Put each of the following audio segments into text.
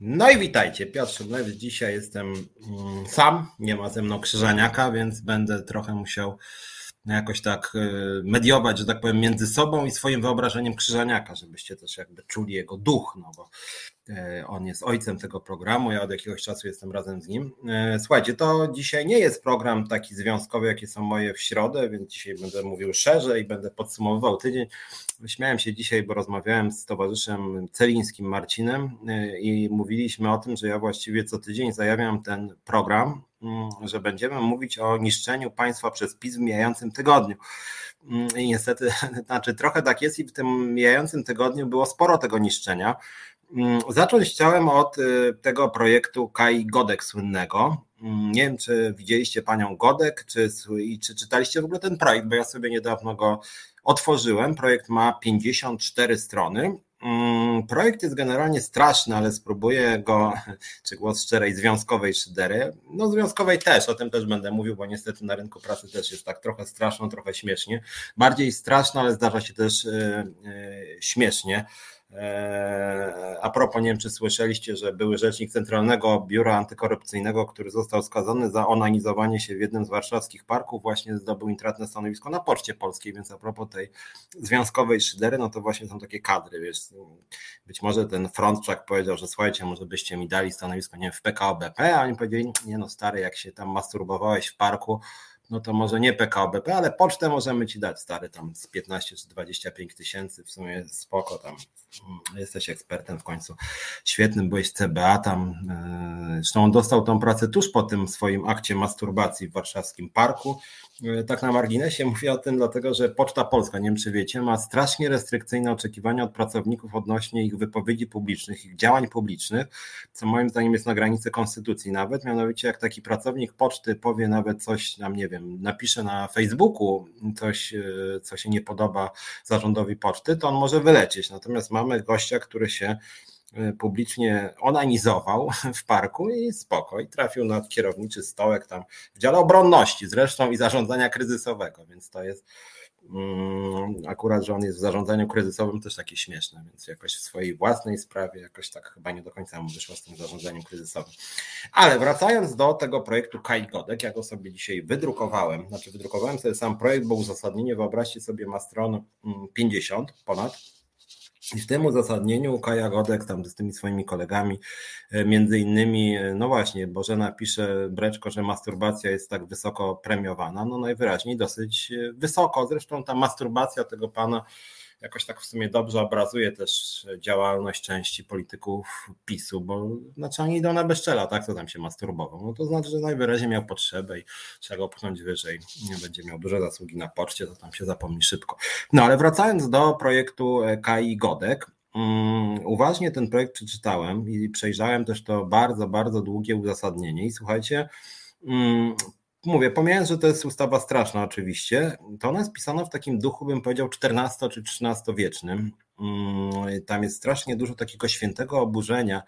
No i witajcie, Piotr Szymlewicz. Dzisiaj jestem mm, sam, nie ma ze mną Krzyżaniaka, więc będę trochę musiał jakoś tak y, mediować, że tak powiem, między sobą i swoim wyobrażeniem Krzyżaniaka, żebyście też jakby czuli jego duch, no bo on jest ojcem tego programu, ja od jakiegoś czasu jestem razem z nim. E, słuchajcie, to dzisiaj nie jest program taki związkowy, jakie są moje w środę, więc dzisiaj będę mówił szerzej, będę podsumowywał tydzień. Śmiałem się dzisiaj, bo rozmawiałem z towarzyszem Celińskim Marcinem e, i mówiliśmy o tym, że ja właściwie co tydzień zajawiam ten program, mm, że będziemy mówić o niszczeniu państwa przez PiS w mijającym tygodniu. Mm, I niestety, znaczy trochę tak jest i w tym mijającym tygodniu było sporo tego niszczenia. Mm, zacząć chciałem od y, tego projektu Kai Godek słynnego. Mm, nie wiem, czy widzieliście panią Godek, czy, czy czytaliście w ogóle ten projekt, bo ja sobie niedawno go otworzyłem. Projekt ma 54 strony. Mm, projekt jest generalnie straszny, ale spróbuję go, czy głos szczerej związkowej szydery. No związkowej też, o tym też będę mówił, bo niestety na rynku pracy też jest tak trochę straszno, trochę śmiesznie. Bardziej straszno, ale zdarza się też yy, yy, śmiesznie. Eee, a propos, nie wiem czy słyszeliście, że były rzecznik Centralnego Biura Antykorupcyjnego, który został skazany za onanizowanie się w jednym z warszawskich parków, właśnie zdobył intratne stanowisko na Poczcie Polskiej, więc a propos tej związkowej szydery, no to właśnie są takie kadry, wiesz, być może ten Frontczak powiedział, że słuchajcie, może byście mi dali stanowisko, nie wiem, w PKO BP, a oni powiedzieli, nie no stary, jak się tam masturbowałeś w parku, no to może nie PKO BP, ale pocztę możemy ci dać stary tam z 15 czy 25 tysięcy, w sumie spoko tam, mm, jesteś ekspertem w końcu, świetnym byłeś w CBA tam, e, zresztą on dostał tą pracę tuż po tym swoim akcie masturbacji w warszawskim parku, e, tak na marginesie mówię o tym dlatego, że Poczta Polska, nie wiem czy wiecie, ma strasznie restrykcyjne oczekiwania od pracowników odnośnie ich wypowiedzi publicznych, ich działań publicznych, co moim zdaniem jest na granicy konstytucji nawet, mianowicie jak taki pracownik poczty powie nawet coś, nam nie wiem, wiem, napisze na Facebooku coś, e, co się nie podoba zarządowi poczty, to on może wylecieć. Natomiast mamy gościa, który się e, publicznie onanizował w parku i spoko, trafił na kierowniczy stołek tam w dziale obronności zresztą i zarządzania kryzysowego, więc to jest akurat, że on jest w zarządzaniu kryzysowym też takie śmieszne, więc jakoś w swojej własnej sprawie jakoś tak chyba nie do końca mu wyszło z tym zarządzaniem kryzysowym. Ale wracając do tego projektu Kai Godek, ja go sobie dzisiaj wydrukowałem, znaczy wydrukowałem sobie sam projekt, bo uzasadnienie, wyobraźcie sobie, ma stron 50 mm, ponad, i w tym uzasadnieniu Kaja Godek tam z tymi swoimi kolegami, e, między innymi, e, no właśnie, Bożena pisze Breczko, że masturbacja jest tak wysoko premiowana, no najwyraźniej dosyć e, wysoko, zresztą ta masturbacja tego pana jakoś tak w sumie dobrze obrazuje też działalność części polityków PiSu, bo znaczy oni idą na bezczela, tak, co tam się masturbował. No to znaczy, że najwyraźniej miał potrzebę i trzeba go pchnąć wyżej. Nie będzie miał duże zasługi na poczcie, to tam się zapomni szybko. No ale wracając do projektu KI Godek, um, uważnie ten projekt przeczytałem i przejrzałem też to bardzo, bardzo długie uzasadnienie i słuchajcie, um, mówię, pomijając, że to jest ustawa straszna oczywiście, to ona jest pisana w takim duchu, bym powiedział, XIV czy XIII wiecznym. Mm, tam jest strasznie dużo takiego świętego oburzenia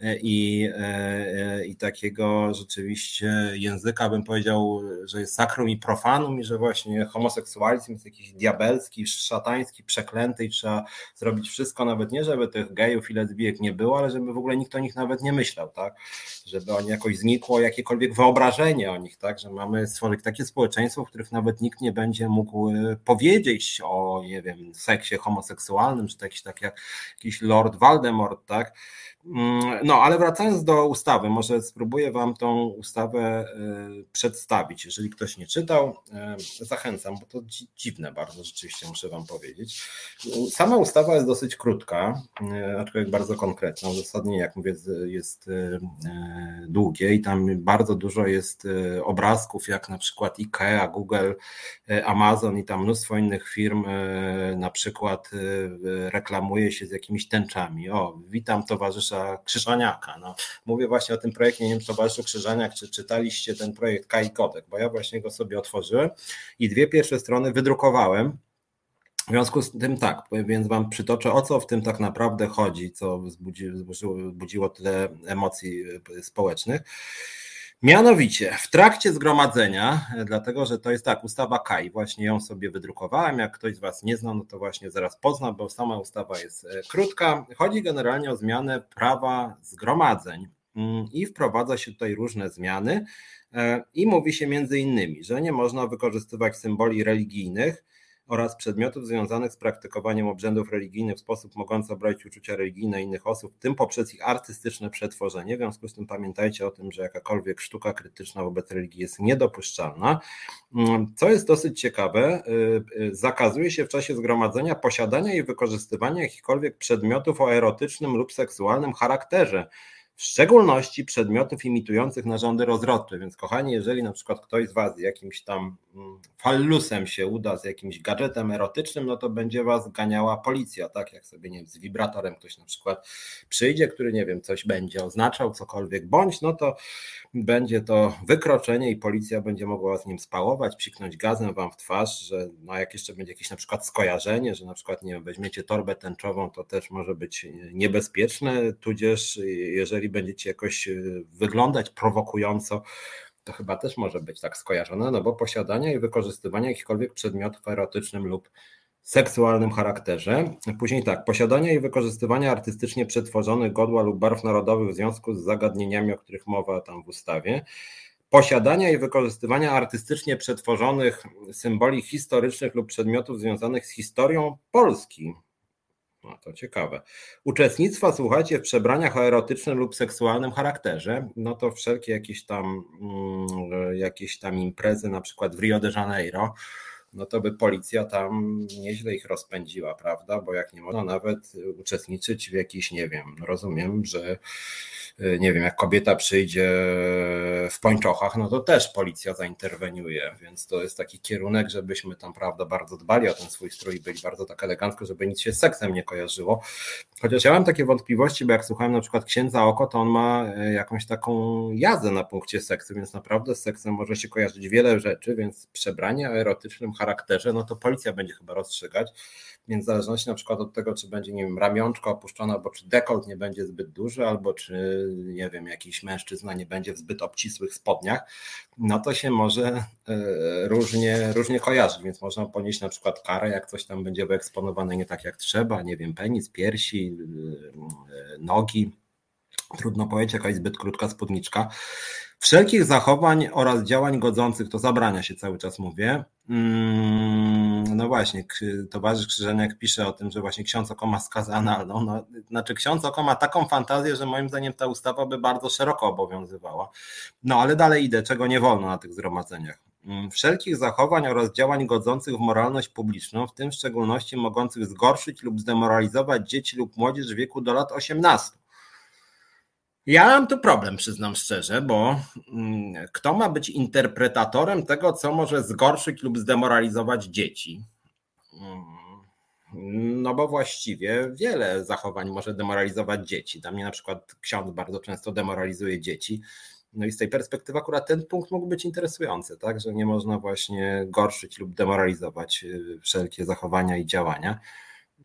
i, e, i takiego rzeczywiście języka, bym powiedział, że jest sakrum i profanum i że właśnie homoseksualizm jest jakiś diabelski, szatański, przeklęty i trzeba zrobić wszystko, nawet nie, żeby tych gejów i lesbijek nie było, ale żeby w ogóle nikt o nich nawet nie myślał, tak? Żeby oni jakoś znikło jakiekolwiek wyobrażenie o nich, tak? Że mamy stworzyć takie społeczeństwo, w których nawet nikt nie będzie mógł e, powiedzieć o, nie wiem, seksie homoseksualnym, czy jakiś tak jak jakiś Lord Voldemort, tak? Mm, no, ale wracając do ustawy, może spróbuję Wam tą ustawę e, przedstawić. Jeżeli ktoś nie czytał, e, zachęcam, bo to dziwne bardzo, rzeczywiście muszę Wam powiedzieć. Sama ustawa jest dosyć krótka, e, aczkolwiek bardzo konkretna. Uzasadnienie, jak mówię, jest długie i tam bardzo dużo jest obrazków, jak na przykład IKEA, Google, Amazon i tam mnóstwo innych firm na przykład reklamuje się z jakimiś tęczami. O, witam towarzysza Krzyżaniaka. No, mówię właśnie o tym projekcie, nie wiem, towarzyszu Krzyżaniak, czy czytaliście ten projekt Kai bo ja właśnie go sobie otworzyłem i dwie pierwsze strony wydrukowałem. W związku z tym tak, więc Wam przytoczę, o co w tym tak naprawdę chodzi, co wzbudziło, wzbudziło tyle emocji społecznych. Mianowicie, w trakcie zgromadzenia, dlatego że to jest tak, ustawa KAI, właśnie ją sobie wydrukowałem. Jak ktoś z Was nie zna, no to właśnie zaraz pozna, bo sama ustawa jest e, krótka. Chodzi generalnie o zmianę prawa zgromadzeń mm, i wprowadza się tutaj różne zmiany. E, I mówi się między innymi, że nie można wykorzystywać symboli religijnych oraz przedmiotów związanych z praktykowaniem obrzędów religijnych w sposób mogący obrazić uczucia religijne innych osób, w tym poprzez ich artystyczne przetworzenie. W związku z tym pamiętajcie o tym, że jakakolwiek sztuka krytyczna wobec religii jest niedopuszczalna. Mm, co jest dosyć ciekawe, y, y, zakazuje się w czasie zgromadzenia posiadania i wykorzystywania jakichkolwiek przedmiotów o erotycznym lub seksualnym charakterze w szczególności przedmiotów imitujących narządy rozrodcze. Więc, kochani, jeżeli na przykład ktoś z Was jakimś tam fallusem się uda, z jakimś gadżetem erotycznym, no to będzie Was ganiała policja, tak? Jak sobie, nie wiem, z wibratorem ktoś na przykład przyjdzie, który, nie wiem, coś będzie oznaczał, cokolwiek bądź, no to będzie to wykroczenie i policja będzie mogła z nim spałować, psiknąć gazem Wam w twarz, że no jak jeszcze będzie jakieś na przykład skojarzenie, że na przykład, nie wiem, weźmiecie torbę tęczową, to też może być niebezpieczne, tudzież jeżeli będziecie jakoś e, wyglądać prowokująco, to chyba też może być tak skojarzone, no bo posiadania i wykorzystywania jakichkolwiek przedmiotów w erotycznym lub seksualnym charakterze. Później tak, posiadania i wykorzystywania artystycznie przetworzonych godła lub barw narodowych w związku z zagadnieniami, o których mowa tam w ustawie. Posiadania i wykorzystywania artystycznie przetworzonych symboli historycznych lub przedmiotów związanych z historią Polski. No to ciekawe. Uczestnictwa, słuchajcie, w przebraniach o erotycznym lub seksualnym charakterze, no to wszelkie jakieś tam, mm, jakieś tam imprezy, na przykład w Rio de Janeiro, no to by policja tam nieźle ich rozpędziła, prawda? Bo jak nie można nawet uczestniczyć w jakiś, nie wiem, rozumiem, że nie wiem, jak kobieta przyjdzie w pończochach, no to też policja zainterweniuje, więc to jest taki kierunek, żebyśmy tam, prawda, bardzo dbali o ten swój strój i byli bardzo tak elegancko, żeby nic się z seksem nie kojarzyło. Chociaż ja mam takie wątpliwości, bo jak słuchałem na przykład księdza Oko, to on ma e, jakąś taką jazdę na punkcie seksu, więc naprawdę z seksem może się kojarzyć wiele rzeczy, więc przebranie o erotycznym charakterze, no to policja będzie chyba rozstrzygać, więc w zależności na przykład od tego, czy będzie, nie wiem, ramionczko opuszczone, albo czy dekolt nie będzie zbyt duży, albo czy nie wiem, jakiś mężczyzna nie będzie w zbyt obcisłych spodniach, no to się może e, różnie, różnie kojarzyć, więc można ponieść na przykład karę, jak coś tam będzie wyeksponowane nie tak jak trzeba, nie wiem, penis, piersi, e, nogi, trudno powiedzieć, jakaś zbyt krótka spódniczka. Wszelkich zachowań oraz działań godzących, to zabrania się cały czas mówię. Mm, no właśnie, towarzysz Krzyżeniak pisze o tym, że właśnie ksiądz oko ma skazę analną. No, znaczy ksiądz oko ma taką fantazję, że moim zdaniem ta ustawa by bardzo szeroko obowiązywała. No ale dalej idę, czego nie wolno na tych zgromadzeniach. Mm, wszelkich zachowań oraz działań godzących w moralność publiczną, w tym w szczególności mogących zgorszyć lub zdemoralizować dzieci lub młodzież w wieku do lat 18 ja mam tu problem, przyznam szczerze, bo mm, kto ma być interpretatorem tego, co może zgorszyć lub zdemoralizować dzieci? Mm, no bo właściwie wiele zachowań może demoralizować dzieci. Dla mnie na przykład ksiądz bardzo często demoralizuje dzieci. No i z tej perspektywy akurat ten punkt mógł być interesujący, tak, że nie można właśnie gorszyć lub demoralizować y, wszelkie zachowania i działania.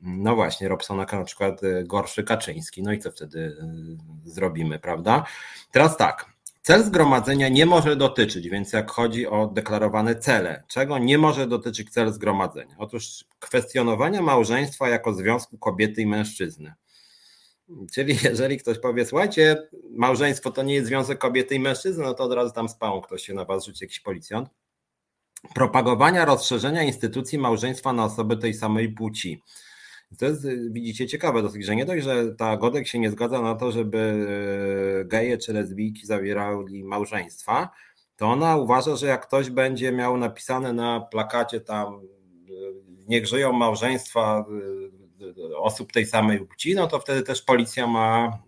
No właśnie, Robsonaka na przykład y, gorszy Kaczyński. No i co wtedy y, zrobimy, prawda? Teraz tak. Cel zgromadzenia nie może dotyczyć, więc jak chodzi o deklarowane cele, czego nie może dotyczyć cel zgromadzenia? Otóż kwestionowania małżeństwa jako związku kobiety i mężczyzny. Czyli jeżeli ktoś powie, słuchajcie, małżeństwo to nie jest związek kobiety i mężczyzny, no to od razu tam spałą ktoś się na was rzuci, jakiś policjant. Propagowania rozszerzenia instytucji małżeństwa na osoby tej samej płci. To jest, widzicie, ciekawe dosyć, że nie dość, że ta Godek się nie zgadza na to, żeby e, geje czy lesbijki zawierali małżeństwa, to ona uważa, że jak ktoś będzie miał napisane na plakacie tam e, niech żyją małżeństwa e, osób tej samej płci, no to wtedy też policja ma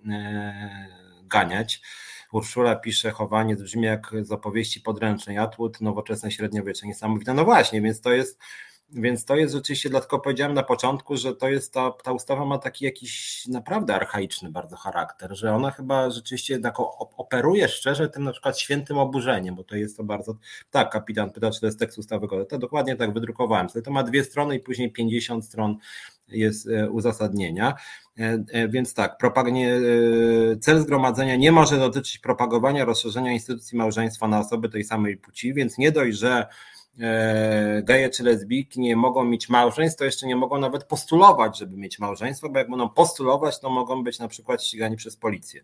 ganiać. Urszula pisze, chowanie brzmi jak z opowieści podręcznej, Atwood, nowoczesne średniowiecze, niesamowite. No właśnie, więc to jest więc to jest rzeczywiście, dlatego powiedziałem na początku, że to jest ta, ta ustawa ma taki jakiś naprawdę archaiczny bardzo charakter, że ona chyba rzeczywiście jednak operuje szczerze tym na przykład świętym oburzeniem, bo to jest to bardzo, tak, kapitan pyta, czy to jest tekst ustawy, to dokładnie tak wydrukowałem to ma dwie strony i później 50 stron jest e, uzasadnienia. Więc tak, cel zgromadzenia nie może dotyczyć propagowania rozszerzenia instytucji małżeństwa na osoby tej samej płci, więc nie dość, że geje czy lesbijki nie mogą mieć małżeństw, to jeszcze nie mogą nawet postulować, żeby mieć małżeństwo, bo jak będą postulować, to mogą być na przykład ścigani przez policję.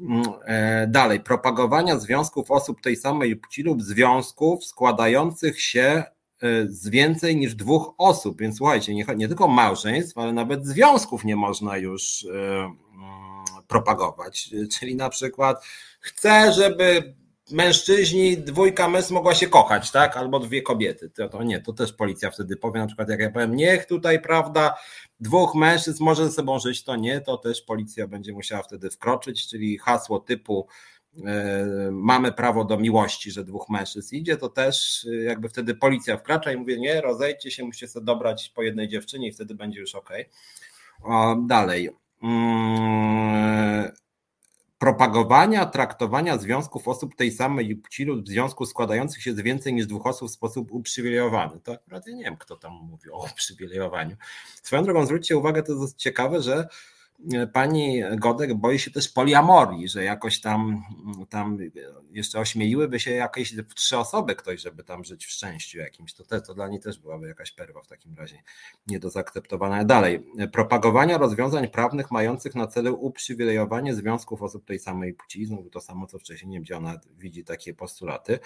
Mm, e, dalej, propagowania związków osób tej samej płci lub związków składających się e, z więcej niż dwóch osób. Więc słuchajcie, nie, nie tylko małżeństw, ale nawet związków nie można już e, mm, propagować. Czyli na przykład chcę, żeby mężczyźni, dwójka mężczyzn mogła się kochać, tak? Albo dwie kobiety. To, to nie, to też policja wtedy powie, na przykład jak ja powiem, niech tutaj, prawda, dwóch mężczyzn może ze sobą żyć, to nie, to też policja będzie musiała wtedy wkroczyć, czyli hasło typu e, mamy prawo do miłości, że dwóch mężczyzn idzie, to też e, jakby wtedy policja wkracza i mówi, nie, rozejdźcie się, musicie sobie dobrać po jednej dziewczynie i wtedy będzie już ok. O, dalej. Hmm propagowania traktowania związków osób tej samej płci lub związku składających się z więcej niż dwóch osób w sposób uprzywilejowany. To akurat nie wiem, kto tam mówi o uprzywilejowaniu. Swoją drogą zwróćcie uwagę, to jest ciekawe, że pani Godek boi się też poliamorii, że jakoś tam, tam jeszcze ośmieliłyby się jakieś trzy osoby ktoś, żeby tam żyć w szczęściu jakimś. To, te, to dla niej też byłaby jakaś perwa w takim razie nie do zaakceptowania. Dalej, propagowania rozwiązań prawnych mających na celu uprzywilejowanie związków osób tej samej płci, znowu to samo co wcześniej, nie wiem gdzie ona widzi takie postulaty.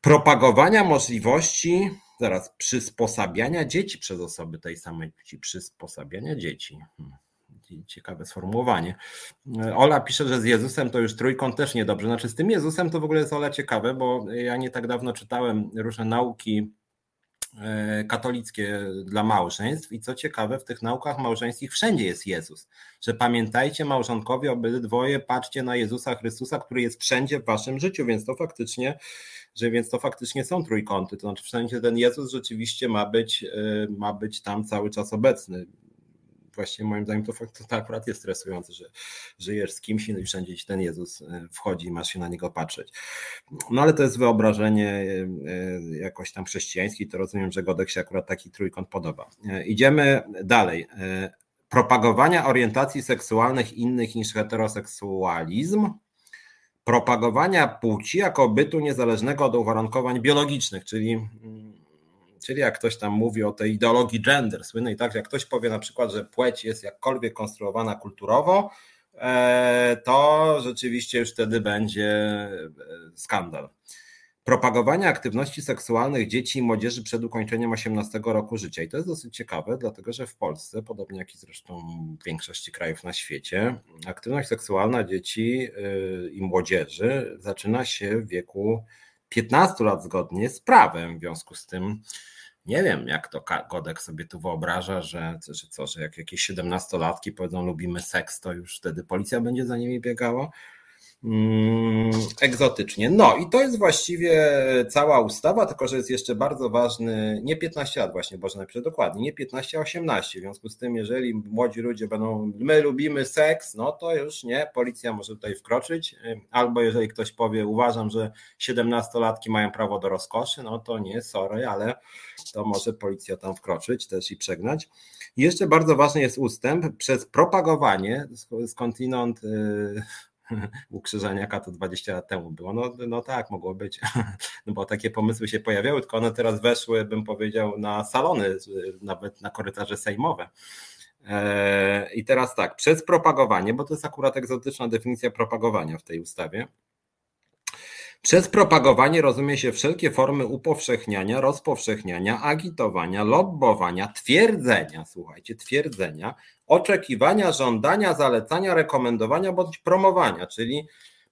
Propagowania możliwości zaraz przysposabiania dzieci przez osoby tej samej płci, przysposabiania dzieci. Hmm ciekawe sformułowanie. Ola pisze, że z Jezusem to już trójkąt też niedobrze. Znaczy z tym Jezusem to w ogóle jest Ola ciekawe, bo ja nie tak dawno czytałem różne nauki e, katolickie dla małżeństw. I co ciekawe w tych naukach małżeńskich wszędzie jest Jezus, że pamiętajcie małżonkowie obydwoje patrzcie na Jezusa Chrystusa, który jest wszędzie w waszym życiu, więc to faktycznie że więc to faktycznie są trójkąty, to znaczy wszędzie ten Jezus rzeczywiście ma być, e, ma być tam cały czas obecny właśnie moim zdaniem to, fakt, to akurat jest stresujące, że żyjesz z kimś i wszędzie ci ten Jezus e, wchodzi i masz się na niego patrzeć. No ale to jest wyobrażenie e, e, jakoś tam chrześcijańskie to rozumiem, że Godek się akurat taki trójkąt podoba. Idziemy dalej. Propagowania orientacji seksualnych innych niż heteroseksualizm propagowania płci jako bytu niezależnego od uwarunkowań biologicznych, czyli mm, Czyli jak ktoś tam mówi o tej ideologii gender słynnej, tak, jak ktoś powie na przykład, że płeć jest jakkolwiek konstruowana kulturowo, e, to rzeczywiście już wtedy będzie e, skandal. Propagowanie aktywności seksualnych dzieci i młodzieży przed ukończeniem 18 roku życia. I to jest dosyć ciekawe, dlatego że w Polsce, podobnie jak i zresztą w większości krajów na świecie, aktywność seksualna dzieci e, i młodzieży zaczyna się w wieku 15 lat zgodnie z prawem. W związku z tym nie wiem, jak to Godek sobie tu wyobraża, że, że co, że jak jakieś 17-latki powiedzą lubimy seks, to już wtedy policja będzie za nimi biegała. Mm, egzotycznie. No i to jest właściwie cała ustawa, tylko że jest jeszcze bardzo ważny, nie 15 lat właśnie, Boże napiszę dokładnie, nie 15, a 18. W związku z tym, jeżeli młodzi ludzie będą, my lubimy seks, no to już nie, policja może tutaj wkroczyć, albo jeżeli ktoś powie, uważam, że 17-latki mają prawo do rozkoszy, no to nie, sorry, ale to może policja tam wkroczyć też i przegnać. I jeszcze bardzo ważny jest ustęp przez propagowanie skądinąd yy, u Krzyżaniaka to 20 lat temu było. No, no tak, mogło być, no bo takie pomysły się pojawiały, tylko one teraz weszły, bym powiedział, na salony, nawet na korytarze sejmowe. E, I teraz tak, przez propagowanie, bo to jest akurat egzotyczna definicja propagowania w tej ustawie. Przez propagowanie rozumie się wszelkie formy upowszechniania, rozpowszechniania, agitowania, lobbowania, twierdzenia, słuchajcie, twierdzenia, oczekiwania, żądania, zalecania, rekomendowania bądź promowania, czyli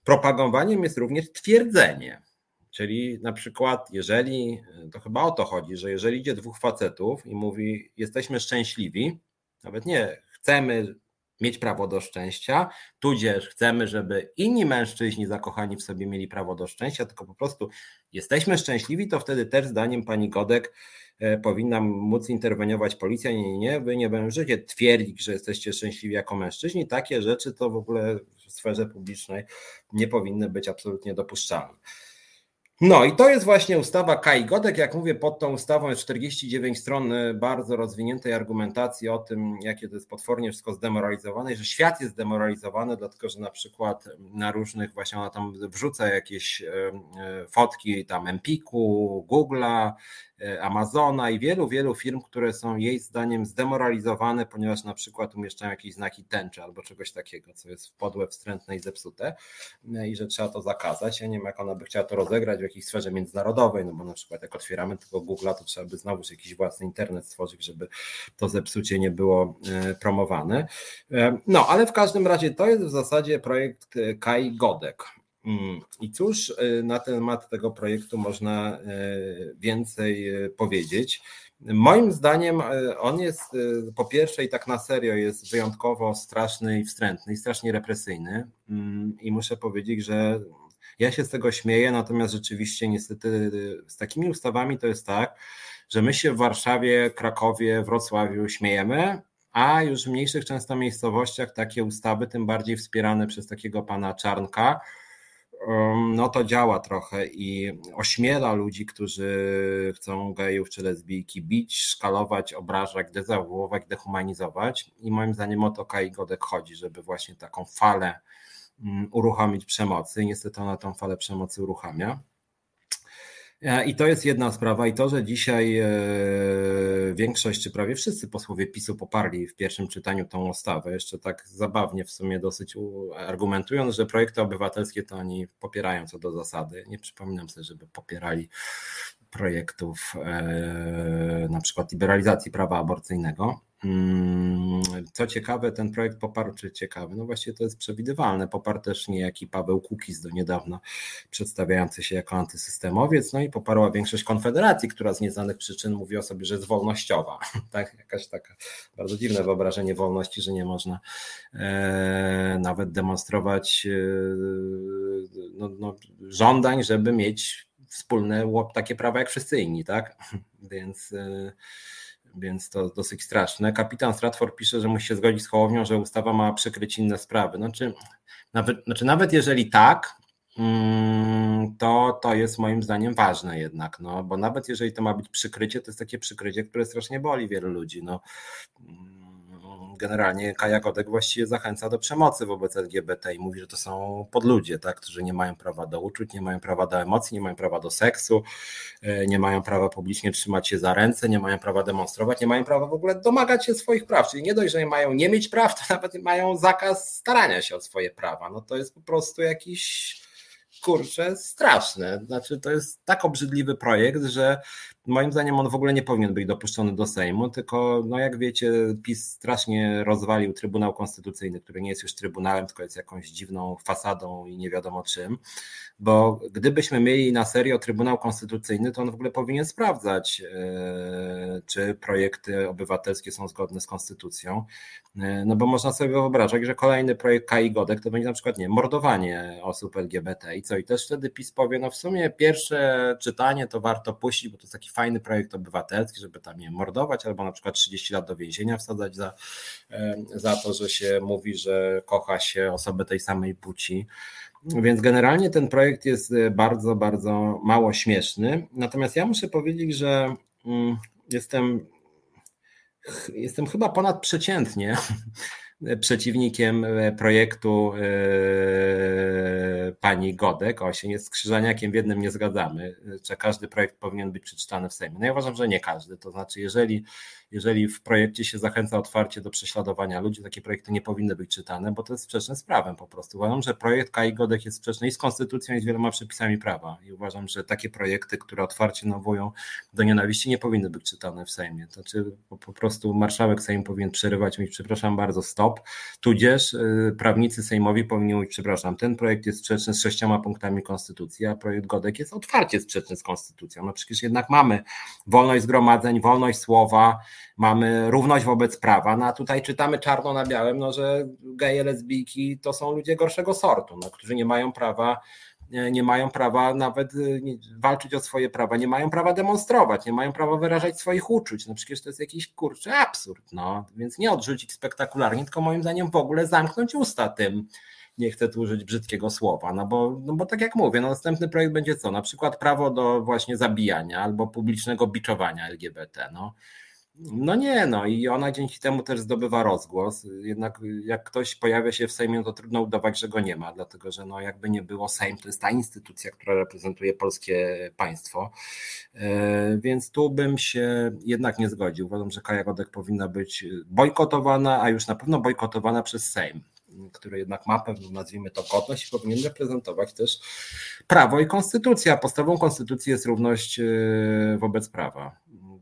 propagowaniem jest również twierdzenie. Czyli na przykład, jeżeli, to chyba o to chodzi, że jeżeli idzie dwóch facetów i mówi, jesteśmy szczęśliwi, nawet nie chcemy mieć prawo do szczęścia, tudzież chcemy, żeby inni mężczyźni zakochani w sobie mieli prawo do szczęścia, tylko po prostu jesteśmy szczęśliwi, to wtedy też zdaniem pani Godek e, powinna móc interweniować policja. Nie, nie, nie, wy nie będziecie twierdzić, że jesteście szczęśliwi jako mężczyźni. Takie rzeczy to w ogóle w sferze publicznej nie powinny być absolutnie dopuszczalne. No i to jest właśnie ustawa Kai Godek. Jak mówię, pod tą ustawą jest 49 stron y, bardzo rozwiniętej argumentacji o tym, jakie to jest potwornie wszystko zdemoralizowane i że świat jest zdemoralizowany, dlatego że na przykład na różnych właśnie ona tam wrzuca jakieś y, y, fotki tam Empiku, Google'a, Amazona i wielu, wielu firm, które są jej zdaniem zdemoralizowane, ponieważ na przykład umieszczają jakieś znaki tęczy albo czegoś takiego, co jest podłe, wstrętne i zepsute e, i że trzeba to zakazać. Ja nie wiem, jak ona by chciała to rozegrać w jakiejś sferze międzynarodowej, no bo na przykład jak otwieramy tylko Google'a, to trzeba by znowuż jakiś własny internet stworzyć, żeby to zepsucie nie było e, promowane. No, ale w każdym razie to jest w zasadzie projekt Kai Godek. Mm, I cóż y, na temat tego projektu można y, więcej y, powiedzieć? Moim zdaniem on jest po pierwsze i tak na serio jest wyjątkowo straszny i wstrętny i strasznie represyjny. Mm, I muszę powiedzieć, że ja się z tego śmieję, natomiast rzeczywiście niestety z takimi ustawami to jest tak, że my się w Warszawie, Krakowie, Wrocławiu śmiejemy, a już w mniejszych często miejscowościach takie ustawy, tym bardziej wspierane przez takiego pana Czarnka, no to działa trochę i ośmiela ludzi, którzy chcą gejów czy lesbijki bić, szkalować, obrażać, dezawuować, dehumanizować. I moim zdaniem o to Kai Godek chodzi, żeby właśnie taką falę mm, uruchomić przemocy. Niestety ona tą falę przemocy uruchamia. E, I to jest jedna sprawa, i to, że dzisiaj e, większość, czy prawie wszyscy posłowie PiSu poparli w pierwszym czytaniu tą ustawę, jeszcze tak zabawnie w sumie dosyć argumentując, że projekty obywatelskie to oni popierają co do zasady. Nie przypominam sobie, żeby popierali projektów e, na przykład liberalizacji prawa aborcyjnego. Mm, co ciekawe, ten projekt poparł, czy ciekawy, no właściwie to jest przewidywalne, poparł też niejaki Paweł Kukiz do niedawna przedstawiający się jako antysystemowiec, no i poparła większość Konfederacji, która z nieznanych przyczyn mówi o sobie, że jest wolnościowa. Tak, jakaś taka bardzo dziwne wyobrażenie wolności, że nie można e, nawet demonstrować e, no, no, żądań, żeby mieć wspólne takie prawa jak wszyscy inni, tak? Więc e, więc to dosyć straszne. Kapitan Stratford pisze, że musi się zgodzić z Hołownią, że ustawa ma przykryć inne sprawy. Znaczy, nawet, znaczy nawet jeżeli tak, mm, to to jest moim zdaniem ważne jednak, no, bo nawet jeżeli to ma być przykrycie, to jest takie przykrycie, które strasznie boli wielu ludzi. No generalnie Kaja Godek właściwie zachęca do przemocy wobec LGBT i mówi, że to są podludzie, tak, którzy nie mają prawa do uczuć, nie mają prawa do emocji, nie mają prawa do seksu, e, nie mają prawa publicznie trzymać się za ręce, nie mają prawa demonstrować, nie mają prawa w ogóle domagać się swoich praw. Czyli nie dość, że mają nie mieć praw, to nawet mają zakaz starania się o swoje prawa. No to jest po prostu jakiś kurczę, straszne. Znaczy, to jest tak obrzydliwy projekt, że moim zdaniem on w ogóle nie powinien być dopuszczony do Sejmu, tylko, no jak wiecie, PiS strasznie rozwalił Trybunał Konstytucyjny, który nie jest już Trybunałem, tylko jest jakąś dziwną fasadą i nie wiadomo czym bo gdybyśmy mieli na serio Trybunał Konstytucyjny, to on w ogóle powinien sprawdzać, e, czy projekty obywatelskie są zgodne z konstytucją. E, no bo można sobie wyobrażać, że kolejny projekt Kai Godek to będzie na przykład nie mordowanie osób LGBT i co? I też wtedy PiS powie, no w sumie pierwsze czytanie to warto puścić, bo to jest taki fajny projekt obywatelski, żeby tam nie mordować, albo na przykład 30 lat do więzienia wsadzać za, e, za to, że się mówi, że kocha się osobę tej samej płci. Więc generalnie ten projekt jest e, bardzo, bardzo mało śmieszny. Natomiast ja muszę powiedzieć, że mm, jestem, jestem chyba ponadprzeciętnie przeciwnikiem e, projektu e, pani Godek. O, się nie z Krzyżaniakiem w jednym nie zgadzamy, że każdy projekt powinien być przeczytany w Sejmie. No ja uważam, że nie każdy. To znaczy, jeżeli jeżeli w projekcie się zachęca otwarcie do prześladowania ludzi, takie projekty nie powinny być czytane, bo to jest sprzeczne z prawem po prostu. Uważam, że projekt Kai Godek jest sprzeczny i z konstytucją i z wieloma przepisami prawa i uważam, że takie projekty, które otwarcie nawołują do nienawiści nie powinny być czytane w Sejmie. Znaczy po, po prostu marszałek Sejm powinien przerywać i mówić przepraszam bardzo, stop, tudzież yy, prawnicy sejmowi powinni mówić przepraszam, ten projekt jest sprzeczny z sześcioma punktami konstytucji, a projekt Godek jest otwarcie sprzeczny z konstytucją. No przecież jednak mamy wolność zgromadzeń, wolność słowa, mamy równość wobec prawa, no a tutaj czytamy czarno na białym, no, że geje, lesbijki to są ludzie gorszego sortu, no, którzy nie mają prawa nie mają prawa nawet y, walczyć o swoje prawa, nie mają prawa demonstrować, nie mają prawa wyrażać swoich uczuć. No przecież to jest jakiś kurczę absurd, no. Więc nie odrzucić spektakularnie, tylko moim zdaniem w ogóle zamknąć usta tym nie chcę tu użyć brzydkiego słowa, no bo, no bo tak jak mówię, no następny projekt będzie co? Na przykład prawo do właśnie zabijania albo publicznego biczowania LGBT. No. No nie, no i ona dzięki temu też zdobywa rozgłos. Jednak jak ktoś pojawia się w Sejmie, to trudno udawać, że go nie ma, dlatego że no jakby nie było Sejm, to jest ta instytucja, która reprezentuje polskie państwo. E, więc tu bym się jednak nie zgodził. Uważam, że Kaja Godek powinna być bojkotowana, a już na pewno bojkotowana przez Sejm który jednak ma pewną, nazwijmy to, godność i powinien reprezentować też prawo i konstytucja. Podstawą konstytucji jest równość e, wobec prawa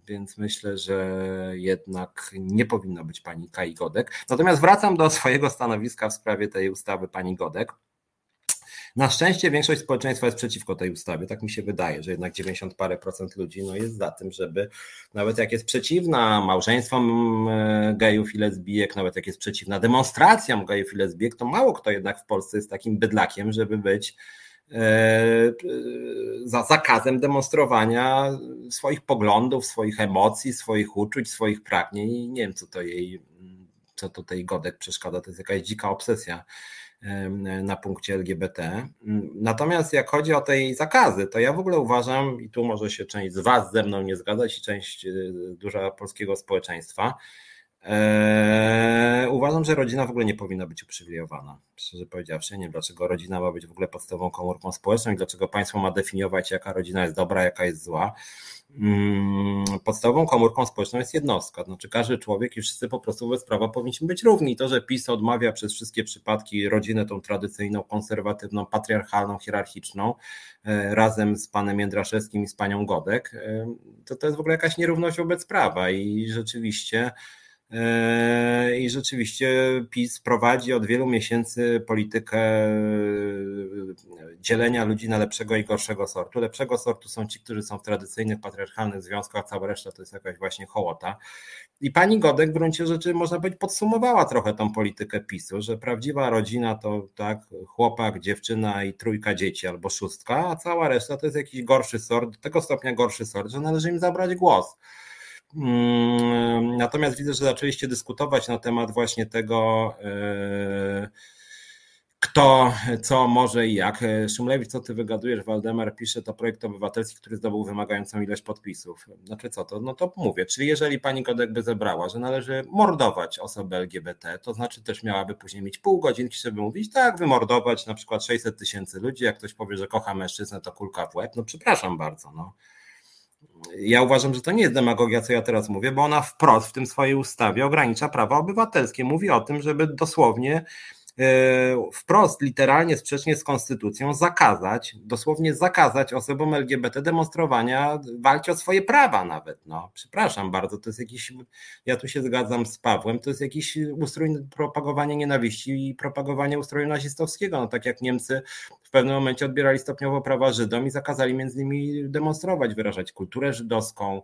więc myślę, że jednak nie powinno być pani Kai Godek. Natomiast wracam do swojego stanowiska w sprawie tej ustawy pani Godek. Na szczęście większość społeczeństwa jest przeciwko tej ustawie. Tak mi się wydaje, że jednak 90 parę procent ludzi no jest za tym, żeby nawet jak jest przeciwna małżeństwom e, gejów i lesbijek, nawet jak jest przeciwna demonstracjom gejów i lesbijek, to mało kto jednak w Polsce jest takim bydlakiem, żeby być za zakazem demonstrowania swoich poglądów, swoich emocji, swoich uczuć, swoich pragnień nie wiem, co to jej, co to tej Godek przeszkadza, to jest jakaś dzika obsesja na punkcie LGBT. Natomiast jak chodzi o tej zakazy, to ja w ogóle uważam, i tu może się część z Was ze mną nie zgadzać, i część e, duża polskiego społeczeństwa, Eee, uważam, że rodzina w ogóle nie powinna być uprzywilejowana. Szczerze powiedziawszy, nie wiem dlaczego rodzina ma być w ogóle podstawową komórką społeczną i dlaczego państwo ma definiować, jaka rodzina jest dobra, jaka jest zła. Mm, podstawową komórką społeczną jest jednostka. Znaczy każdy człowiek i wszyscy po prostu wobec prawa powinniśmy być równi. To, że PiS odmawia przez wszystkie przypadki rodzinę tą tradycyjną, konserwatywną, patriarchalną, hierarchiczną, e, razem z panem Jędraszewskim i z panią Godek, e, to to jest w ogóle jakaś nierówność wobec prawa i rzeczywiście I rzeczywiście PiS prowadzi od wielu miesięcy politykę e, dzielenia ludzi na lepszego i gorszego sortu. Lepszego sortu są ci, którzy są w tradycyjnych, patriarchalnych związkach, cała reszta to jest jakaś właśnie hołota. I pani Godek w gruncie rzeczy, można powiedzieć, podsumowała trochę tą politykę PiSu, że prawdziwa rodzina to tak chłopak, dziewczyna i trójka dzieci albo szóstka, a cała reszta to jest jakiś gorszy sort, do tego stopnia gorszy sort, że należy im zabrać głos. Mm, natomiast widzę, że zaczęliście dyskutować na temat właśnie tego, e, kto, co może i jak. Szumlewicz, co ty wygadujesz? Waldemar pisze, to projekt obywatelski, który zdobył wymagającą ilość podpisów. Znaczy co to? No to mówię, czyli jeżeli pani Godek by zebrała, że należy mordować osoby LGBT, to znaczy też miałaby później mieć pół godzinki, żeby mówić, tak, wymordować na przykład 600 tysięcy ludzi, jak ktoś powie, że kocha mężczyznę, to kulka w łeb. No przepraszam bardzo, no ja uważam, że to nie jest demagogia, co ja teraz mówię, bo ona wprost w tym swojej ustawie ogranicza prawa obywatelskie. Mówi o tym, żeby dosłownie wprost, literalnie, sprzecznie z konstytucją, zakazać, dosłownie zakazać osobom LGBT demonstrowania, walki o swoje prawa nawet. No, przepraszam bardzo, to jest jakiś, ja tu się zgadzam z Pawłem, to jest jakiś ustrój propagowania nienawiści i propagowania ustroju nazistowskiego. No, tak jak Niemcy w pewnym momencie odbierali stopniowo prawa Żydom i zakazali między innymi demonstrować, wyrażać kulturę żydowską,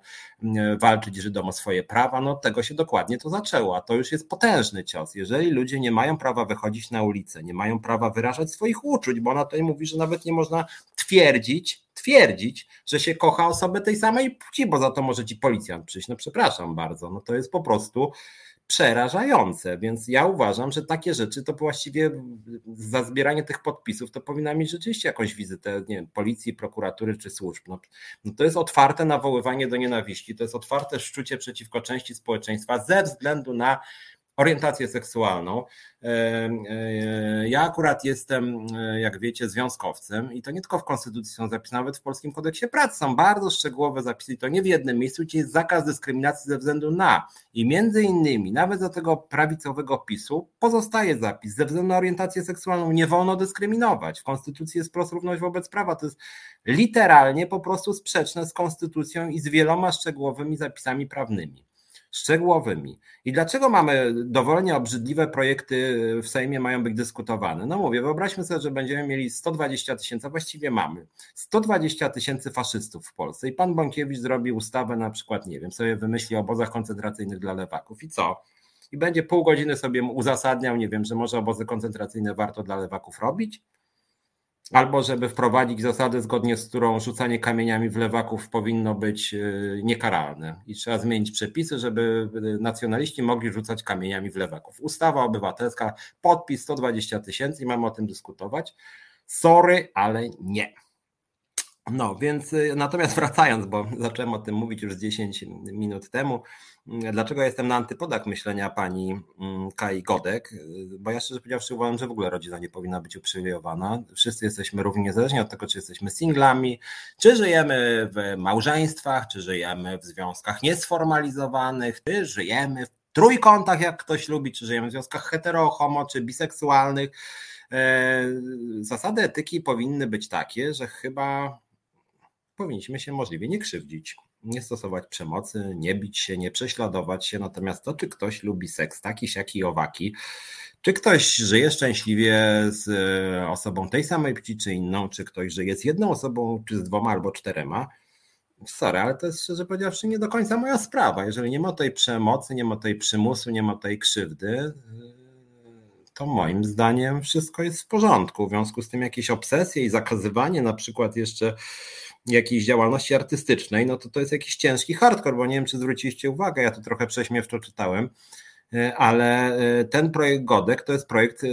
walczyć Żydom o swoje prawa. No, tego się dokładnie to zaczęło, a to już jest potężny cios. Jeżeli ludzie nie mają prawa wychodzić wychodzić na ulicę, nie mają prawa wyrażać swoich uczuć, bo ona tutaj mówi, że nawet nie można twierdzić, twierdzić, że się kocha osobę tej samej płci, bo za to może ci policjant przyjść. No przepraszam bardzo, no to jest po prostu przerażające, więc ja uważam, że takie rzeczy to właściwie za zbieranie tych podpisów to powinna mieć rzeczywiście jakąś wizytę nie wiem, policji, prokuratury czy służb. No, no to jest otwarte nawoływanie do nienawiści, to jest otwarte szczucie przeciwko części społeczeństwa ze względu na orientację seksualną. E, e, ja akurat jestem, e, jak wiecie, związkowcem i to nie tylko w Konstytucji są zapisy, nawet w Polskim Kodeksie Pracy są bardzo szczegółowe zapisy to nie w jednym miejscu, gdzie jest zakaz dyskryminacji ze względu na i między innymi nawet za tego prawicowego PiSu pozostaje zapis ze względu na orientację seksualną nie wolno dyskryminować. W Konstytucji jest wprost równość wobec prawa. To jest literalnie po prostu sprzeczne z Konstytucją i z wieloma szczegółowymi zapisami prawnymi szczegółowymi. I dlaczego mamy dowolnie obrzydliwe projekty w Sejmie mają być dyskutowane? No mówię, wyobraźmy sobie, że będziemy mieli 120 tysięcy, właściwie mamy 120 tysięcy faszystów w Polsce i pan Bąkiewicz zrobi ustawę na przykład, nie wiem, sobie wymyśli o obozach koncentracyjnych dla lewaków i co? I będzie pół godziny sobie uzasadniał, nie wiem, że może obozy koncentracyjne warto dla lewaków robić? Albo żeby wprowadzić zasadę, zgodnie z którą rzucanie kamieniami w lewaków powinno być y, niekaralne i trzeba zmienić przepisy, żeby nacjonaliści mogli rzucać kamieniami w lewaków. Ustawa obywatelska, podpis 120 tysięcy i mamy o tym dyskutować. Sorry, ale nie. No, więc y, natomiast wracając, bo zacząłem o tym mówić już 10 minut temu, dlaczego jestem na antypodach myślenia pani mm, Kai Godek? Bo ja szczerze powiedziawszy uważam, że w ogóle rodzina nie powinna być uprzywilejowana. Wszyscy jesteśmy równie niezależnie od tego, czy jesteśmy singlami, czy żyjemy w małżeństwach, czy żyjemy w związkach niesformalizowanych, czy żyjemy w trójkątach, jak ktoś lubi, czy żyjemy w związkach hetero, homo, czy biseksualnych. E, zasady etyki powinny być takie, że chyba powinniśmy się możliwie nie krzywdzić, nie stosować przemocy, nie bić się, nie prześladować się. Natomiast to, czy ktoś lubi seks taki, siaki, owaki, czy ktoś żyje szczęśliwie z e, osobą tej samej płci, czy inną, czy ktoś żyje z jedną osobą, czy z dwoma albo czterema, sorry, ale to jest szczerze powiedziawszy nie do końca moja sprawa. Jeżeli nie ma tej przemocy, nie ma tej przymusu, nie ma tej krzywdy, to moim zdaniem wszystko jest w porządku. W związku z tym jakieś obsesje i zakazywanie na przykład jeszcze jakiejś działalności artystycznej, no to to jest jakiś ciężki hardcore, bo nie wiem, czy zwróciliście uwagę, ja to trochę prześmiewczo czytałem, e, ale e, ten projekt Godek to jest projekt e,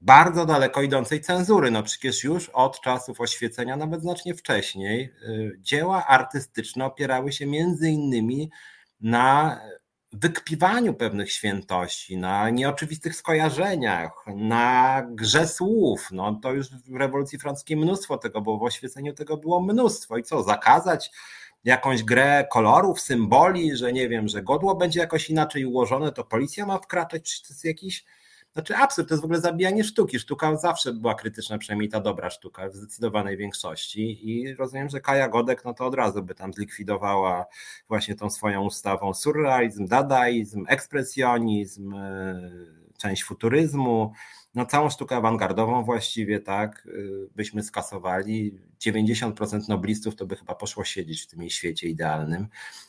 bardzo daleko idącej cenzury. No przecież już od czasów oświecenia, nawet znacznie wcześniej, dzieła artystyczne opierały się między innymi na wykpiwaniu pewnych świętości, na nieoczywistych skojarzeniach, na grze słów. No to już w rewolucji francuskiej mnóstwo tego było, w oświeceniu tego było mnóstwo. I co, zakazać jakąś grę kolorów, symboli, że nie wiem, że godło będzie jakoś inaczej ułożone, to policja ma wkraczać, czy to jest jakiś znaczy absurd, to jest w ogóle zabijanie sztuki. Sztuka zawsze była krytyczna, przynajmniej ta dobra sztuka w zdecydowanej większości i rozumiem, że Kaja Godek no to od razu by tam zlikwidowała właśnie tą swoją ustawą surrealizm, dadaizm, ekspresjonizm, e, część futuryzmu, no całą sztukę awangardową właściwie, tak, y, byśmy skasowali. 90% noblistów to by chyba poszło siedzieć w tym jej świecie idealnym.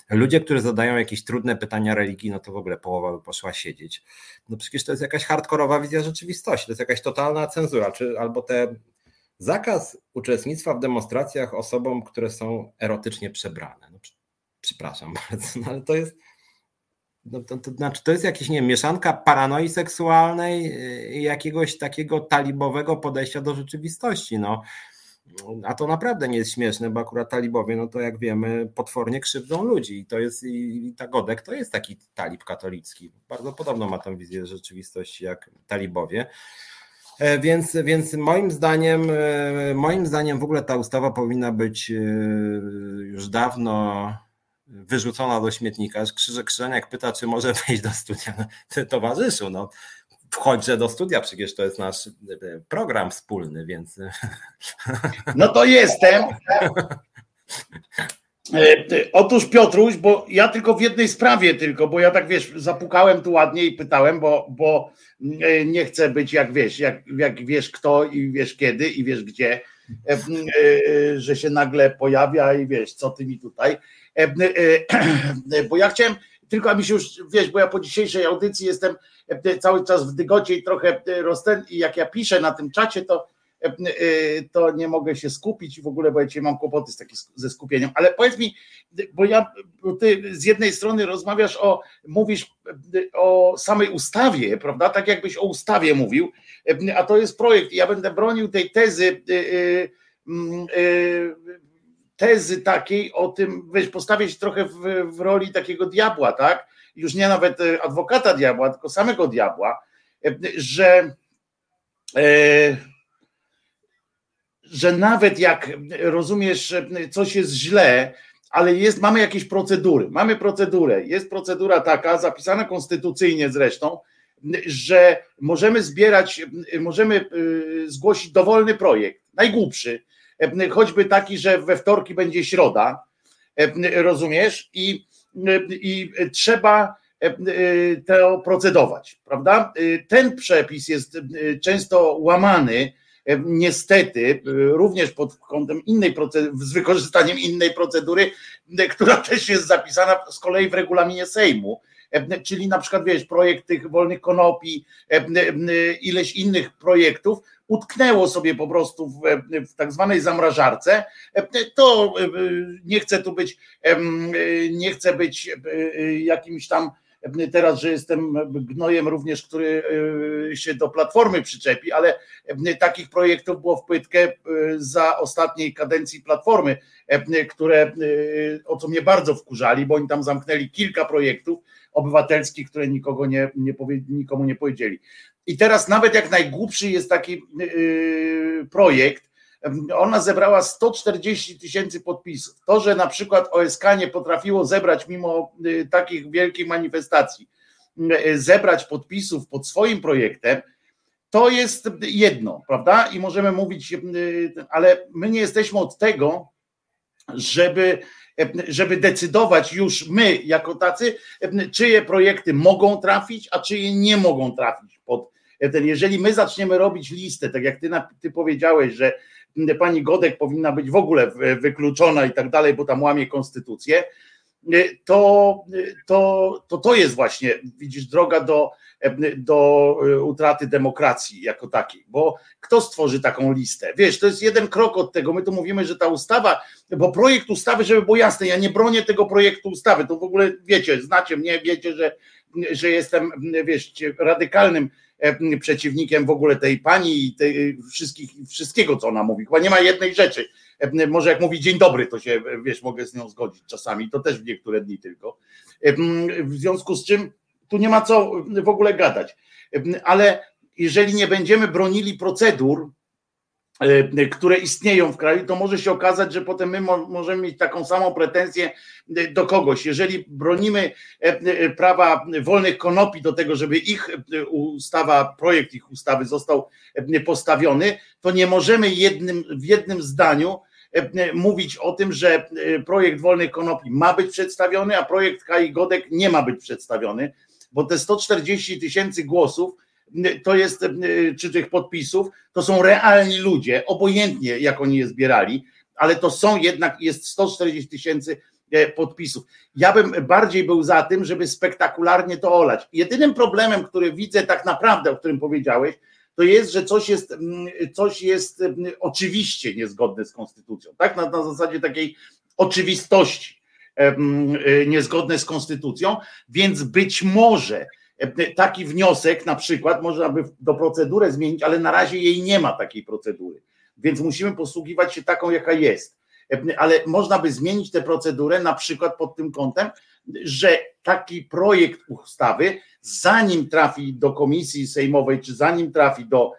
Ludzie, którzy zadają jakieś trudne pytania religii, no to w ogóle połowa by poszła siedzieć. No przecież to jest jakaś hardkorowa wizja rzeczywistości, to jest jakaś totalna cenzura, czy albo te zakaz uczestnictwa w demonstracjach osobom, które są erotycznie przebrane. No, przepraszam bardzo, no ale to jest no to, to, znaczy, to jest jakieś, nie mieszanka paranoi seksualnej i jakiegoś takiego talibowego podejścia do rzeczywistości, no. A to naprawdę nie jest śmieszne, bo akurat talibowie, no to jak wiemy, potwornie krzywdzą ludzi i to jest, i ta Godek to jest taki talib katolicki. Bardzo podobno ma tą wizję rzeczywistości jak talibowie. E, więc, więc moim zdaniem, e, moim zdaniem w ogóle ta ustawa powinna być e, już dawno wyrzucona do śmietnika. Krzyże Krzyżeniak pyta, czy może wejść do studia. No, towarzyszu, no wchodźże do studia, przecież to jest nasz e, program wspólny, więc... No to jestem. E, otóż Piotruś, bo ja tylko w jednej sprawie tylko, bo ja tak wiesz, zapukałem tu ładnie i pytałem, bo, bo e, nie chcę być jak wiesz, jak, jak wiesz kto i wiesz kiedy i wiesz gdzie, że się nagle pojawia i wiesz, co ty mi tutaj. E, e, e, bo ja chciałem, tylko aby się już, wiesz, bo ja po dzisiejszej audycji jestem cały czas w dygocie i trochę rozten i jak ja piszę na tym czacie, to to nie mogę się skupić i w ogóle, bo ja dzisiaj mam kłopoty z taki, ze skupieniem, ale powiedz mi, bo ja, bo ty z jednej strony rozmawiasz o, mówisz o samej ustawie, prawda, tak jakbyś o ustawie mówił, a to jest projekt. Ja będę bronił tej tezy tezy takiej o tym, wiesz, postawić trochę w, w roli takiego diabła, tak? Już nie nawet adwokata diabła, tylko samego diabła, że e, że nawet jak rozumiesz, coś jest źle, ale jest, mamy jakieś procedury, mamy procedurę, jest procedura taka, zapisana konstytucyjnie zresztą, że możemy zbierać, możemy zgłosić dowolny projekt, najgłupszy, E, choćby taki, że we wtorki będzie środa, e, rozumiesz? I, i trzeba to procedować, prawda? Ten przepis jest często łamany, niestety, również pod kątem innej procedury, z wykorzystaniem innej procedury, która też jest zapisana z kolei w regulaminie Sejmu, czyli na przykład wiesz, projekt tych wolnych konopi, ileś innych projektów, utknęło sobie po prostu w, w tak zwanej zamrażarce, to nie chcę tu być, nie chcę być jakimś tam teraz, że jestem gnojem również, który e, się do platformy przyczepi, ale e, takich projektów było w płytkę e, za ostatniej kadencji platformy, które o co mnie bardzo wkurzali, bo oni tam zamknęli kilka projektów obywatelskich, które nikogo nie, nie powie, nikomu nie powiedzieli. I teraz nawet jak najgłupszy jest taki projekt, ona zebrała 140 tysięcy podpisów. To, że na przykład OSK nie potrafiło zebrać mimo y, takich wielkich manifestacji, y, zebrać podpisów pod swoim projektem, to jest jedno, prawda? I możemy mówić, y, ale my nie jesteśmy od tego, żeby, żeby decydować już my, jako tacy, czyje projekty mogą trafić, a czyje nie mogą trafić pod ten. Jeżeli my zaczniemy robić listę, tak jak ty, ty powiedziałeś, że pani Godek powinna być w ogóle wykluczona i tak dalej, bo tam łamie konstytucję, to to, to, to jest właśnie, widzisz, droga do, do utraty demokracji jako takiej, bo kto stworzy taką listę? Wiesz, to jest jeden krok od tego. My tu mówimy, że ta ustawa, bo projekt ustawy, żeby było jasne, ja nie bronię tego projektu ustawy, to w ogóle wiecie, znacie mnie, wiecie, że, że jestem, wiesz, radykalnym E, przeciwnikiem w ogóle tej pani i tej, wszystkich, wszystkiego, co ona mówi. Chyba nie ma jednej rzeczy. E, może jak mówi dzień dobry, to się, wiesz, mogę z nią zgodzić czasami, to też w niektóre dni tylko. E, w związku z czym tu nie ma co w ogóle gadać. Ale jeżeli nie będziemy bronili procedur, E, które istnieją w kraju, to może się okazać, że potem my możemy mieć taką samą pretensję e, do kogoś. Jeżeli bronimy e, prawa wolnych konopi do tego, żeby ich ustawa, projekt ich ustawy został postawiony, to nie możemy jednym, w jednym zdaniu mówić o tym, że projekt wolnych konopi ma być przedstawiony, a projekt Kai Godek nie ma być przedstawiony, bo te 140 tysięcy głosów to jest, e, czy tych podpisów, to są realni ludzie, obojętnie jak oni je zbierali, ale to są jednak, jest 140 tysięcy e, podpisów. Ja bym bardziej był za tym, żeby spektakularnie to olać. Jedynym problemem, który widzę tak naprawdę, o którym powiedziałeś, to jest, że coś jest, coś jest oczywiście niezgodne z konstytucją, tak? Na, na zasadzie takiej oczywistości e, niezgodne z konstytucją, więc być może taki wniosek na przykład można by do procedury zmienić, ale na razie jej nie ma takiej procedury. Więc musimy posługiwać się taką, jaka jest. Ale można by zmienić tę procedurę na przykład pod tym kątem, że taki projekt ustawy, zanim trafi do komisji sejmowej, czy zanim trafi do,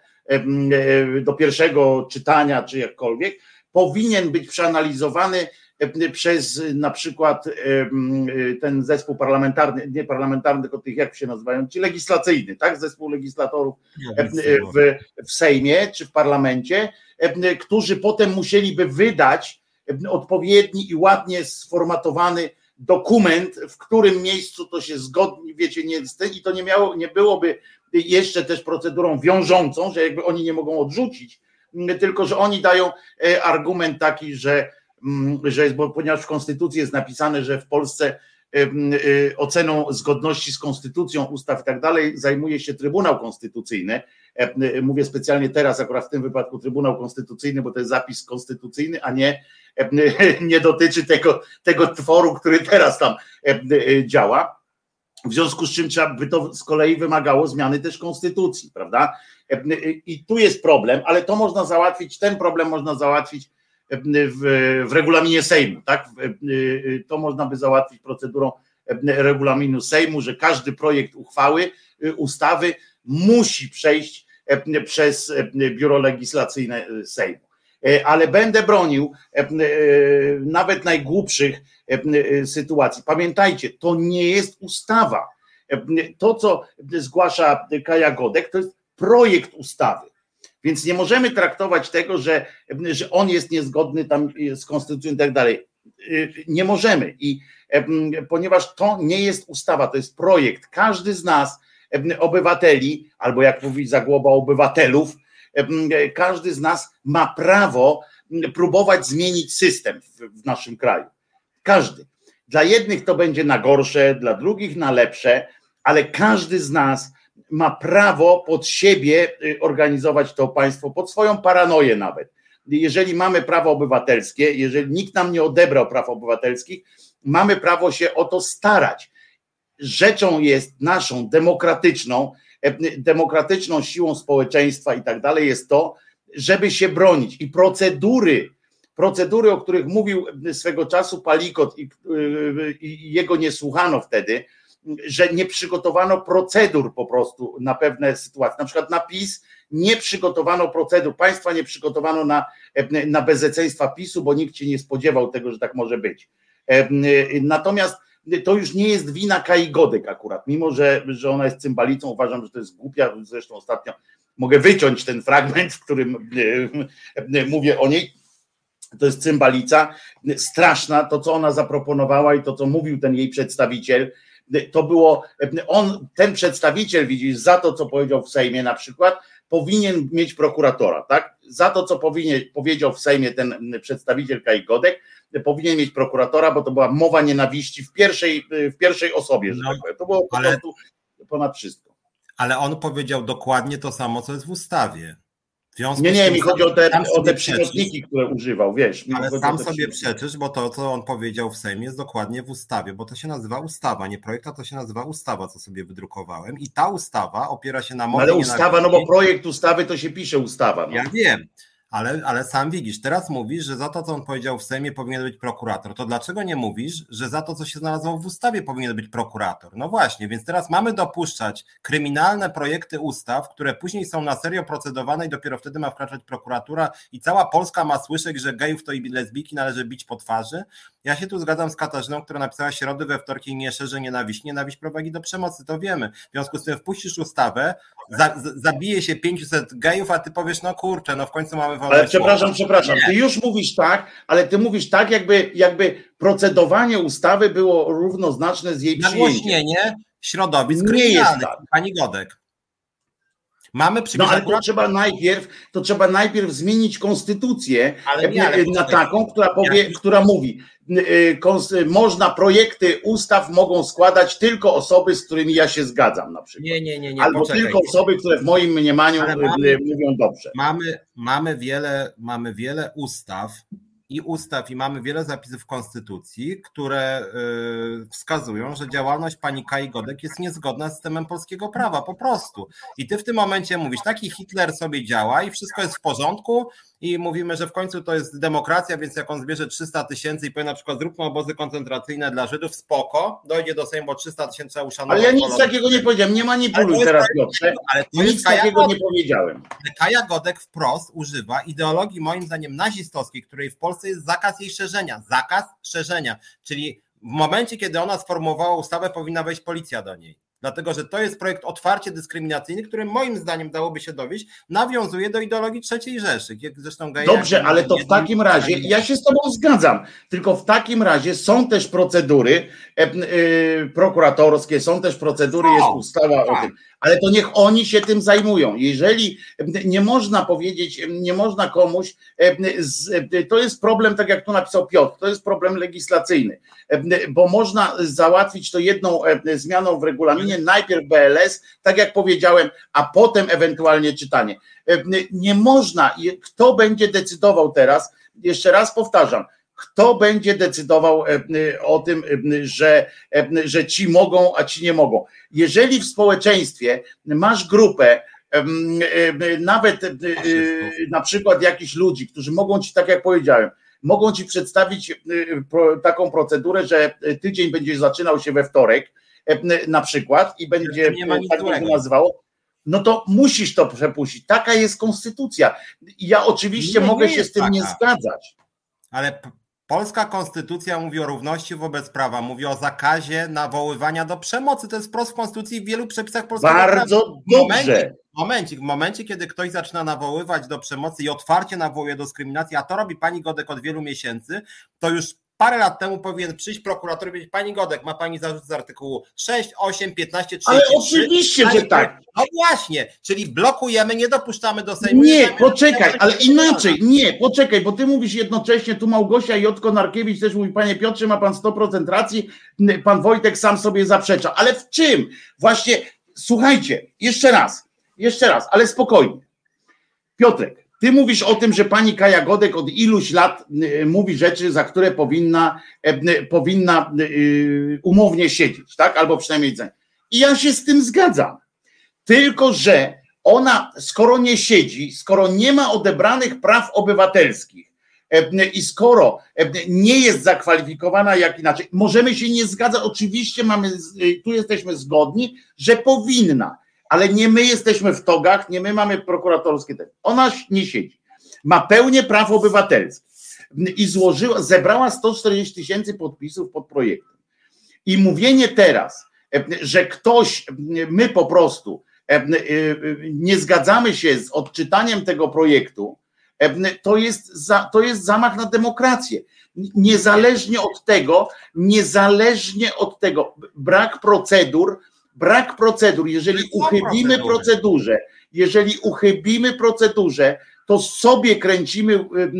do pierwszego czytania, czy jakkolwiek, powinien być przeanalizowany E, przez na przykład e, ten zespół parlamentarny, nie parlamentarny, tylko tych jak się nazywają, ci legislacyjny, tak? Zespół legislatorów e, w, w Sejmie czy w parlamencie, którzy potem musieliby wydać odpowiedni i ładnie sformatowany dokument, w którym miejscu to się zgodnie, wiecie, nie, i to nie miało, nie byłoby jeszcze też procedurą wiążącą, że jakby oni nie mogą odrzucić, tylko że oni dają argument taki, że że jest, bo ponieważ w Konstytucji jest napisane, że w Polsce y, oceną zgodności z konstytucją, ustaw i tak dalej zajmuje się Trybunał Konstytucyjny. Y, mówię specjalnie teraz, akurat w tym wypadku Trybunał Konstytucyjny, bo to jest zapis konstytucyjny, a nie, nie dotyczy tego, tego tworu, który teraz tam y, działa. W związku z czym trzeba by to z kolei wymagało zmiany też konstytucji, prawda? I tu jest problem, ale to można załatwić, ten problem można załatwić w, w regulaminie Sejmu. Tak? To można by załatwić procedurą regulaminu Sejmu, że każdy projekt uchwały, ustawy musi przejść przez biuro legislacyjne Sejmu. Ale będę bronił nawet najgłupszych sytuacji. Pamiętajcie, to nie jest ustawa. To, co zgłasza Kaja Godek, to jest projekt ustawy. Więc nie możemy traktować tego, że, że on jest niezgodny tam z konstytucją i tak dalej. Nie możemy. I ponieważ to nie jest ustawa, to jest projekt. Każdy z nas, obywateli, albo jak mówi Zagłoba, obywatelów, każdy z nas ma prawo próbować zmienić system w naszym kraju. Każdy. Dla jednych to będzie na gorsze, dla drugich na lepsze, ale każdy z nas ma prawo pod siebie y, organizować to państwo, pod swoją paranoję nawet. Jeżeli mamy prawo obywatelskie, jeżeli nikt nam nie odebrał praw obywatelskich, mamy prawo się o to starać. Rzeczą jest naszą demokratyczną, e, demokratyczną siłą społeczeństwa i tak dalej jest to, żeby się bronić i procedury, procedury, o których mówił swego czasu Palikot i, y, i jego nie słuchano wtedy, że nie przygotowano procedur po prostu na pewne sytuacje. Na przykład na PiS nie przygotowano procedur, państwa nie przygotowano na, na bezeceństwa PiSu, bo nikt się nie spodziewał tego, że tak może być. Natomiast to już nie jest wina Kai Godek akurat, mimo że, że ona jest cymbalicą, uważam, że to jest głupia, zresztą ostatnio mogę wyciąć ten fragment, w którym mówię o niej, to jest cymbalica, straszna, to co ona zaproponowała i to co mówił ten jej przedstawiciel, to było, on, ten przedstawiciel, widzisz, za to, co powiedział w Sejmie na przykład, powinien mieć prokuratora, tak? Za to, co powinien, powiedział w Sejmie ten przedstawiciel Kaj Godek, powinien mieć prokuratora, bo to była mowa nienawiści w pierwszej, w pierwszej osobie, że no, tak powiem. To było po ale, prostu ponad wszystko. Ale on powiedział dokładnie to samo, co jest w ustawie nie, nie, mi chodzi o te, o te przymiotniki, które używał, wiesz. Ale sam sobie przeczysz, bo to, co on powiedział w Sejmie, jest dokładnie w ustawie, bo to się nazywa ustawa, nie projekt, a to się nazywa ustawa, co sobie wydrukowałem. I ta ustawa opiera się na mowie. Ale ustawa, no bo projekt ustawy to się pisze ustawa. No. Ja wiem. Ale, ale sam widzisz, teraz mówisz, że za to, co on powiedział w Sejmie, powinien być prokurator. To dlaczego nie mówisz, że za to, co się znalazło w ustawie, powinien być prokurator? No właśnie, więc teraz mamy dopuszczać kryminalne projekty ustaw, które później są na serio procedowane i dopiero wtedy ma wkraczać prokuratura i cała Polska ma słyszeć, że gejów to i lesbijki należy bić po twarzy. Ja się tu zgadzam z Katarzyną, która napisała środy we wtorki nie szerzy nienawiść. Nienawiść prowadzi do przemocy, to wiemy. W związku z tym wpuścisz ustawę, za, zabije się 500 gejów, a ty powiesz, no kurczę, no w końcu mamy Ale przepraszam, przepraszam, ty już mówisz tak, ale ty mówisz tak, jakby, jakby procedowanie ustawy było równoznaczne z jej przyjęciem. Nagłośnienie środowisk nie jest tak. pani Godek. Mamy No ale to trzeba najpierw, to trzeba najpierw zmienić konstytucję ale nie, ale na taką, która powie, która mówi, y, można projekty ustaw mogą składać tylko osoby, z którymi ja się zgadzam na przykład. Nie, nie, nie, nie Albo poczekaj. tylko osoby, które w moim mniemaniu y, mamy, mówią dobrze. Mamy, mamy, wiele, mamy wiele ustaw, i ustaw, i mamy wiele zapisów w Konstytucji, które y, wskazują, że działalność pani Kai Godek jest niezgodna z systemem polskiego prawa, po prostu. I ty w tym momencie mówisz, taki Hitler sobie działa i wszystko jest w porządku, i mówimy, że w końcu to jest demokracja, więc jak on zbierze 300 tysięcy i powie na przykład zróbmy obozy koncentracyjne dla Żydów, spoko, dojdzie do Sejmu, bo 300 tysięcy uszanować. Ale ja nic takiego nie powiedziałem, nie manipuluj teraz Piotrze, ale to nic takiego Godek. nie powiedziałem. Kaja Godek wprost używa ideologii moim zdaniem nazistowskiej, której w Polsce jest zakaz jej szerzenia, zakaz szerzenia, czyli w momencie, kiedy ona sformułowała ustawę, powinna wejść policja do niej dlatego że to jest projekt otwarcie dyskryminacyjny, który moim zdaniem dałoby się dowieść, nawiązuje do ideologii trzeciej Rzeszy. Zresztą Dobrze, ale to w takim razie, ja się z Tobą zgadzam, tylko w takim razie są też procedury e, e, prokuratorskie, są też procedury, jest ustawa o tak. tym ale to niech oni się tym zajmują. Jeżeli nie można powiedzieć, nie można komuś, to jest problem, tak jak tu napisał Piotr, to jest problem legislacyjny, bo można załatwić to jedną zmianą w regulaminie, najpierw BLS, tak jak powiedziałem, a potem ewentualnie czytanie. Nie można, kto będzie decydował teraz, jeszcze raz powtarzam, kto będzie decydował e, e, o tym, e, że, że ci mogą, a ci nie mogą. Jeżeli w społeczeństwie masz grupę, nawet na przykład jakichś ludzi, którzy mogą ci, tak jak powiedziałem, mogą ci przedstawić taką procedurę, że tydzień będzie zaczynał się we wtorek, na przykład, i będzie tak będzie nazywało, no to musisz to przepuścić. Taka jest konstytucja. Ja oczywiście nie, mogę nie się z tym taka. nie zgadzać. Ale Polska konstytucja mówi o równości wobec prawa, mówi o zakazie nawoływania do przemocy. To jest wprost w konstytucji w wielu przepisach polskiego Bardzo prawa. dobrze. Momencik, w momencie, kiedy ktoś zaczyna nawoływać do przemocy i otwarcie nawołuje do dyskryminacji, a to robi pani Godek od wielu miesięcy, to już parę lat temu powinien przyjść prokurator i powiedzieć, pani Godek, ma pani zarzut z artykułu 6, 8, 15, 33. Ale oczywiście, że tak. No właśnie, czyli blokujemy, nie dopuszczamy do Sejmu. Nie, poczekaj, ale inaczej, nie, poczekaj, bo ty mówisz jednocześnie, tu Małgosia Jotko Narkiewicz też mówi, panie Piotrze, ma pan 100% racji, pan Wojtek sam sobie zaprzecza, ale w czym? Właśnie, słuchajcie, jeszcze raz, jeszcze raz, ale spokojnie. Piotrek, ty mówisz o tym, że pani Kaja Godek od iluś lat y, mówi rzeczy, za które powinna, e, powinna y, umownie siedzieć, tak? Albo przynajmniej. I ja się z tym zgadzam. Tylko, że ona, skoro nie siedzi, skoro nie ma odebranych praw obywatelskich e, i skoro e, nie jest zakwalifikowana jak inaczej, możemy się nie zgadzać. Oczywiście mamy, tu jesteśmy zgodni, że powinna ale nie my jesteśmy w togach, nie my mamy prokuratorskie. Ona nie siedzi. Ma pełnię praw obywatelskich i złożyła, zebrała 140 tysięcy podpisów pod projektem. I mówienie teraz, że ktoś, my po prostu nie zgadzamy się z odczytaniem tego projektu, to jest, za, to jest zamach na demokrację. Niezależnie od tego, niezależnie od tego, brak procedur brak procedur, jeżeli uchybimy procedurze, jeżeli uchybimy procedurze, to sobie kręcimy y,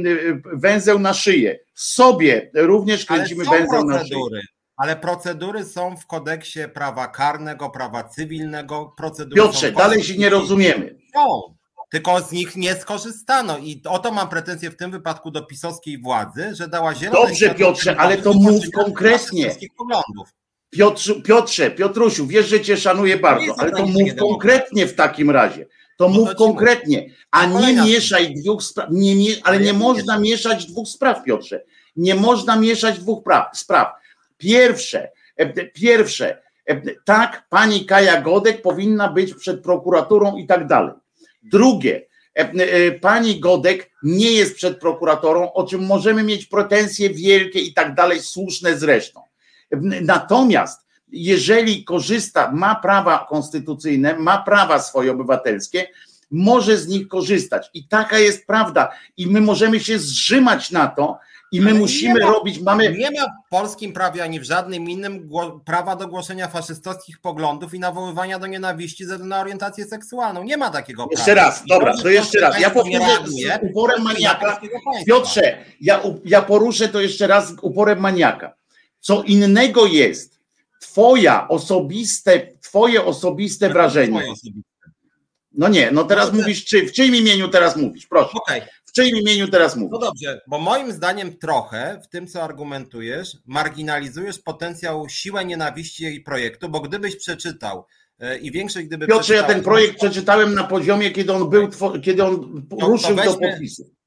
y, węzeł na szyję. Sobie również kręcimy węzeł na szyję. Ale procedury są w kodeksie prawa karnego, prawa cywilnego. Procedury Piotrze, dalej się nie rozumiemy. Są, tylko z nich nie skorzystano. I o to mam pretensję w tym wypadku do pisowskiej władzy, że dała zielone Dobrze, Piotrze, ale to mów konkretnie. Poglądów. Piotrze, Piotrze, Piotrusiu, wiesz, że cię szanuję bardzo, ale to mów konkretnie w takim razie. To no mów konkretnie, a nie mieszaj dwóch spraw, nie, ale nie można mieszać dwóch spraw, Piotrze. Nie można mieszać dwóch praw, spraw. Pierwsze, e, pierwsze, e, tak, pani Kaja Godek powinna być przed prokuraturą i tak dalej. Drugie, e, pani Godek nie jest przed prokuratorą, o czym możemy mieć pretensje wielkie i tak dalej, słuszne zresztą. Natomiast jeżeli korzysta, ma prawa konstytucyjne, ma prawa swoje obywatelskie, może z nich korzystać. I taka jest prawda. I my możemy się zrzymać na to, i my Ale musimy ma, robić, mamy. Nie ma w polskim prawie ani w żadnym innym prawa do głoszenia faszystowskich poglądów i nawoływania do nienawiści ze na orientację seksualną. Nie ma takiego prawa. Jeszcze raz, dobra, to jeszcze raz. Ja powtórzę z uporem maniaka. Piotrze, ja, ja poruszę to jeszcze raz uporem maniaka. Co innego jest twoja osobiste, twoje osobiste wrażenie. No nie, no teraz no, mówisz, czy, w czyim imieniu teraz mówisz, proszę. Okay. W czyim imieniu teraz mówisz? No dobrze, bo moim zdaniem trochę w tym, co argumentujesz, marginalizujesz potencjał, siłę nienawiści jej projektu, bo gdybyś przeczytał e, i większość gdyby Piotrze, ja ten projekt przeczytałem na poziomie, kiedy on był, kiedy on ruszył do podpisu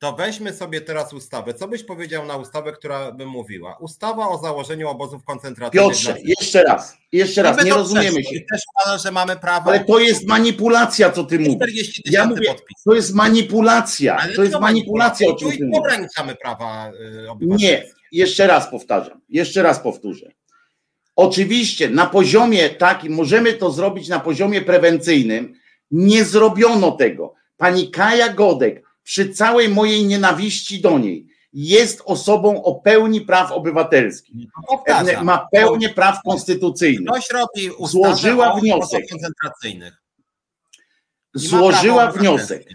to weźmy sobie teraz ustawę. Co byś powiedział na ustawę, która by mówiła? Ustawa o założeniu obozów koncentracyjnych. Piotrze, jeszcze raz, jeszcze raz, nie rozumiemy się. Też uważam, że mamy prawo. Ale to jest manipulacja, co ty mówisz. Ja mówię, to jest manipulacja. Ale to jest manipulacja, o czym ty mówisz. ograniczamy prawa obywatelskie. Nie, jeszcze raz powtarzam, jeszcze raz powtórzę. Oczywiście na poziomie takim, możemy to zrobić na poziomie prewencyjnym. Nie zrobiono tego. Pani Kaja Godek przy całej mojej nienawiści do niej, jest osobą o pełni praw obywatelskich. No Ma pełnię praw konstytucyjnych. Ktoś robi Złożyła wniosek. koncentracyjnych. Złożyła wniosek.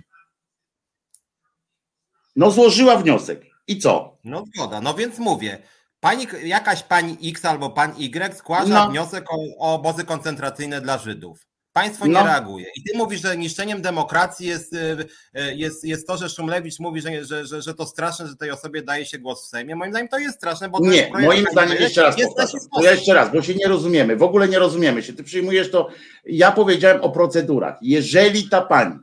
No złożyła wniosek. I co? No zgoda. No więc mówię. Pani, jakaś pani X albo pan Y składa no. wniosek o, o obozy koncentracyjne dla Żydów. Państwo nie no. reaguje. I ty mówisz, że niszczeniem demokracji jest, y, y, jest, jest to, że Szumlewicz mówi, że, że, że, że to straszne, że tej osobie daje się głos w Sejmie. Moim zdaniem to jest straszne, bo Nie, moim zdaniem jeszcze raz to jeszcze raz, bo się nie rozumiemy. W ogóle nie rozumiemy się. Ty przyjmujesz to. Ja powiedziałem o procedurach. Jeżeli ta pani,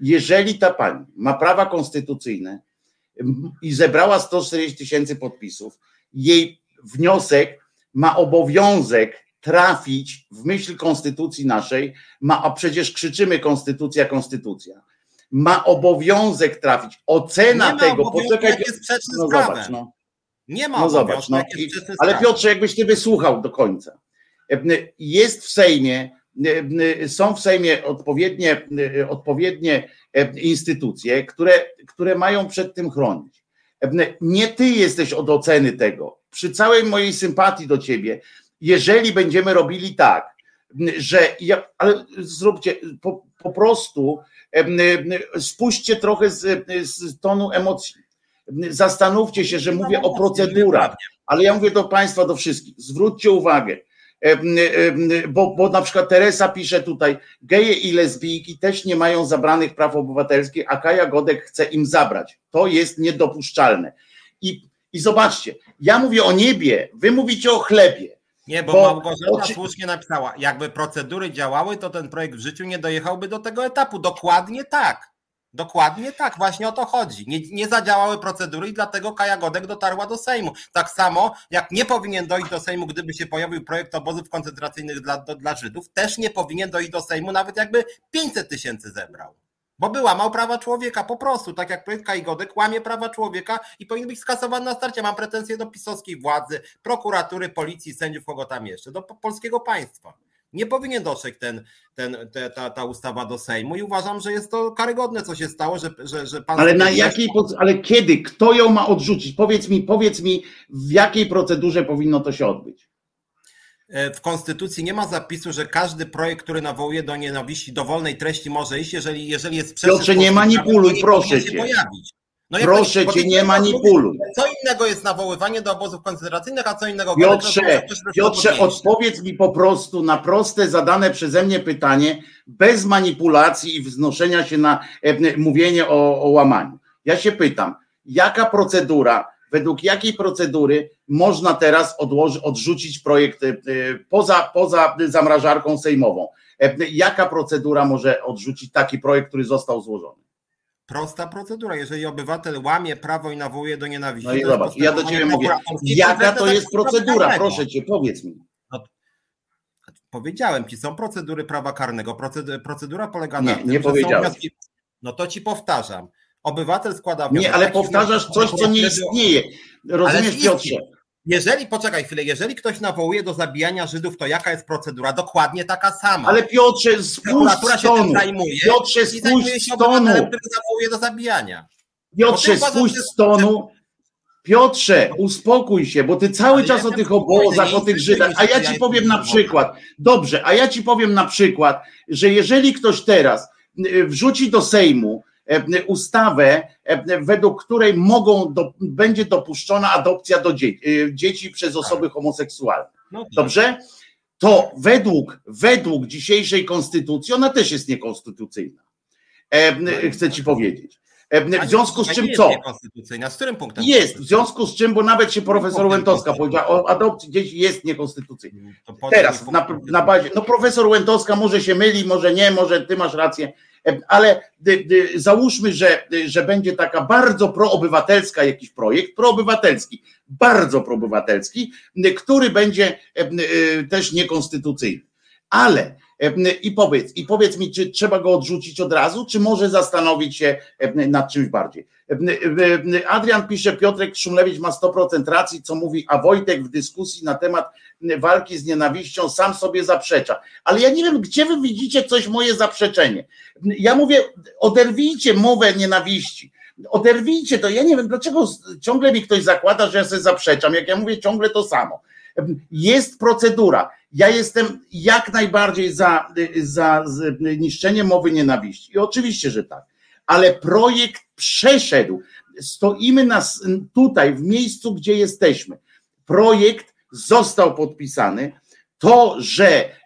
jeżeli ta pani ma prawa konstytucyjne i zebrała 140 tysięcy podpisów, jej wniosek ma obowiązek trafić w myśl konstytucji naszej, ma, a przecież krzyczymy konstytucja, konstytucja, ma obowiązek trafić. Ocena tego, poczekaj, no zobacz, no. Nie ma no zobacz, no. ale Piotrze, jakbyś ty wysłuchał do końca. Jest w Sejmie, są w Sejmie odpowiednie, odpowiednie instytucje, które, które mają przed tym chronić. Nie ty jesteś od oceny tego. Przy całej mojej sympatii do ciebie, jeżeli będziemy robili tak, że ja, ale zróbcie po, po prostu spuśćcie trochę z, z tonu emocji. Zastanówcie się, że mówię o procedurach, ale ja mówię do Państwa, do wszystkich. Zwróćcie uwagę, bo, bo na przykład Teresa pisze tutaj, geje i lesbijki też nie mają zabranych praw obywatelskich, a Kaja Godek chce im zabrać. To jest niedopuszczalne. I, i zobaczcie, ja mówię o niebie, wy mówicie o chlebie. Nie, bo, bo Małgorzata oczy... słusznie napisała, jakby procedury działały, to ten projekt w życiu nie dojechałby do tego etapu. Dokładnie tak. Dokładnie tak, właśnie o to chodzi. Nie, nie zadziałały procedury i dlatego Kaja Godek dotarła do Sejmu. Tak samo jak nie powinien dojść do Sejmu, gdyby się pojawił projekt obozów koncentracyjnych dla, do, dla Żydów, też nie powinien dojść do Sejmu, nawet jakby 500 tysięcy zebrał. Bo by łamał prawa człowieka po prostu, tak jak projekt Kai Godek łamie prawa człowieka i powinien być skasowany na starcie. Mam pretensje do pisowskiej władzy, prokuratury, policji, sędziów, kogo tam jeszcze, do polskiego państwa. Nie powinien dotrzeć ten, ten, te, ta, ta ustawa do Sejmu i uważam, że jest to karygodne, co się stało, że, że, że pan. Ale na jakiej, ale kiedy? Kto ją ma odrzucić? Powiedz mi, powiedz mi, w jakiej procedurze powinno to się odbyć? E, w Konstytucji nie ma zapisu, że każdy projekt, który nawołuje do nienawiści, dowolnej treści może iść, jeżeli, jeżeli jest sprzeczny. Piotrze, nie manipuluj, proszę cię. Pojawić. No Proszę cię, nie manipuluj. Co innego jest nawoływanie do obozów koncentracyjnych, a co innego... Piotrze, Piotrze odpowiedz mi po prostu na proste, zadane przeze mnie pytanie, bez manipulacji i wznoszenia się na e, mówienie o, o łamaniu. Ja się pytam, jaka procedura, według jakiej procedury można teraz odłoży, odrzucić projekt e, poza, poza zamrażarką sejmową? E, jaka procedura może odrzucić taki projekt, który został złożony? Prosta procedura. Jeżeli obywatel łamie prawo i nawołuje do nienawiści. No i zobacz, ja do ciebie mówię, jaka to jest procedura? Proszę cię, powiedz mi. No, powiedziałem ci, są procedury prawa karnego. Procedura polega na nie, tym, nie powiedziałem. No to ci powtarzam. Obywatel składa wniosek. Nie, ale powtarzasz coś, co nie istnieje. Rozumiesz, Piotrze? Jeżeli, poczekaj chwilę, jeżeli ktoś nawołuje do zabijania Żydów, to jaka jest procedura? Dokładnie taka sama. Ale Piotrze, spójrz z tonu. Piotrze, spójrz z tonu. który nawołuje do zabijania. Piotrze, spójrz z tonu. Piotrze, uspokój się, bo ty cały Ale czas ja o tych obozach, o tych Żydach, a ja ci powiem na przykład, dobrze, a ja ci powiem na przykład, że jeżeli ktoś teraz y, wrzuci do Sejmu ustawę, e, według której mogą do, będzie dopuszczona adopcja do dzieci, e, dzieci przez osoby homoseksualne. No tak. Dobrze? To według, według dzisiejszej konstytucji ona też jest niekonstytucyjna. No chcę ci powiedzieć. W związku z czym co? Z którym punktem? Jest, w związku z czym, bo nawet się profesor Łętowska powiedziała o adopcji dzieci jest niekonstytucyjna. Teraz na, na bazie, no profesor Łętowska może się myli, może nie, może ty masz rację, ale załóżmy, że, że będzie taka bardzo proobywatelska jakiś projekt, proobywatelski, bardzo proobywatelski, który będzie też niekonstytucyjny. Ale i powiedz, i powiedz mi, czy trzeba go odrzucić od razu, czy może zastanowić się nad czymś bardziej. Adrian pisze, Piotrek Szumlewicz ma 100% racji, co mówi, a Wojtek w dyskusji na temat walki z nienawiścią sam sobie zaprzecza. Ale ja nie wiem, gdzie wy widzicie coś moje zaprzeczenie. Ja mówię, oderwijcie mowę nienawiści. Oderwijcie to. Ja nie wiem, dlaczego ciągle mi ktoś zakłada, że ja sobie zaprzeczam, jak ja mówię ciągle to samo. Jest procedura. Ja jestem jak najbardziej za, za niszczenie mowy nienawiści. I oczywiście, że tak. Ale projekt przeszedł. Stoimy nas tutaj, w miejscu, gdzie jesteśmy. Projekt został podpisany. To, że,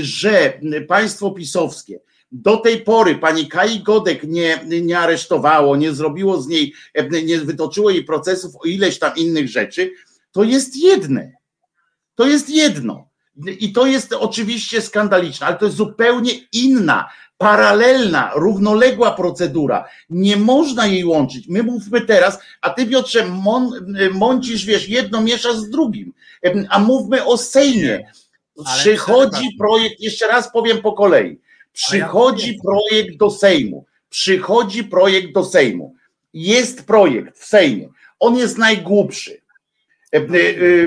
że państwo pisowskie do tej pory pani Kai Godek nie, nie aresztowało, nie zrobiło z niej, nie wytoczyło jej procesów o ileś tam innych rzeczy, to jest jedne. To jest jedno. I to jest oczywiście skandaliczne, ale to jest zupełnie inna, paralelna, równoległa procedura. Nie można jej łączyć. My mówmy teraz, a ty Piotrze mącisz, wiesz, jedno mieszasz z drugim. A mówmy o Sejmie. Przychodzi projekt, jeszcze raz powiem po kolei. Przychodzi projekt do Sejmu. Przychodzi projekt do Sejmu. Jest projekt w Sejmie. On jest najgłupszy. E, e,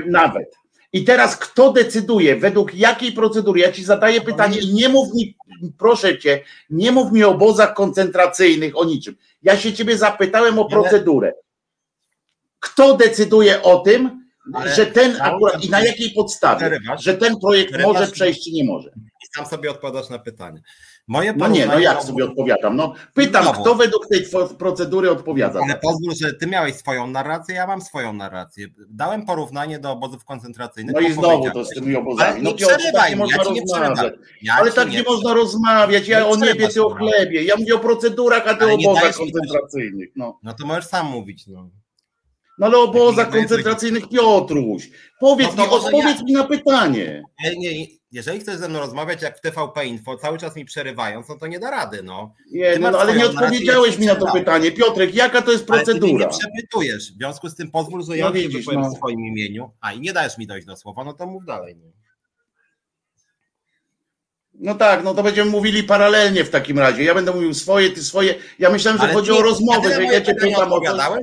nawet i teraz kto decyduje, według jakiej procedury? Ja ci zadaję pytanie i nie mów mi, proszę cię, nie mów mi o obozach koncentracyjnych, o niczym. Ja się ciebie zapytałem o procedurę. Kto decyduje o tym, ale że ten akurat i na jakiej podstawie, że ten projekt może przejść czy nie może? I sam sobie odpowiadasz na pytanie. Moje no nie, no jak sobie odpowiadam? No pytam, Znowu. kto według tej procedury odpowiada. Ale pozwól, że ty miałeś swoją narrację, ja mam swoją narrację. Dałem porównanie do obozów koncentracyjnych. No i znowu to z tymi obozami. No Piotr, tak nie można ja rozmawiać. Ja ale tak nie, nie można rozmawiać. Ja o niebie, ty o chlebie. Ja mówię o procedurach, a ty o obozach koncentracyjnych. No. no to możesz sam mówić. No. No ale obozach koncentracyjnych Piotruś. Powiedz no mi, odpowiedz ja... mi na pytanie. Nie, nie, jeżeli chcesz ze mną rozmawiać jak w TVP Info, cały czas mi przerywając, no to nie da rady, no. Nie, no, ale nie odpowiedziałeś mi na to pytanie. Piotrek, jaka to jest procedura? Ale ty nie przepytujesz, w związku z tym pozwól, że ja no się wypowiem no. w swoim imieniu, a i nie dajesz mi dojść do słowa, no to mów dalej. No. No tak, no to będziemy mówili paralelnie w takim razie. Ja będę mówił swoje, ty swoje. Ja myślałem, że ale chodzi o rozmowę, że ja cię pytam o to.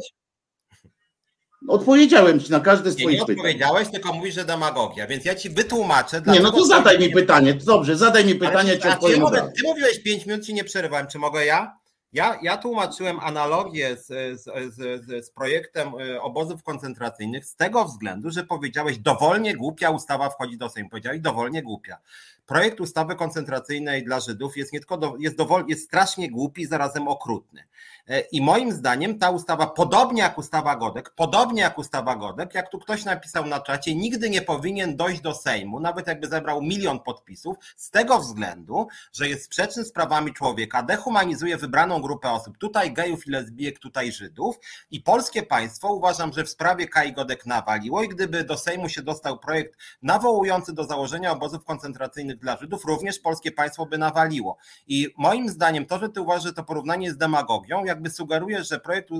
Odpowiedziałem ci na każde z twoich pytań. Nie odpowiedziałeś, tylko mówisz, że demagogia, więc ja ci wytłumaczę. Nie, no to zadaj mi pytanie. Dobrze, zadaj mi pytanie, czy odpowiem. Mogę, ty mówiłeś 5 minut, ci nie przerywałem. Czy mogę ja? Ja, ja tłumaczyłem analogię z, z, z, z, projektem y, obozów koncentracyjnych z tego względu, że powiedziałeś dowolnie głupia ustawa wchodzi do Sejmu. Powiedziałeś dowolnie głupia. Projekt ustawy koncentracyjnej dla Żydów jest nie tylko do, jest, dowol, jest strasznie głupi, zarazem okrutny. E, I moim zdaniem ta ustawa, podobnie jak ustawa Godek, podobnie jak ustawa Godek, jak tu ktoś napisał na czacie, nigdy nie powinien dojść do Sejmu, nawet jakby zebrał milion podpisów, z tego względu, że jest sprzeczny z prawami człowieka, dehumanizuje wybraną grupę osób, tutaj gejów i lesbijek, tutaj Żydów. I polskie państwo uważam, że w sprawie Kai Godek nawaliło i gdyby do Sejmu się dostał projekt nawołujący do założenia obozów koncentracyjnych dla Żydów, również polskie państwo by nawaliło. I moim zdaniem to, że ty uważasz, że to porównanie jest demagogią, jakby sugerujesz, że projekt e,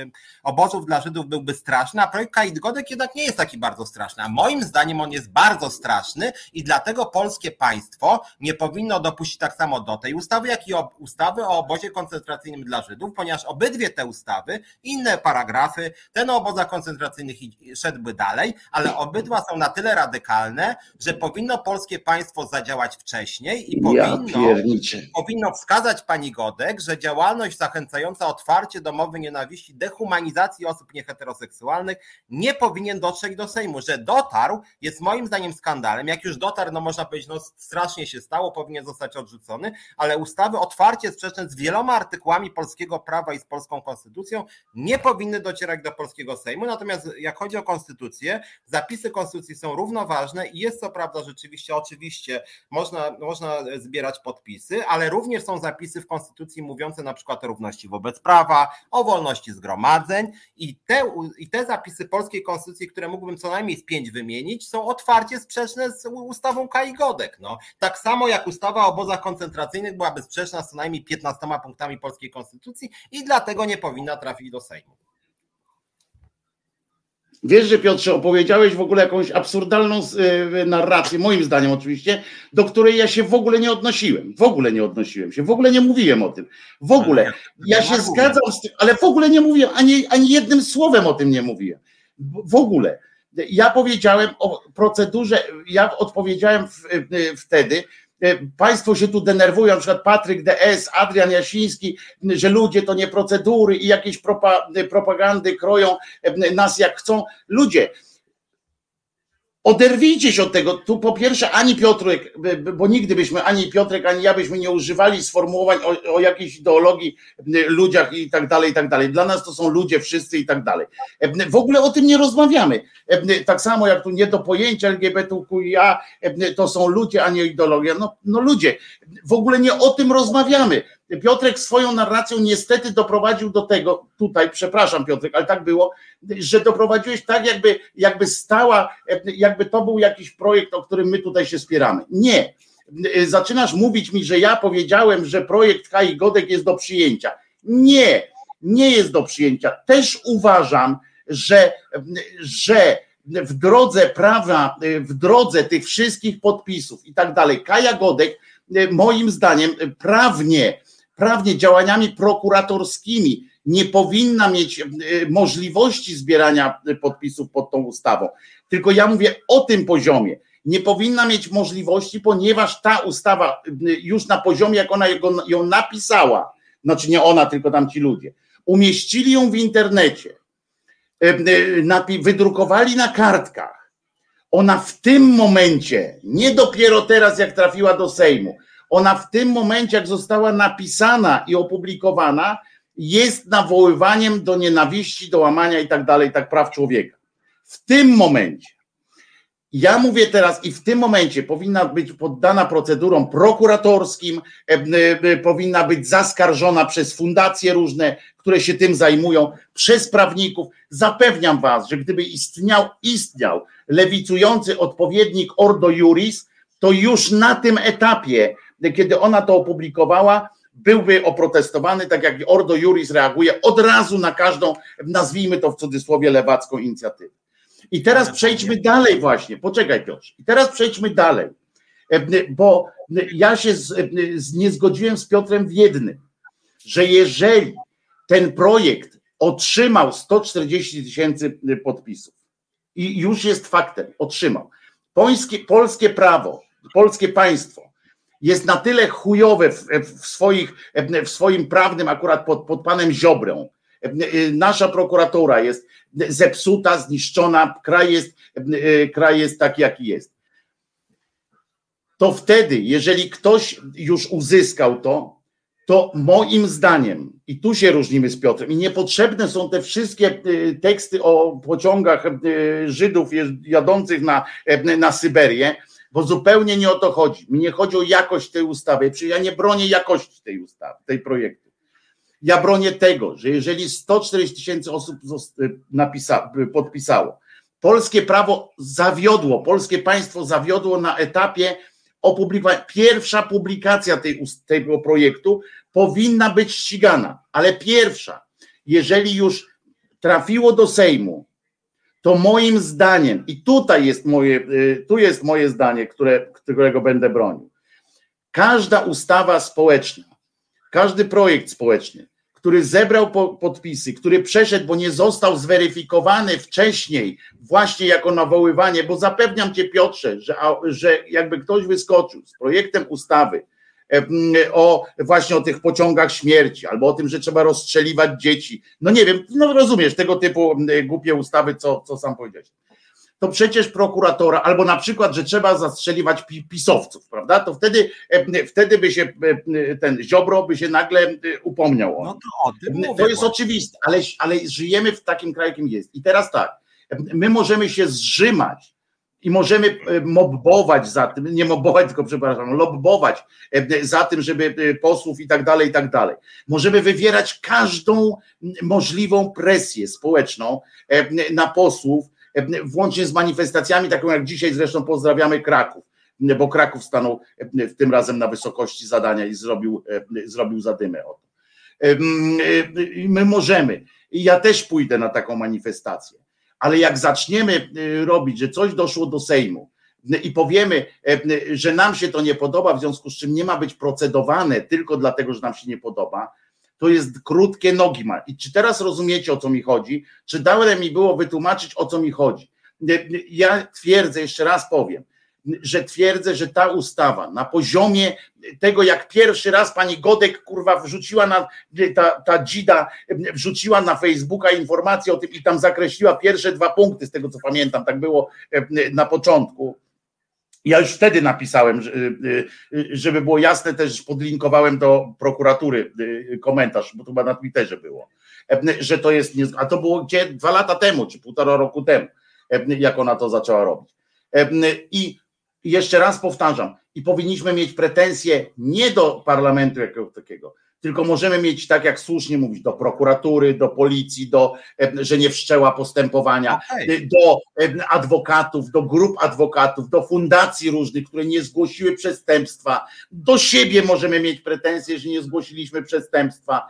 e, obozów dla Żydów byłby straszny, a projekt Kait Godek jednak nie jest taki bardzo straszny. A moim zdaniem on jest bardzo straszny i dlatego polskie państwo nie powinno dopuścić tak samo do tej ustawy, jak i ustawy o obozie koncentracyjnym dla Żydów, ponieważ obydwie te ustawy, inne paragrafy, ten o obozach koncentracyjnych szedłby dalej, ale obydwa są na tyle radykalne, że powinno polskie państwo zadziałać wcześniej i powinno, ja powinno wskazać pani Godek, że działalność za zachęcająca otwarcie do mowy nienawiści, dehumanizacji osób nieheteroseksualnych, nie powinien dotrzeć do Sejmu. Że dotarł, jest moim zdaniem skandalem. Jak już dotarł, no można powiedzieć, no strasznie się stało, powinien zostać odrzucony, ale ustawy otwarcie sprzeczne z wieloma artykułami polskiego prawa i z polską konstytucją nie powinny docierać do polskiego Sejmu. Natomiast jak chodzi o konstytucję, zapisy konstytucji są równoważne i jest co prawda rzeczywiście, oczywiście można, można zbierać podpisy, ale również są zapisy w konstytucji mówiące na przykład o równości wobec prawa, o wolności zgromadzeń i te, i te zapisy polskiej konstytucji, które mógłbym co najmniej z pięć wymienić, są otwarcie sprzeczne z ustawą Kai Godek. No. Tak samo jak ustawa o obozach koncentracyjnych byłaby sprzeczna z co najmniej 15 punktami polskiej konstytucji i dlatego nie powinna trafić do Sejmu. Wiesz, że Piotrze, opowiedziałeś w ogóle jakąś absurdalną e, narrację, moim zdaniem oczywiście, do której ja się w ogóle nie odnosiłem. W ogóle nie odnosiłem się, w ogóle nie mówiłem o tym. W ogóle. Ja się zgadzam z tym, ale w ogóle nie mówiłem, ani, ani jednym słowem o tym nie mówiłem. W ogóle. Ja powiedziałem o procedurze, ja odpowiedziałem w, wtedy, państwo się tu denerwują, na przykład Patryk DS, Adrian Jasiński, że ludzie to nie procedury i jakieś propagandy kroją e, nas jak chcą. Ludzie, Oderwijcie się od tego. Tu po pierwsze ani Piotrek, bo nigdy byśmy, ani Piotrek, ani ja byśmy nie używali sformułowań o, o jakiejś ideologii, ludziach i tak dalej, i tak dalej. Dla nas to są ludzie wszyscy i tak dalej. W ogóle o tym nie rozmawiamy. Tak samo jak tu nie do pojęcia LGBTQIA, to są ludzie, a nie ideologia. No, no ludzie, w ogóle nie o tym rozmawiamy. Piotrek swoją narracją niestety doprowadził do tego, tutaj, przepraszam Piotrek, ale tak było, że doprowadziłeś tak, jakby, jakby stała, jakby to był jakiś projekt, o którym my tutaj się spieramy. Nie. Zaczynasz mówić mi, że ja powiedziałem, że projekt Kai Godek jest do przyjęcia. Nie, nie jest do przyjęcia. Też uważam, że, że w drodze prawa, w drodze tych wszystkich podpisów i tak dalej, Kaja Godek, moim zdaniem, prawnie, prawnie działaniami prokuratorskimi nie powinna mieć e, możliwości zbierania podpisów pod tą ustawą. Tylko ja mówię o tym poziomie. Nie powinna mieć możliwości, ponieważ ta ustawa e, już na poziomie, jak ona ją napisała, znaczy nie ona, tylko tam ci ludzie, umieścili ją w internecie. wydrukowali na kartkach. Ona w tym momencie, nie dopiero teraz, jak trafiła do Sejmu, ona w tym momencie, jak została napisana i opublikowana, jest nawoływaniem do nienawiści, do łamania i tak dalej, tak praw człowieka. W tym momencie. Ja mówię teraz i w tym momencie powinna być poddana procedurom prokuratorskim, e, e, powinna być zaskarżona przez fundacje różne, które się tym zajmują, przez prawników. Zapewniam Was, że gdyby istniał, istniał lewicujący odpowiednik Ordo Juris, to już na tym etapie, kiedy ona to opublikowała, byłby oprotestowany, tak jak Ordo Juris reaguje od razu na każdą, nazwijmy to w cudzysłowie, lewacką inicjatywę. I teraz przejdźmy dalej właśnie, poczekaj Piotr, i teraz przejdźmy dalej, e, bo ja się z, z, nie zgodziłem z Piotrem w jednym, że jeżeli ten projekt otrzymał 140 tysięcy podpisów i już jest faktem, otrzymał, polskie, polskie prawo, polskie państwo jest na tyle chujowe w, w, swoich, w swoim prawnym, akurat pod, pod panem Ziobrą. Nasza prokuratura jest zepsuta, zniszczona, kraj jest, kraj jest taki, jaki jest. To wtedy, jeżeli ktoś już uzyskał to, to moim zdaniem, i tu się różnimy z Piotrem, i niepotrzebne są te wszystkie y, teksty o pociągach y, Żydów jadących na, na Syberię, bo zupełnie nie o to chodzi. Mi nie chodzi o jakość tej ustawy, przecież ja nie bronię jakości tej ustawy, tej projektu. Ja bronię tego, że jeżeli 140 tysięcy osób napisa, podpisało, polskie prawo zawiodło, polskie państwo zawiodło na etapie opublikowania. Pierwsza publikacja tej, tego projektu powinna być ścigana, ale pierwsza, jeżeli już trafiło do Sejmu, to moim zdaniem, i tutaj jest moje, y, tu jest moje zdanie, które, którego będę bronił. Każda ustawa społeczna, każdy projekt społeczny, który zebrał podpisy, który przeszedł, bo nie został zweryfikowany wcześniej, właśnie jako nawoływanie, bo zapewniam Cię, Piotrze, że, że jakby ktoś wyskoczył z projektem ustawy, o właśnie o tych pociągach śmierci, albo o tym, że trzeba rozstrzeliwać dzieci. No nie wiem, no rozumiesz, tego typu głupie ustawy, co, co sam powiedziałeś. To przecież prokuratora, albo na przykład, że trzeba zastrzeliwać pisowców, prawda? To wtedy, wtedy by się ten Ziobro by się nagle upomniał. No to, o to jest oczywiste, ale, ale żyjemy w takim kraju, jakim jest. I teraz tak, my możemy się zrzymać i możemy e, mobbować za tym, nie mobbować, tylko przepraszam, lobbować e, za tym, żeby e, posłów i tak dalej, i tak dalej. Możemy wywierać każdą możliwą presję społeczną na posłów, włącznie z manifestacjami, taką jak dzisiaj zresztą pozdrawiamy Kraków, bo Kraków stanął w tym razem na wysokości zadania i zrobił, zrobił zadymę o to. My możemy. I ja też pójdę na taką manifestację ale jak zaczniemy y, robić, że coś doszło do Sejmu y, i powiemy, y, że nam się to nie podoba, w związku z czym nie ma być procedowane tylko dlatego, że nam się nie podoba, to jest krótkie nogi ma. I czy teraz rozumiecie o co mi chodzi? Czy dane mi było wytłumaczyć o co mi chodzi? Ja twierdzę, jeszcze raz powiem, że twierdzę, że ta ustawa na poziomie tego, jak pierwszy raz pani Godek kurwa wrzuciła na ta, ta dzida wrzuciła na Facebooka informację o tym i tam zakreśliła pierwsze dwa punkty z tego co pamiętam, tak było e, na początku. Ja już wtedy napisałem, e, e, żeby było jasne, też podlinkowałem do prokuratury komentarz, bo to chyba na Twitterze było, że to jest, a to było gdzie dwa lata temu, czy półtora roku temu, jak ona to zaczęła robić. I jeszcze raz powtarzam, i powinniśmy mieć pretensje nie do parlamentu jakiego takiego, tylko możemy mieć, tak jak słusznie mówić, do prokuratury, do policji, do, że nie wszczęła postępowania, okay. do adwokatów, do grup adwokatów, do fundacji różnych, które nie zgłosiły przestępstwa, do siebie możemy mieć pretensje, że nie zgłosiliśmy przestępstwa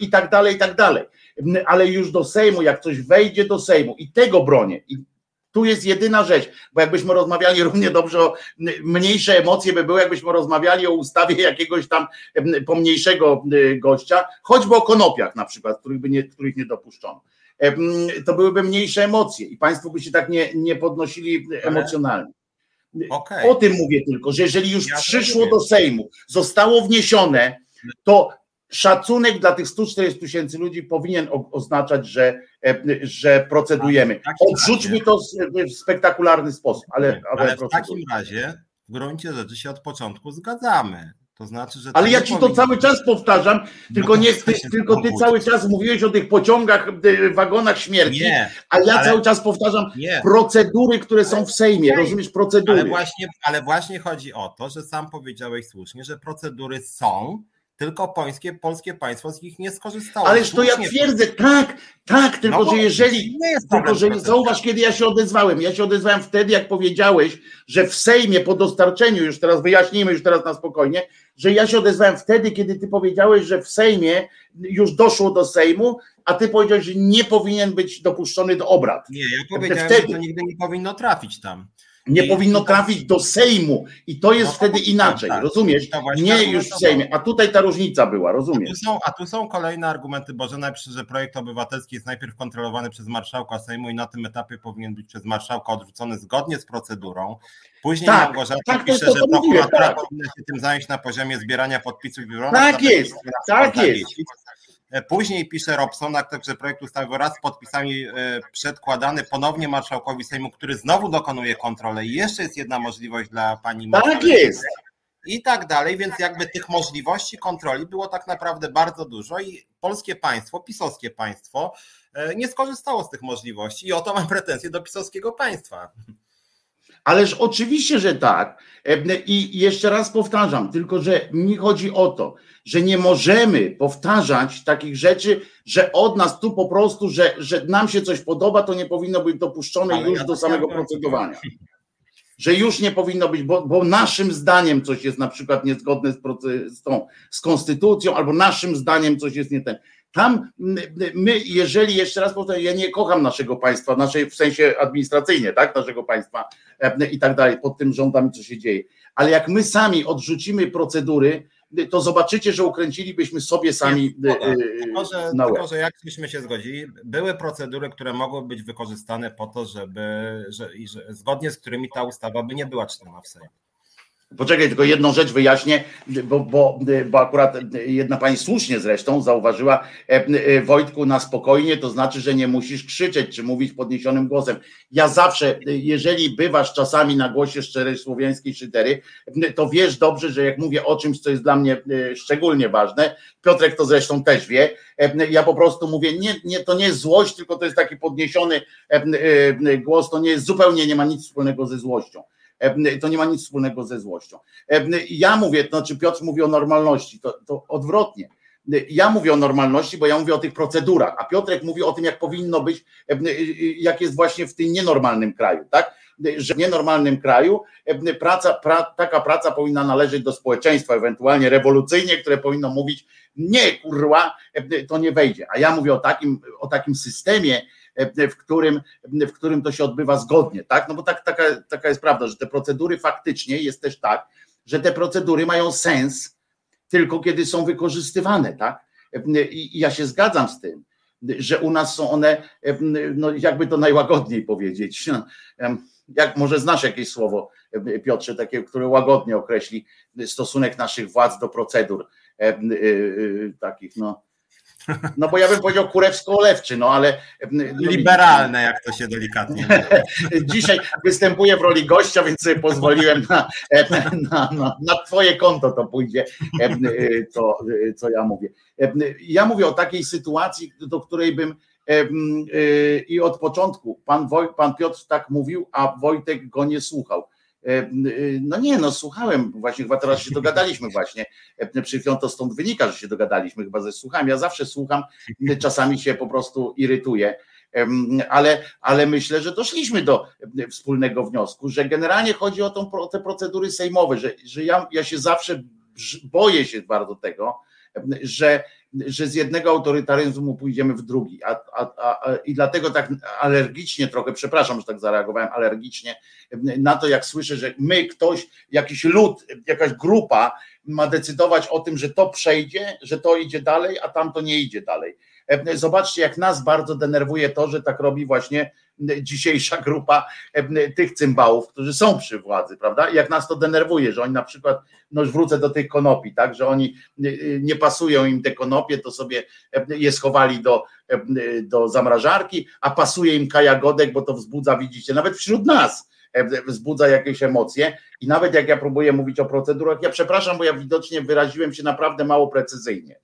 i tak dalej, i tak dalej. Ale już do Sejmu, jak coś wejdzie do Sejmu i tego bronię, i tu jest jedyna rzecz, bo jakbyśmy rozmawiali równie dobrze, o, mniejsze emocje by były, jakbyśmy rozmawiali o ustawie jakiegoś tam pomniejszego gościa, choćby o konopiach na przykład, których, by nie, których nie dopuszczono. To byłyby mniejsze emocje i Państwo by się tak nie, nie podnosili emocjonalnie. Okay. O tym mówię tylko, że jeżeli już ja przyszło do Sejmu, zostało wniesione, to szacunek dla tych 140 tysięcy ludzi powinien oznaczać, że, e, że procedujemy. Odrzućmy to w spektakularny sposób, ale, ale, ale w takim razie w gruncie rzeczy się od początku zgadzamy. To znaczy, że. Ale ja ci to cały czas powtarzam, tylko, no nie, ty, tylko ty cały czas mówiłeś o tych pociągach, wagonach śmierci, nie, a ja ale, cały czas powtarzam nie. procedury, które są w Sejmie, rozumiesz, procedury. Ale właśnie, ale właśnie chodzi o to, że sam powiedziałeś słusznie, że procedury są, tylko polskie, polskie państwo z nich nie skorzystało. Ależ to ja twierdzę, tak, tak, tylko no, że jeżeli, tylko że zauważ, kiedy ja się odezwałem, ja się odezwałem wtedy, jak powiedziałeś, że w Sejmie po dostarczeniu, już teraz wyjaśnijmy, już teraz na spokojnie, że ja się odezwałem wtedy, kiedy ty powiedziałeś, że w Sejmie już doszło do Sejmu, a ty powiedziałeś, że nie powinien być dopuszczony do obrad. Nie, ja powiedziałem, wtedy... że to nigdy nie powinno trafić tam nie I powinno trafić do Sejmu i to jest no, wtedy inaczej, tak, rozumiesz? Nie już w Sejmie, a tutaj ta różnica była, rozumiesz? A tu są, a tu są kolejne argumenty, Boże, najpierw, że projekt obywatelski jest najpierw kontrolowany przez marszałka Sejmu i na tym etapie powinien być przez marszałka odrzucony zgodnie z procedurą. Później tak, Małgorzata tak, pisze, to, to, że prokuratura tak. powinna się tym zająć na poziomie zbierania podpisów i Tak jest, tak jest. E, później pisze Robson, że projekt ustawy wraz z podpisami e, przedkładany ponownie marszałkowi Sejmu, który znowu dokonuje kontroli. I jeszcze jest jedna możliwość dla pani marszałek. Tak jest. I tak dalej, więc jakby tych możliwości kontroli było tak naprawdę bardzo dużo i polskie państwo, pisowskie państwo e, nie skorzystało z tych możliwości i o to mam pretensje do pisowskiego państwa. Ależ oczywiście, że tak. I jeszcze raz powtarzam, tylko że mi chodzi o to, że nie możemy powtarzać takich rzeczy, że od nas tu po prostu, że, że nam się coś podoba, to nie powinno być dopuszczone Ale już ja do samego procedowania. Że już nie powinno być, bo, bo, naszym zdaniem coś jest na przykład niezgodne z, z, tą, z konstytucją, albo naszym zdaniem coś jest nie ten. Tam my, jeżeli jeszcze raz powtarzam, ja nie kocham naszego państwa, naszej w sensie administracyjnie, tak, naszego państwa e, i tak dalej, pod tym rządami, co się dzieje. Ale jak my sami odrzucimy procedury, to zobaczycie, że ukręcilibyśmy sobie sami nie, e, tylko, że, na tylko, że jakbyśmy się zgodzili, były procedury, które mogły być wykorzystane po to, żeby, że, że zgodnie z którymi ta ustawa by nie była czytana w Sejmie. Poczekaj, tylko jedną rzecz wyjaśnię, bo, bo, bo akurat jedna pani słusznie zresztą zauważyła, e, e, Wojtku, na spokojnie, to znaczy, że nie musisz krzyczeć czy mówić podniesionym głosem. Ja zawsze, jeżeli bywasz czasami na głosie szczerej słowiańskiej szydery, to wiesz dobrze, że jak mówię o czymś, co jest dla mnie e, szczególnie ważne, Piotrek to zresztą też wie, ja po prostu mówię, nie, nie, to nie jest złość, tylko to jest taki podniesiony głos, to nie jest zupełnie, nie ma nic wspólnego ze złością. To nie ma nic wspólnego ze złością. Ja mówię, to znaczy Piotr mówi o normalności, to, to odwrotnie. Ja mówię o normalności, bo ja mówię o tych procedurach, a Piotrek mówi o tym, jak powinno być, jak jest właśnie w tym nienormalnym kraju, tak? Że w nienormalnym kraju praca, pra, taka praca powinna należeć do społeczeństwa, ewentualnie rewolucyjnie, które powinno mówić, nie kurwa, to nie wejdzie. A ja mówię o takim, o takim systemie, w którym, w którym to się odbywa zgodnie, tak? No bo tak, taka, taka jest prawda, że te procedury faktycznie jest też tak, że te procedury mają sens tylko kiedy są wykorzystywane, tak? I ja się zgadzam z tym, że u nas są one, no jakby to najłagodniej powiedzieć, jak może znasz jakieś słowo, Piotrze, takie, które łagodnie określi stosunek naszych władz do procedur e, e, takich, no no bo ja bym powiedział kurewsko-olewczy, no ale... No, Liberalne, jak to się delikatnie Dzisiaj występuję w roli gościa, więc sobie pozwoliłem na, na, na, na twoje konto to pójdzie, to, co ja mówię. Ja mówię o takiej sytuacji, do której bym i od początku pan, Woj, pan Piotr tak mówił, a Wojtek go nie słuchał. E, no nie, no słuchałem właśnie, chyba teraz się dogadaliśmy właśnie, e, przy chwilą to stąd wynika, że się dogadaliśmy chyba ze słuchałem, ja zawsze słucham, czasami się po prostu irytuję, ale, ale myślę, że doszliśmy do wspólnego wniosku, że generalnie chodzi o tą, te procedury sejmowe, że, że ja, ja się zawsze boję się bardzo tego, że że z jednego autorytaryzmu pójdziemy w drugi. A, a, a, I dlatego tak alergicznie trochę, przepraszam, że tak zareagowałem alergicznie na to, jak słyszę, że my, ktoś, jakiś lud, jakaś grupa ma decydować o tym, że to przejdzie, że to idzie dalej, a tamto nie idzie dalej. Zobaczcie, jak nas bardzo denerwuje to, że tak robi właśnie dzisiejsza grupa tych cymbałów, którzy są przy władzy, prawda? Jak nas to denerwuje, że oni na przykład, no już wrócę do tych konopi, tak, że oni nie pasują im te konopie, to sobie je schowali do, do zamrażarki, a pasuje im kajagodek, bo to wzbudza, widzicie, nawet wśród nas wzbudza jakieś emocje i nawet jak ja próbuję mówić o procedurach, ja przepraszam, bo ja widocznie wyraziłem się naprawdę mało precyzyjnie.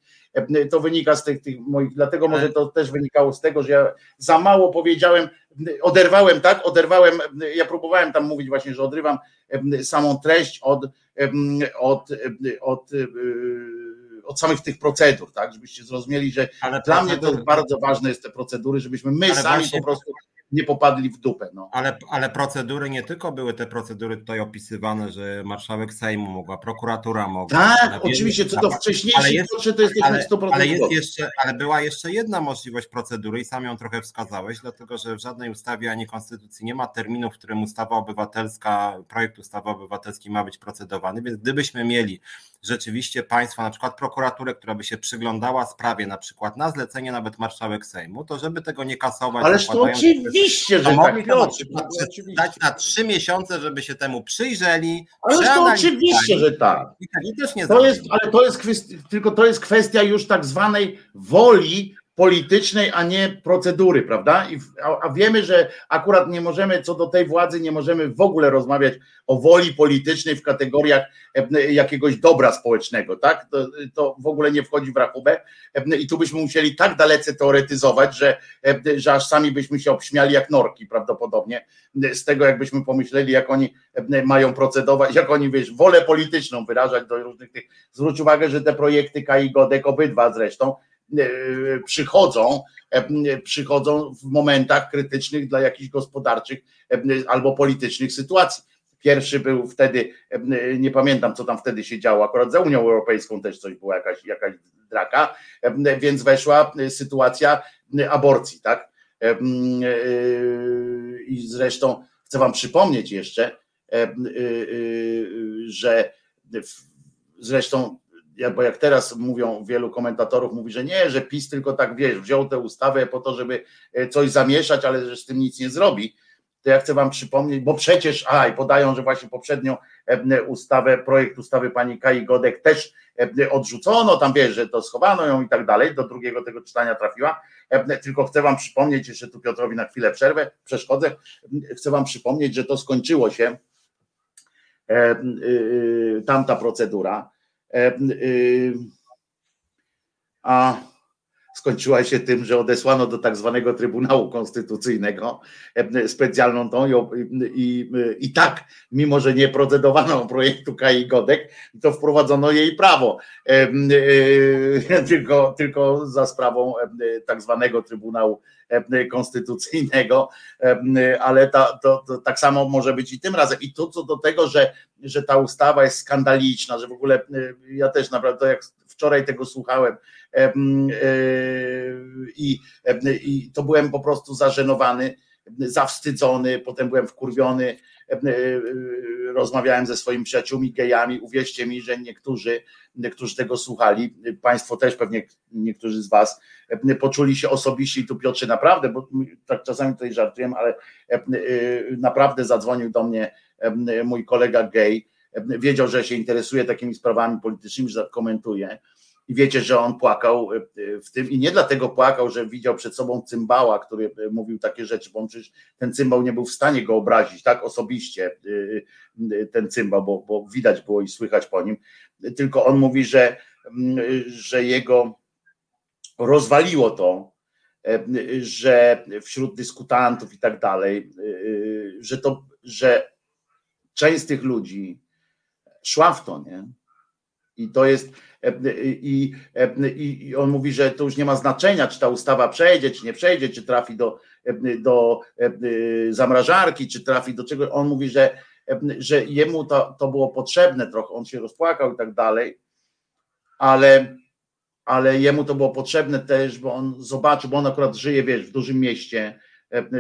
To wynika z tych, tych moich, dlatego może to też wynikało z tego, że ja za mało powiedziałem, oderwałem, tak, oderwałem, ja próbowałem tam mówić właśnie, że odrywam samą treść od, od, od, od samych tych procedur, tak, żebyście zrozumieli, że Ale dla mnie to bardzo ważne jest te procedury, żebyśmy my sami właśnie... po prostu nie popadli w dupę. No. Ale, ale procedury nie tylko były te procedury tutaj opisywane, że marszałek Sejmu mogła, prokuratura mogła. Tak, oczywiście, co do wcześniejszych jest, to jesteśmy ale, 100% ale, jest jeszcze, ale była jeszcze jedna możliwość procedury i sam ją trochę wskazałeś, dlatego że w żadnej ustawie ani konstytucji nie ma terminu, w którym ustawa obywatelska, projekt ustawy obywatelskiej ma być procedowany, więc gdybyśmy mieli rzeczywiście państwa, na przykład prokuraturę, która by się przyglądała sprawie, na przykład na zlecenie nawet marszałek Sejmu, to żeby tego nie kasować. Ależ to oczywiście, że tak, dać na trzy miesiące, żeby się temu przyjrzeli. Ale to oczywiście, że tak. I też nie to jest, ale to jest kwestia, tylko to jest kwestia już tak zwanej woli politycznej, a nie procedury, prawda? I, a, a, wiemy, że akurat nie możemy, co do tej władzy, nie możemy w ogóle rozmawiać o woli politycznej w kategoriach e, jakiegoś dobra społecznego, tak? To, to w ogóle nie wchodzi w rachubę e, i tu byśmy musieli tak dalece teoretyzować, że, e, że aż sami byśmy się obśmiali jak norki prawdopodobnie z tego, jakbyśmy pomyśleli, jak oni mają procedować, jak oni, wiesz, wolę polityczną wyrażać do różnych tych. Zwróć uwagę, że te projekty Kai Godek, obydwa zresztą, E, przychodzą, e, przychodzą w momentach krytycznych dla jakichś gospodarczych e, albo politycznych sytuacji. Pierwszy był wtedy, nie pamiętam co tam wtedy się działo, akurat za Unią Europejską też coś była, jakaś, jakaś draka, więc weszła sytuacja aborcji, tak? I zresztą chcę Wam przypomnieć jeszcze, że zresztą bo jak teraz mówią wielu komentatorów, mówi, że nie, że PiS tylko tak wiesz, wziął tę ustawę po to, żeby e, coś zamieszać, ale że z tym nic nie zrobi. To ja chcę wam przypomnieć, bo przecież, a i podają, że właśnie poprzednią e, ustawę, projekt ustawy pani Kai Godek też e, odrzucono, tam wiesz, że to schowano ją i tak dalej, do drugiego tego czytania trafiła. Tylko chcę wam przypomnieć, jeszcze tu Piotrowi na chwilę przerwę, przeszkodzę, chcę wam przypomnieć, że to skończyło się tamta procedura E, y, a skończyła się tym, że odesłano do tak zwanego Trybunału Konstytucyjnego e, specjalną tą i, i, i tak, mimo że nie procedowano projektu Kai Godek, to wprowadzono jej prawo, e, tylko, tylko za sprawą tak zwanego Trybunału Konstytucyjnego, ale ta, to, to tak samo może być i tym razem. I to co do tego, że, że ta ustawa jest skandaliczna, że w ogóle ja też naprawdę, jak wczoraj tego słuchałem i, i to byłem po prostu zażenowany, zawstydzony, potem byłem wkurwiony, rozmawiałem ze swoimi przyjaciółmi gejami, uwierzcie mi, że niektórzy, którzy tego słuchali, Państwo też pewnie niektórzy z Was poczuli się osobiście i tu Piotrze naprawdę, bo tak czasami tutaj żartuję, ale naprawdę zadzwonił do mnie mój kolega gej, wiedział, że się interesuje takimi sprawami politycznymi, że komentuje i wiecie, że on płakał e, w tym i nie dlatego płakał, że widział przed sobą cymbała, który e, mówił takie rzeczy, bo przecież ten cymbał nie był w stanie go obrazić, tak osobiście e, ten cymbał, bo, bo widać było i słychać po nim, tylko on mówi, że, że jego rozwaliło to, że wśród dyskutantów i tak dalej, że to, że część z tych ludzi szła w to, nie? I to jest, i, i, i on mówi, że to już nie ma znaczenia, czy ta ustawa przejdzie, czy nie przejdzie, czy trafi do, do zamrażarki, czy trafi do czego. On mówi, że, że jemu to, to było potrzebne trochę, on się rozpłakał i tak dalej, ale, ale jemu to było potrzebne też, bo on zobaczył, bo on akurat żyje, wiesz, w dużym mieście,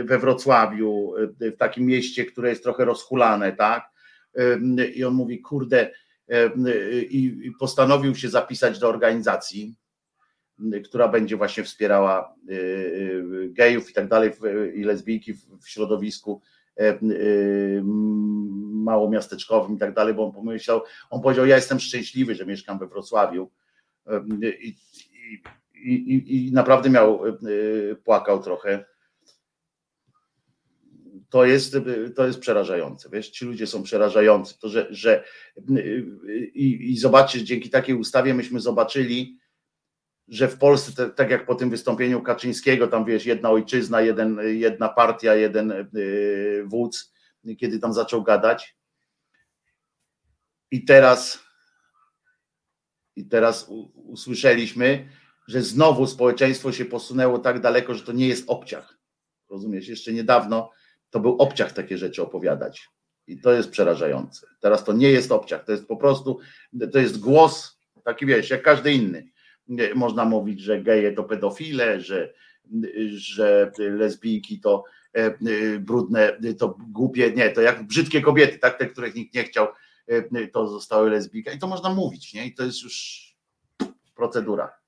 we Wrocławiu, w takim mieście, które jest trochę rozhulane, tak? I on mówi, kurde, i postanowił się zapisać do organizacji która będzie właśnie wspierała gejów i tak dalej, i lesbijki w środowisku małomiasteczkowym i tak dalej, bo on pomyślał, on powiedział, ja jestem szczęśliwy, że mieszkam we Wrocławiu i, i, i, i naprawdę miał, płakał trochę to jest, to jest przerażające. Wiesz, ci ludzie są przerażający. To, że, że i, i zobaczcie, dzięki takiej ustawie myśmy zobaczyli, że w Polsce, tak jak po tym wystąpieniu Kaczyńskiego, tam wiesz, jedna ojczyzna, jeden, jedna partia, jeden y, wódz, kiedy tam zaczął gadać. I teraz, i teraz usłyszeliśmy, że znowu społeczeństwo się posunęło tak daleko, że to nie jest obciach. Rozumiesz? Jeszcze niedawno to był obciach takie rzeczy opowiadać. I to jest przerażające. Teraz to nie jest obciach, to jest po prostu, to jest głos, taki wiesz, jak każdy inny. Można mówić, że geje to pedofile, że, że lesbijki to e, brudne, to głupie, nie, to jak brzydkie kobiety, tak, te, których nikt nie chciał, e, to zostały lesbijki. I to można mówić, nie? I to jest już procedura.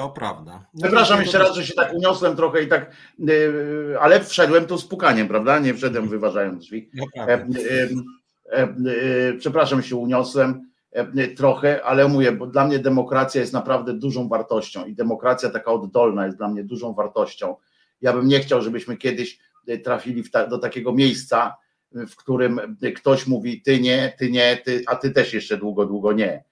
To prawda. No Przepraszam jeszcze raz, że się tak uniosłem trochę i tak, y, ale wszedłem tu z pukaniem, prawda? Nie wszedłem wyważając drzwi. No e, e, e, przepraszam, się uniosłem trochę, ale mówię, bo dla mnie demokracja jest naprawdę dużą wartością i demokracja taka oddolna jest dla mnie dużą wartością. Ja bym nie chciał, żebyśmy kiedyś trafili ta, do takiego miejsca, w którym ktoś mówi ty nie, ty nie, ty, a ty też jeszcze długo, długo nie.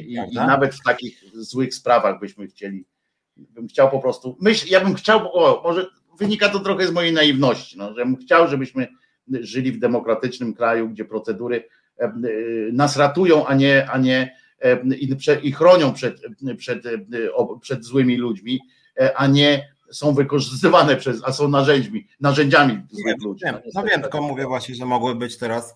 I, I, nawet w takich złych sprawach byśmy chcieli, bym chciał po prostu, myśl, ja bym chciał, o, może wynika to trochę z mojej naiwności, no, że bym chciał, żebyśmy żyli w demokratycznym kraju, gdzie procedury nas ratują, a nie, a nie i, i chronią przed, przed, przed złymi ludźmi, e, a nie są wykorzystywane przez, a są narzędziami, narzędziami złych ludzi. No, no wiem, tylko mówię właśnie, że mogły być teraz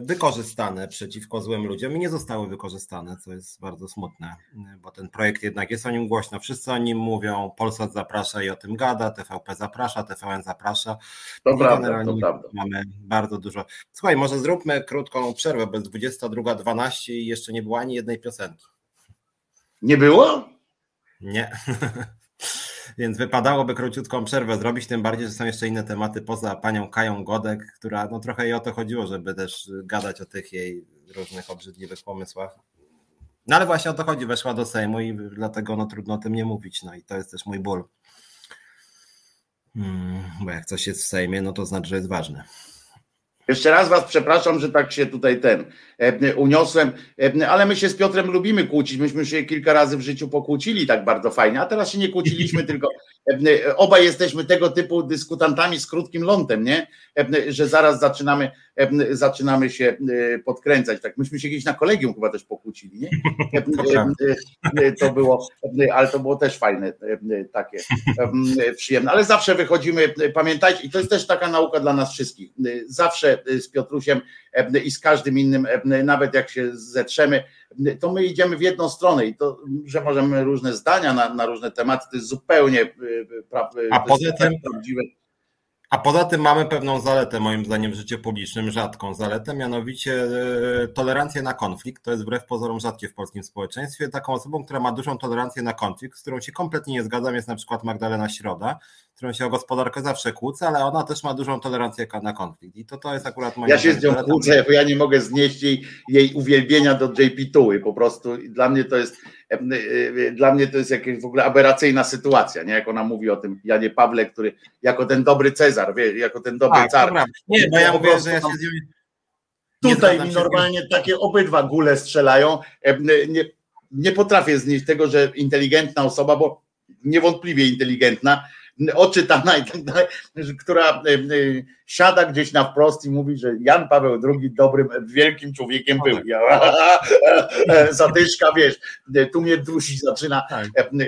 wykorzystane przeciwko złym ludziom i nie zostały wykorzystane, co jest bardzo smutne, e, bo ten projekt jednak jest o nim głośno, wszyscy o nim mówią, Polsat zaprasza i o tym gada, TVP zaprasza, TVN zaprasza. To I prawda, to prawda. Mamy bardzo dużo. Słuchaj, może zróbmy krótką przerwę, bez 22.12 i jeszcze nie było ani jednej piosenki. Nie było? Nie. Więc wypadałoby króciutką przerwę zrobić, tym bardziej, że są jeszcze inne tematy poza panią Kają Godek, która no trochę jej o to chodziło, żeby też gadać o tych jej różnych obrzydliwych pomysłach. No ale właśnie o to chodzi, weszła do Sejmu i dlatego no trudno o tym nie mówić. No i to jest też mój ból. Hmm, bo jak coś jest w Sejmie, no to znaczy, że jest ważne. Jeszcze raz Was przepraszam, że tak się tutaj ten e, uniosłem, e, ale my się z Piotrem lubimy kłócić. Myśmy się kilka razy w życiu pokłócili tak bardzo fajnie, a teraz się nie kłóciliśmy, tylko e, obaj jesteśmy tego typu dyskutantami z krótkim lądem, nie? Że zaraz zaczynamy, zaczynamy się podkręcać. Tak, myśmy się gdzieś na kolegium chyba też pokłócili, nie? To było, ale to było też fajne, takie przyjemne. Ale zawsze wychodzimy, pamiętajcie, i to jest też taka nauka dla nas wszystkich. Zawsze z Piotrusiem e, i z każdym innym, e, nawet jak się zetrzemy, to my idziemy w jedną stronę i to, że możemy różne zdania na, na różne tematy, to jest zupełnie e, A poza tym, prawdziwe. A poza tym mamy pewną zaletę, moim zdaniem, w życiu publicznym, rzadką zaletę, mianowicie tolerancję na konflikt. To jest wbrew pozorom rzadkie w polskim społeczeństwie. Taką osobą, która ma dużą tolerancję na konflikt, z którą się kompletnie nie zgadzam, jest na przykład Magdalena Środa, którą się o gospodarkę zawsze kłócę, ale ona też ma dużą tolerancję na konflikt. I to, to jest akurat moja. Ja się z nią kłócę, bo ja nie mogę znieść jej, jej uwielbienia do JP Tuły. Po prostu dla mnie to jest e, e, dla mnie to jest jakaś w ogóle aberracyjna sytuacja, nie? Jak ona mówi o tym Janie Pawle, który jako ten dobry Cezar, wie, jako ten dobry tak, car. Nie, bo ja mówię, że ja się z nią Tutaj mi normalnie takie obydwa gule strzelają. E, nie, nie potrafię znieść tego, że inteligentna osoba, bo niewątpliwie inteligentna, oczytana i tak dalej, która e, e, siada gdzieś na wprost i mówi, że Jan Paweł II dobrym, wielkim człowiekiem był. Ja, e, zadyszka, wiesz, tu mnie dusi zaczyna tak.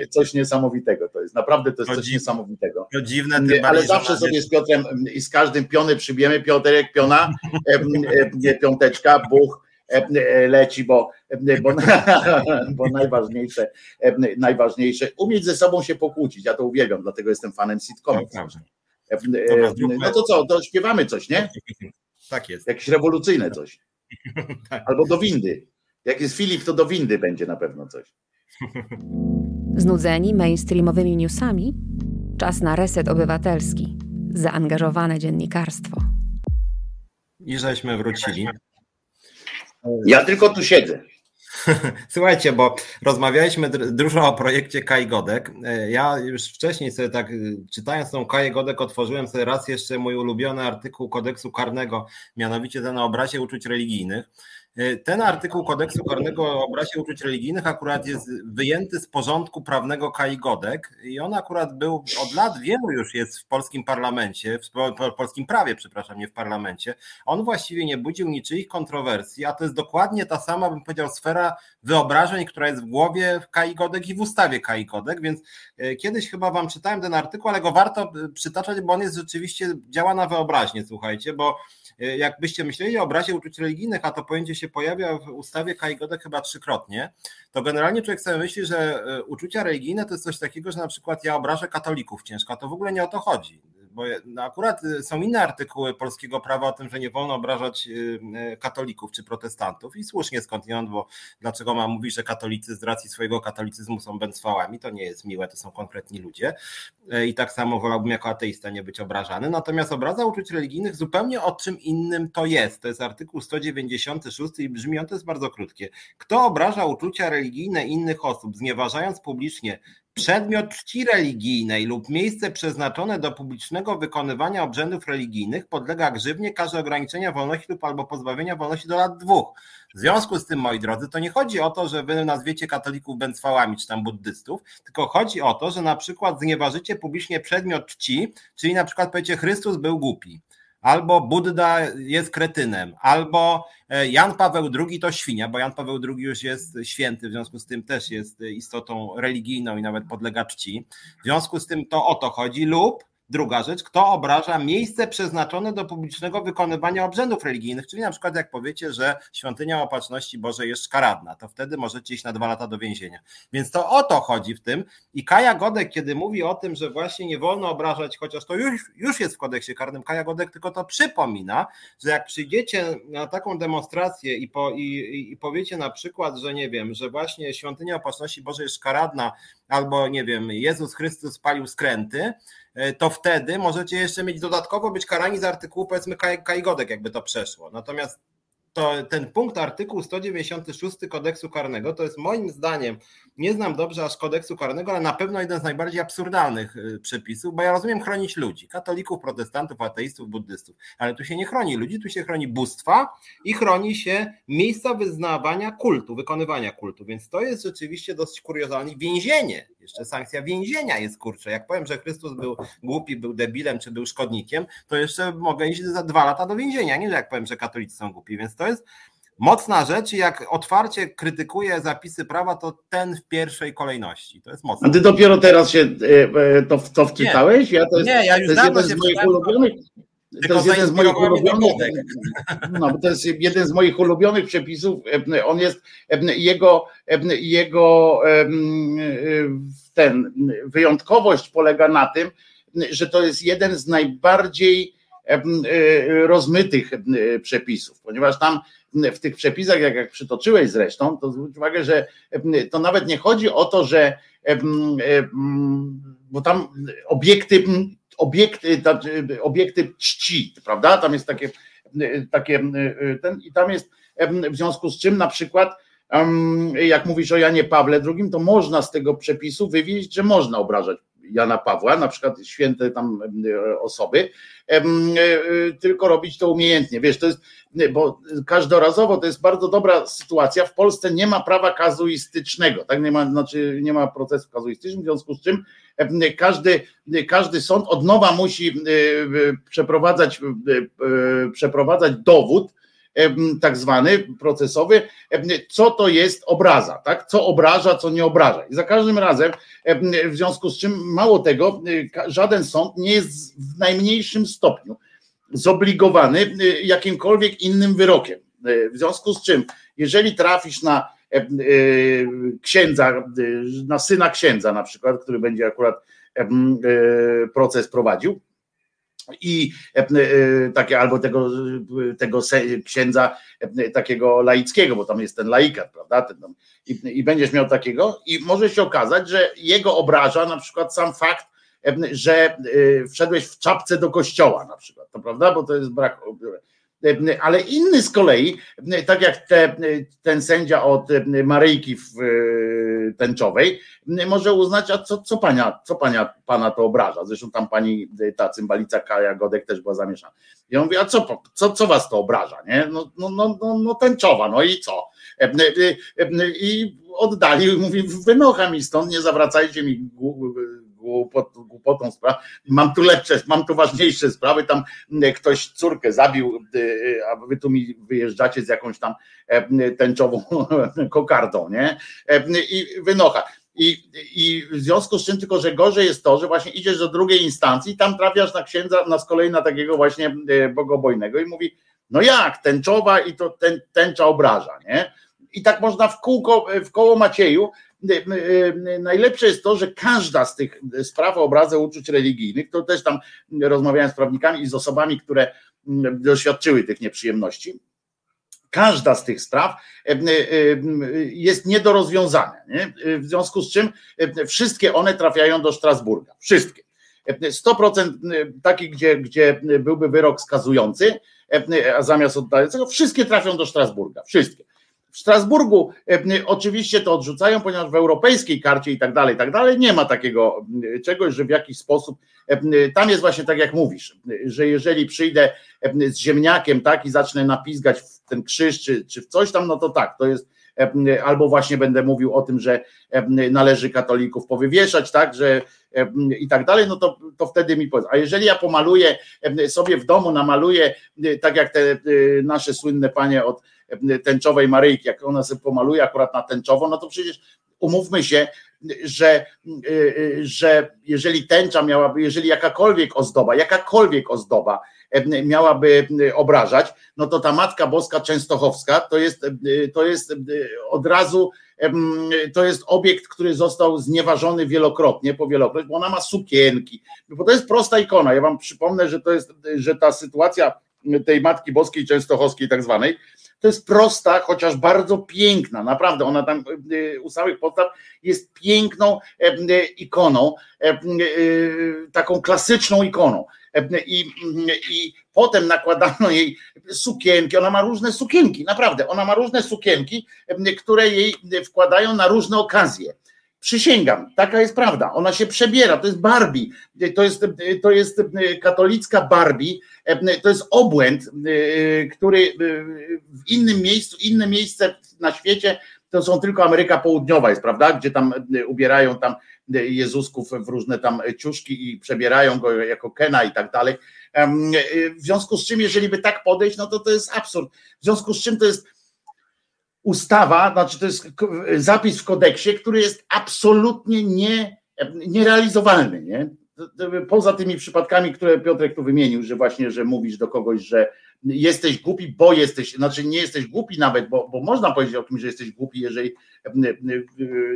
coś niesamowitego. To jest naprawdę to jest coś niesamowitego. To dziwne, ale zawsze sobie z Piotrem i z każdym piony przybijemy, Piotrek, piona, piąteczka, buch E, e, leci, bo, e, bo, bo najważniejsze, najważniejsze, umieć ze sobą się pokłócić. Ja to uwielbiam, dlatego jestem fanem sitcomu. No to co, to śpiewamy coś, nie? Tak jest. Jakieś rewolucyjne coś. Tak. Albo do windy. Jak jest Filip, to do windy będzie na pewno coś. Znudzeni mainstreamowymi newsami? Czas na reset obywatelski, zaangażowane dziennikarstwo. I żeśmy wrócili. Ja tylko tu siedzę. Słuchajcie, bo rozmawialiśmy dużo o projekcie Kai Godek. E, ja już wcześniej sobie tak, y, czytając tą Kai Godek, otworzyłem sobie raz jeszcze mój ulubiony artykuł kodeksu karnego, mianowicie ten o obrazie uczuć religijnych. E, ten artykuł kodeksu karnego o obrazie uczuć religijnych akurat jest wyjęty z porządku prawnego Kai Godek i on akurat był od lat wielu już jest w polskim parlamencie, w polskim prawie, przepraszam, nie w parlamencie. On właściwie nie budził niczyich kontrowersji, a to jest dokładnie ta sama, bym powiedział, sfera wyobrażeń, która jest w głowie Kai Godek i w ustawie Kai Godek, więc e, kiedyś chyba wam czytałem ten artykuł, ale go warto e, przytaczać, bo on jest rzeczywiście, działa na wyobraźnię, słuchajcie, bo jakbyście myśleli o obrazie uczuć religijnych, a to pojęcie się pojawia w ustawie Kai chyba trzykrotnie, to generalnie człowiek sobie myśli, że e, uczucia religijne to jest coś takiego, że na przykład ja obrażę katolików ciężko, to w ogóle nie o to chodzi bo no akurat y, są inne artykuły polskiego prawa o tym, że nie wolno obrażać y, y, katolików czy protestantów. I słusznie skądinąd, bo dlaczego mam mówić, że katolicy z racji swojego katolicyzmu są bęcwałami, to nie jest miłe, to są konkretni ludzie. I tak samo wolałbym jako ateista nie być obrażany, natomiast obraza uczuć religijnych zupełnie o czym innym to jest, to jest artykuł 196 i brzmi on, to jest bardzo krótkie. Kto obraża uczucia religijne innych osób, znieważając publicznie przedmiot czci religijnej lub miejsce przeznaczone do publicznego wykonywania obrzędów religijnych podlega grzywnie, karze ograniczenia wolności lub albo pozbawienia wolności do lat dwóch. W związku z tym, moi drodzy, to nie chodzi o to, że wy nazwiecie katolików bęcwałami czy tam buddystów, tylko chodzi o to, że na przykład znieważycie publicznie przedmiot czci, czyli na przykład powiecie Chrystus był głupi albo Budda jest kretynem, albo e, Jan Paweł II to świnia, bo Jan Paweł II już jest święty, w związku z tym też jest istotą religijną i nawet podlega czci. W związku z tym to o to chodzi, lub Druga rzecz, kto obraża miejsce przeznaczone do publicznego wykonywania obrzędów religijnych, czyli na przykład jak powiecie, że świątynia opatrzności Bożej jest szkaradna, to wtedy możecie iść na dwa lata do więzienia. Więc to o to chodzi w tym. I Kaja Godek, kiedy mówi o tym, że właśnie nie wolno obrażać, chociaż to już, już jest w kodeksie karnym, Kaja Godek tylko to przypomina, że jak przyjdziecie na taką demonstrację i, po, i, i powiecie na przykład, że nie wiem, że właśnie świątynia opatrzności Bożej jest szkaradna, albo nie wiem, Jezus Chrystus palił skręty, to wtedy możecie jeszcze mieć dodatkowo być karani z artykułu powiedzmy Kajgodek, jakby to przeszło. Natomiast to ten punkt artykuł 196 kodeksu karnego to jest moim zdaniem, nie znam dobrze aż kodeksu karnego, ale na pewno jeden z najbardziej absurdalnych y, przepisów, bo ja rozumiem chronić ludzi, katolików, protestantów, ateistów, buddystów, ale tu się nie chroni ludzi, tu się chroni bóstwa i chroni się miejsca wyznawania kultu, wykonywania kultu, więc to jest rzeczywiście dosyć kuriozalne. Więzienie, jeszcze sankcja więzienia jest kurczę. Jak powiem, że Chrystus był głupi, był debilem czy był szkodnikiem, to jeszcze mogę iść za dwa lata do więzienia, nie że jak powiem, że katolicy są głupi, więc to jest mocna rzecz i jak otwarcie krytykuje zapisy prawa, to ten w pierwszej kolejności. To jest mocne. A ty dopiero teraz się e, e, to, to wczytałeś? Nie, ja, to jest, nie, ja już to jest jeden z moich ulubionych. To jest jeden z moich ulubionych. No, to jest jeden z moich ulubionych przepisów. E, on jest jego, jego ten wyjątkowość polega na tym, że to jest jeden z najbardziej rozmytych przepisów, ponieważ tam w tych przepisach, jak, jak przytoczyłeś zresztą, to zwróć uwagę, że to nawet nie chodzi o to, że bo tam obiekty, obiekty, obiekty czci, prawda? Tam jest takie, takie ten, i tam jest w związku z czym na przykład jak mówisz o Janie Pawle II, to można z tego przepisu wywieźć, że można obrażać Jana Pawła, na przykład święte tam osoby, e, e, tylko robić to umiejętnie. Wiesz, to jest, bo każdorazowo to jest bardzo dobra sytuacja. W Polsce nie ma prawa kazuistycznego, tak? Nie ma, znaczy nie ma procesu kazuistycznego, w związku z czym każdy, każdy sąd od nowa musi e, przeprowadzać, przeprowadzać dowód, tak zwany procesowy, co to jest obraza, tak? Co obraża, co nie obraża. I za każdym razem, w związku z czym, mało tego, y, żaden sąd nie jest w najmniejszym stopniu zobligowany y, jakimkolwiek innym wyrokiem. Y, w związku z czym, jeżeli trafisz na księdza, na syna księdza na przykład, który będzie akurat proces prowadził, i takie albo tego, tego księdza takiego laickiego, bo tam jest ten laikat, prawda? Ten, i, I będziesz miał takiego, i może się okazać, że jego obraża na przykład sam fakt, że wszedłeś w czapce do kościoła na przykład, to prawda? Bo to jest brak ale inny z kolei, tak jak te, ten sędzia od Maryjki tęczowej, może uznać, a co, co, pania, co pania, pana to obraża. Zresztą tam pani ta cymbalica Kaja Godek też była zamieszana. Ja mówię, a co, co, co was to obraża? Nie? No, no, no, no, no tęczowa, no i co? I oddali, mówi, wynocha mi stąd, nie zawracajcie mi głupot, głupotą spraw. Mam tu lepsze, mam tu ważniejsze sprawy. Tam e, ktoś córkę zabił, e, a wy tu mi wyjeżdżacie z jakąś tam e, tęczową kokardą, nie? I wynocha. I, I w związku z czym tylko, że gorzej jest to, że właśnie idziesz do drugiej instancji, tam trafiasz na księdza, na z kolei na takiego właśnie bogobojnego i mówi, no jak, tęczowa i to ten, tęcza obraża, nie? I tak można w kółko, w koło Macieju Y, y, najlepsze jest to, że każda z tych spraw o obrazę uczuć religijnych, to też tam rozmawiałem z prawnikami i z osobami, które doświadczyły tych nieprzyjemności, każda z tych spraw y, jest nie do rozwiązania. Nie? W związku z czym wszystkie one trafiają do Strasburga. Wszystkie. 100% takich, gdzie, gdzie byłby wyrok skazujący, a zamiast oddającego, wszystkie trafią do Strasburga. Wszystkie. W Strasburgu e, oczywiście to odrzucają, ponieważ w europejskiej karcie i tak dalej, i tak dalej nie ma takiego czegoś, że w jakiś sposób e, tam jest właśnie tak jak mówisz, że jeżeli przyjdę z ziemniakiem tak i zacznę napizgać w ten krzyż czy, czy w coś tam, no to tak, to jest albo właśnie będę mówił o tym, że należy katolików powywieszać, tak, że i tak dalej, no to, to wtedy mi powiedz. A jeżeli ja pomaluję sobie w domu, namaluję, tak jak te nasze słynne panie od tęczowej Maryjki, jak ona sobie pomaluje akurat na tęczowo, no to przecież umówmy się, że, że jeżeli tęcza miałaby, jeżeli jakakolwiek ozdoba, jakakolwiek ozdoba miałaby obrażać, no to ta Matka Boska Częstochowska to jest, to jest od razu to jest obiekt, który został znieważony wielokrotnie, po wielokroć, bo ona ma sukienki, bo to jest prosta ikona. Ja wam przypomnę, że to jest, że ta sytuacja tej Matki Boskiej Częstochowskiej tak zwanej, to jest prosta, chociaż bardzo piękna, naprawdę, ona tam u samych podstaw jest piękną ikoną, taką klasyczną ikoną. I, I potem nakładano jej sukienki, ona ma różne sukienki, naprawdę, ona ma różne sukienki, które jej wkładają na różne okazje. Przysięgam, taka jest prawda. Ona się przebiera, to jest Barbie, to jest, to jest katolicka Barbie, to jest obłęd, który w innym miejscu, inne miejsce na świecie to są tylko Ameryka Południowa jest, prawda, gdzie tam ubierają tam Jezusków w różne tam ciuszki i przebierają go jako Kena i tak dalej. W związku z czym, jeżeli by tak podejść, no to to jest absurd. W związku z czym to jest ustawa, znaczy to jest zapis w kodeksie, który jest absolutnie nie, nierealizowalny, nie? Poza tymi przypadkami, które Piotrek tu wymienił, że właśnie, że mówisz do kogoś, że jesteś głupi, bo jesteś, znaczy nie jesteś głupi nawet, bo, bo można powiedzieć o kimś, że jesteś głupi, jeżeli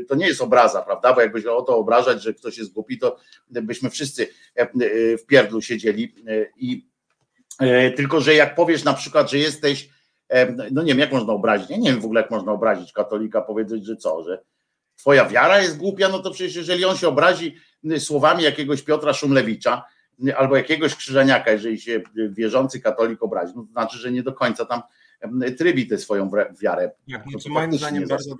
to nie jest obraza, prawda? Bo jakbyś o to obrażać, że ktoś jest głupi, to byśmy wszyscy w pierdlu siedzieli i e, tylko, że jak powiesz na przykład, że jesteś no nie wiem, jak można obrazić, ja nie wiem w ogóle, jak można obrazić katolika, powiedzieć, że co, że twoja wiara jest głupia, no to przecież jeżeli on się obrazi słowami jakiegoś Piotra Szumlewicza, albo jakiegoś krzyżeniaka, jeżeli się wierzący katolik obrazi, no to znaczy, że nie do końca tam trybi tę swoją wiarę. Jak, no moim zdaniem bardzo,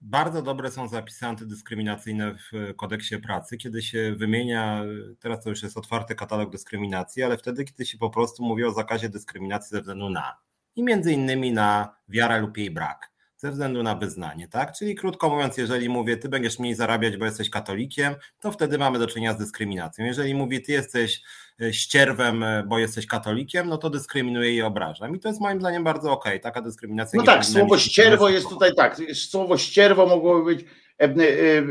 bardzo dobre są zapisy antydyskryminacyjne w kodeksie pracy, kiedy się wymienia, teraz to już jest otwarty katalog dyskryminacji, ale wtedy, kiedy się po prostu mówi o zakazie dyskryminacji ze względu na i między innymi na wiarę lub jej brak, ze względu na wyznanie, tak? Czyli krótko mówiąc, jeżeli mówię, ty będziesz mniej zarabiać, bo jesteś katolikiem, to wtedy mamy do czynienia z dyskryminacją. Jeżeli mówię, ty jesteś e, ścierwem, e, bo jesteś katolikiem, no to dyskryminuję i obrażam. I to jest moim zdaniem bardzo okej, okay. taka dyskryminacja. No tak, słowo ścierwo jest tutaj tak, słowo ścierwo mogłoby być, e,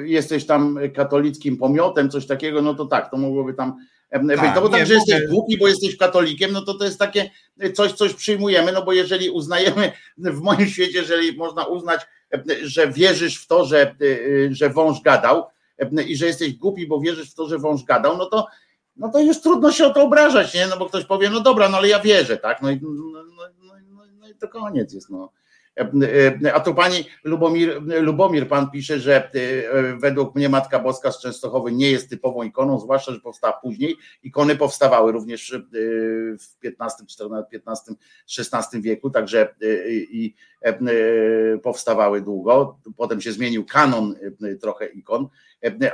jesteś tam katolickim pomiotem, coś takiego, no to tak, to mogłoby tam tak, no bo tak, że jesteś głupi, bo jesteś katolikiem, no to to jest takie coś, coś przyjmujemy, no bo jeżeli uznajemy w moim świecie, jeżeli można uznać, że wierzysz w to, że, że wąż gadał i że jesteś głupi, bo wierzysz w to, że wąż gadał, no to no to już trudno się o to obrażać, nie? No bo ktoś powie, no dobra, no ale ja wierzę, tak? No i, no, no, no, no, no i to koniec jest, no. A tu pani Lubomir, Lubomir, pan pisze, że według mnie Matka Boska z Częstochowy nie jest typową ikoną, zwłaszcza, że powstała później. Ikony powstawały również w XV, XV, XVI wieku, także i powstawały długo. Potem się zmienił kanon trochę ikon,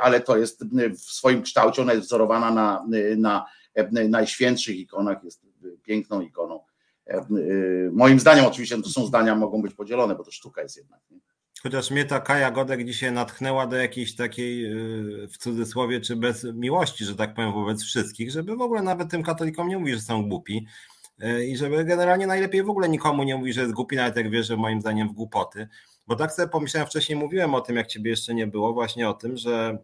ale to jest w swoim kształcie, ona jest wzorowana na, na najświętszych ikonach, jest piękną ikoną E, e, moim zdaniem, oczywiście, to są zdania, mogą być podzielone, bo to sztuka jest jednak. Chociaż mnie ta Kaja Godek dzisiaj natchnęła do jakiejś takiej, e, w cudzysłowie, czy bez miłości, że tak powiem, wobec wszystkich, żeby w ogóle nawet tym katolikom nie mówić, że są głupi i żeby generalnie najlepiej w ogóle nikomu nie mówić, że jest głupi, nawet jak wierzy moim zdaniem w głupoty. Bo tak sobie pomyślałem, wcześniej mówiłem o tym, jak ciebie jeszcze nie było, właśnie o tym, że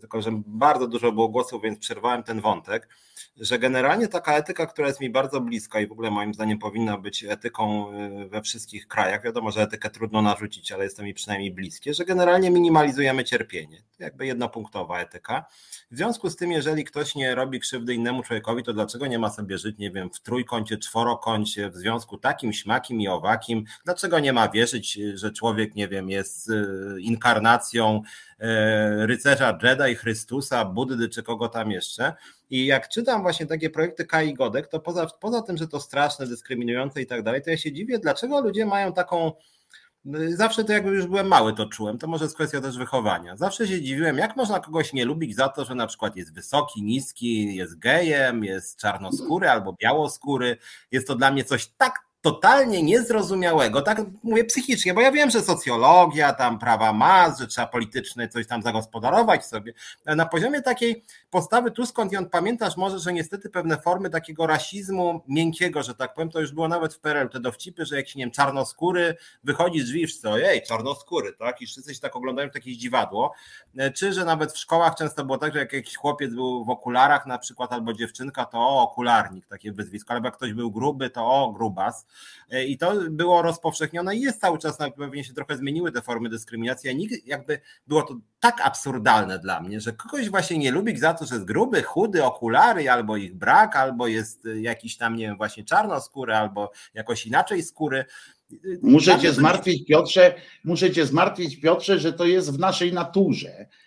tylko, że bardzo dużo było głosów, więc przerwałem ten wątek że generalnie taka etyka, która jest mi bardzo bliska i w ogóle moim zdaniem powinna być etyką y, we wszystkich krajach, wiadomo, że etykę trudno narzucić, ale jest to mi przynajmniej bliskie, że generalnie minimalizujemy cierpienie. To jakby jednopunktowa etyka. W związku z tym, jeżeli ktoś nie robi krzywdy innemu człowiekowi, to dlaczego nie ma sobie żyć, nie wiem, w trójkącie, czworokącie, w związku takim, śmakim i owakim? Dlaczego nie ma wierzyć, że człowiek, nie wiem, jest y, inkarnacją rycerza Jedi, Chrystusa, Buddy czy kogo tam jeszcze. I jak czytam właśnie takie projekty Kai Godek, to poza, poza tym, że to straszne, dyskryminujące i tak dalej, to ja się dziwię, dlaczego ludzie mają taką Zawsze to jakby już byłem mały, to czułem. To może jest kwestia też wychowania. Zawsze się dziwiłem, jak można kogoś nie lubić za to, że na przykład jest wysoki, niski, jest gejem, jest czarnoskóry albo białoskóry. Jest to dla mnie coś tak totalnie niezrozumiałego, tak mówię psychicznie, bo ja wiem, że socjologia, tam prawa mas, że trzeba polityczne coś tam zagospodarować sobie. Na poziomie takiej postawy tu skąd ją pamiętasz może, że niestety pewne formy takiego rasizmu miękkiego, że tak powiem, to już było nawet w PRL, te dowcipy, że jakiś, nie wiem, czarnoskóry wychodzi z drzwi wszyscy, ojej, czarnoskóry, tak? I wszyscy się tak oglądają w jakieś dziwadło. Czy, że nawet w szkołach często było tak, że jak jakiś chłopiec był w okularach na przykład, albo dziewczynka, to o, okularnik, takie wyzwisko, albo jak ktoś był gruby, to o, grubas. E, I to było rozpowszechnione i jest cały czas, pewnie się trochę zmieniły te formy dyskryminacji, a nikt jakby było to tak absurdalne dla mnie, że kogoś właśnie nie lubi za to, że jest gruby, chudy, okulary, albo ich brak, albo jest jakiś tam, nie wiem, właśnie czarnoskóry, albo jakoś inaczej skóry. Muszę cię zmartwić, Piotrze, muszę cię zmartwić, Piotrze, że to jest w naszej naturze E, e,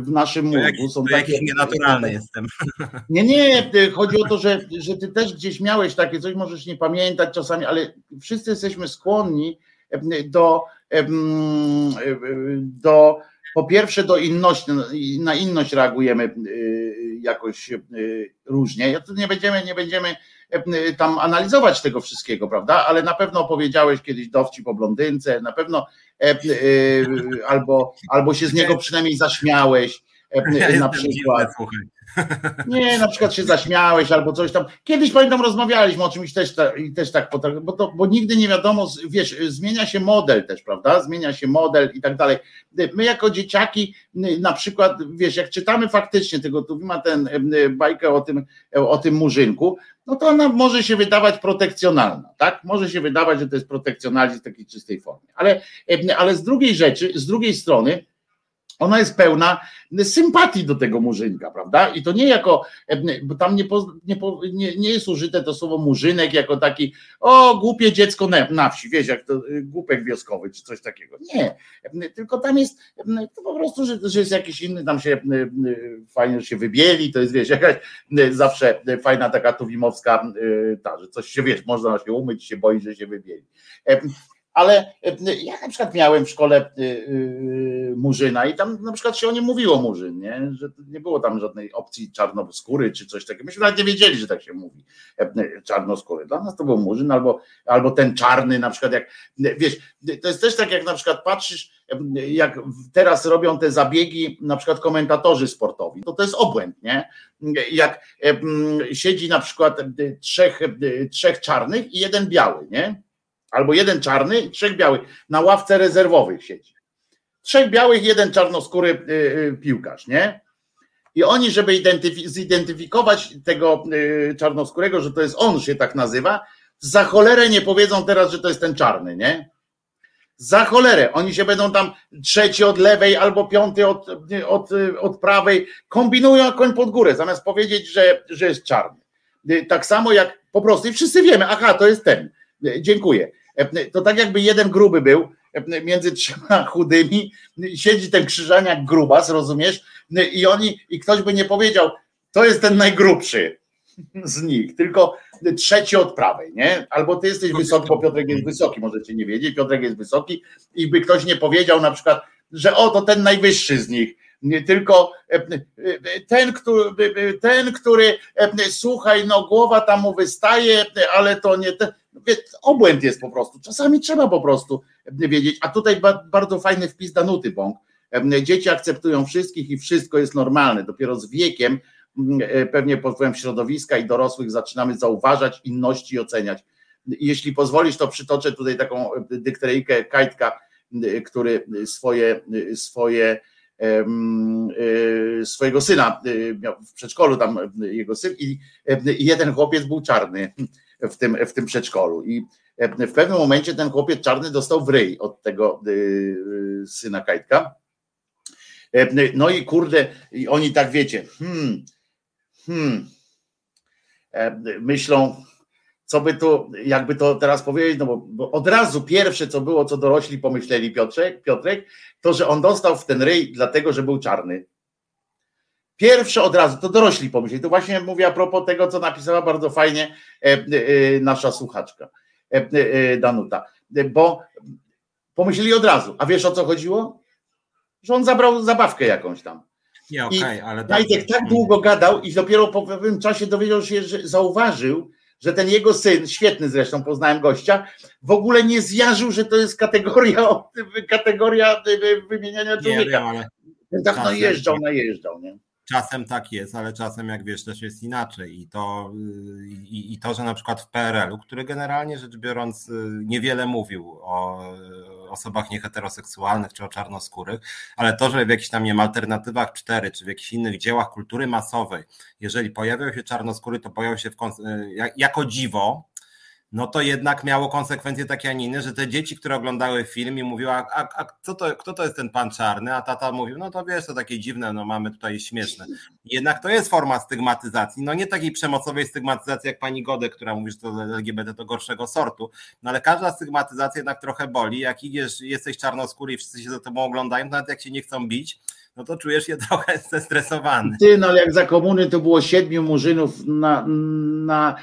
w naszym mózgu są to takie. nienaturalny jestem. Nie, nie, chodzi o to, że, że ty też gdzieś miałeś takie coś, możesz nie pamiętać czasami, ale wszyscy jesteśmy skłonni e, do, do po pierwsze do inności, na inność reagujemy jakoś różnie. Ja tu nie będziemy, nie będziemy E, tam analizować tego wszystkiego, prawda? Ale na pewno opowiedziałeś kiedyś dowcip o blondynce, na pewno e, e, albo, albo się z niego przynajmniej zaśmiałeś. Ja na przykład. Nie, na przykład się zaśmiałeś albo coś tam. Kiedyś pamiętam, rozmawialiśmy o czymś też, i też tak, bo, to, bo nigdy nie wiadomo, wiesz, zmienia się model też, prawda? Zmienia się model i tak dalej. My jako dzieciaki, na przykład, wiesz, jak czytamy faktycznie tego, tu ma ten bajkę o tym, o tym murzynku, no to ona może się wydawać protekcjonalna, tak? Może się wydawać, że to jest protekcjonalizm w takiej czystej formie. Ale, ale z drugiej rzeczy, z drugiej strony, ona jest pełna sympatii do tego murzynka, prawda? I to nie jako, bo tam nie, nie, nie, jest użyte to słowo murzynek jako taki, o głupie dziecko na, wsi, wiesz, jak to y, głupek wioskowy czy coś takiego. Nie, tylko tam jest to po prostu, że, że jest jakiś inny, tam się fajnie się wybieli, to jest, wiesz, jakaś zawsze fajna taka tuwimowska, ta, że coś się, wiesz, można się umyć, się boi, że się wybieli ale e, ja na przykład miałem w szkole e, e, Murzyna i tam na przykład się o nim mówiło Murzyn, nie? że nie było tam żadnej opcji czarnoskóry czy coś takiego. Myśmy nawet nie wiedzieli, że tak się mówi czarnoskóry. Dla nas to był Murzyn albo, albo ten czarny na przykład jak, wiesz, to jest też tak jak na przykład patrzysz, jak teraz robią te zabiegi na przykład komentatorzy sportowi, to to jest obłęd, nie? Jak siedzi na przykład trzech, trzech czarnych i jeden biały, nie? Albo jeden czarny trzech białych na ławce rezerwowych siedzi. Trzech białych, jeden czarnoskóry y, y, piłkarz, nie? I oni, żeby zidentyfikować tego y, czarnoskórego, że to jest on, się tak nazywa, za cholerę nie powiedzą teraz, że to jest ten czarny, nie? Za cholerę. Oni się będą tam trzeci od lewej albo piąty od, od, od prawej. Kombinują koń pod górę, zamiast powiedzieć, że, że jest czarny. Tak samo jak po prostu i wszyscy wiemy, aha, to jest ten. Dziękuję. To tak jakby jeden gruby był między trzema chudymi, siedzi ten krzyżaniak grubas, rozumiesz? I oni, i ktoś by nie powiedział, to jest ten najgrubszy z nich, tylko trzeci od prawej, nie? Albo ty jesteś wysoki, bo Piotrek jest wysoki, możecie nie wiedzieć, Piotrek jest wysoki i by ktoś nie powiedział na przykład, że o, to ten najwyższy z nich, nie tylko e, e, ten, który, e, ten, który słuchaj, no głowa tam mu wystaje, ale to nie ten, obłęd jest po prostu. Czasami trzeba po prostu wiedzieć, a tutaj bardzo fajny wpis Danuty Bąk. Dzieci akceptują wszystkich i wszystko jest normalne. Dopiero z wiekiem E, pewnie pod wpływem środowiska i dorosłych zaczynamy zauważać inności i oceniać. Jeśli pozwolisz, to przytoczę tutaj taką dykteryjkę Kajtka, który swoje, swoje swojego syna miał w przedszkolu tam jego syn i jeden chłopiec był czarny w tym, w tym przedszkolu i w pewnym momencie ten chłopiec czarny dostał w ryj od tego syna Kajtka no i kurde i oni tak wiecie hmm, hmm, e, myślą, co by tu, jakby to teraz powiedzieć, no bo, bo, od razu pierwsze, co było, co dorośli pomyśleli Piotrek, Piotrek, to, że on dostał w ten ryj dlatego, że był czarny. Pierwsze od razu, to dorośli pomyśleli. To właśnie mówię a propos tego, co napisała bardzo fajnie e, e, nasza słuchaczka Danuta, bo pomyśleli od razu. A wiesz o co chodziło? Że on zabrał zabawkę jakąś tam. Nie, okay, ale. Najtek tak długo gadał i dopiero po pewnym czasie dowiedział się, że zauważył, że ten jego syn, świetny zresztą, poznałem gościa, w ogóle nie zjarzył, że to jest kategoria, kategoria wymieniania człowieka. Nie, ale... Tak no jeżdżał, najeżdżał, nie? Czasem tak jest, ale czasem, jak wiesz, też jest inaczej. I to, i, i to że na przykład w PRL-u, który generalnie rzecz biorąc y, niewiele mówił o osobach nieheteroseksualnych czy o czarnoskórych, ale to, że w jakichś tam nie wiem, alternatywach 4 czy w jakichś innych dziełach kultury masowej, jeżeli pojawiają się czarnoskóry, to pojawią się w, y, jako dziwo, no to jednak miało konsekwencje takie, a nie inne, że te dzieci, które oglądały film i mówiły, a, a, a kto, to, kto to jest ten pan czarny, a tata mówił, no to wiesz, to takie dziwne, no mamy tutaj śmieszne. Jednak to jest forma stygmatyzacji, no nie takiej przemocowej stygmatyzacji jak pani Gode, która mówi, że to LGBT to gorszego sortu, no ale każda stygmatyzacja jednak trochę boli, jak idziesz, jesteś czarnoskóry i wszyscy się za tobą oglądają, nawet jak się nie chcą bić, no to czujesz się trochę zestresowany. Ty, no ale jak za komuny to było siedmiu murzynów na, na,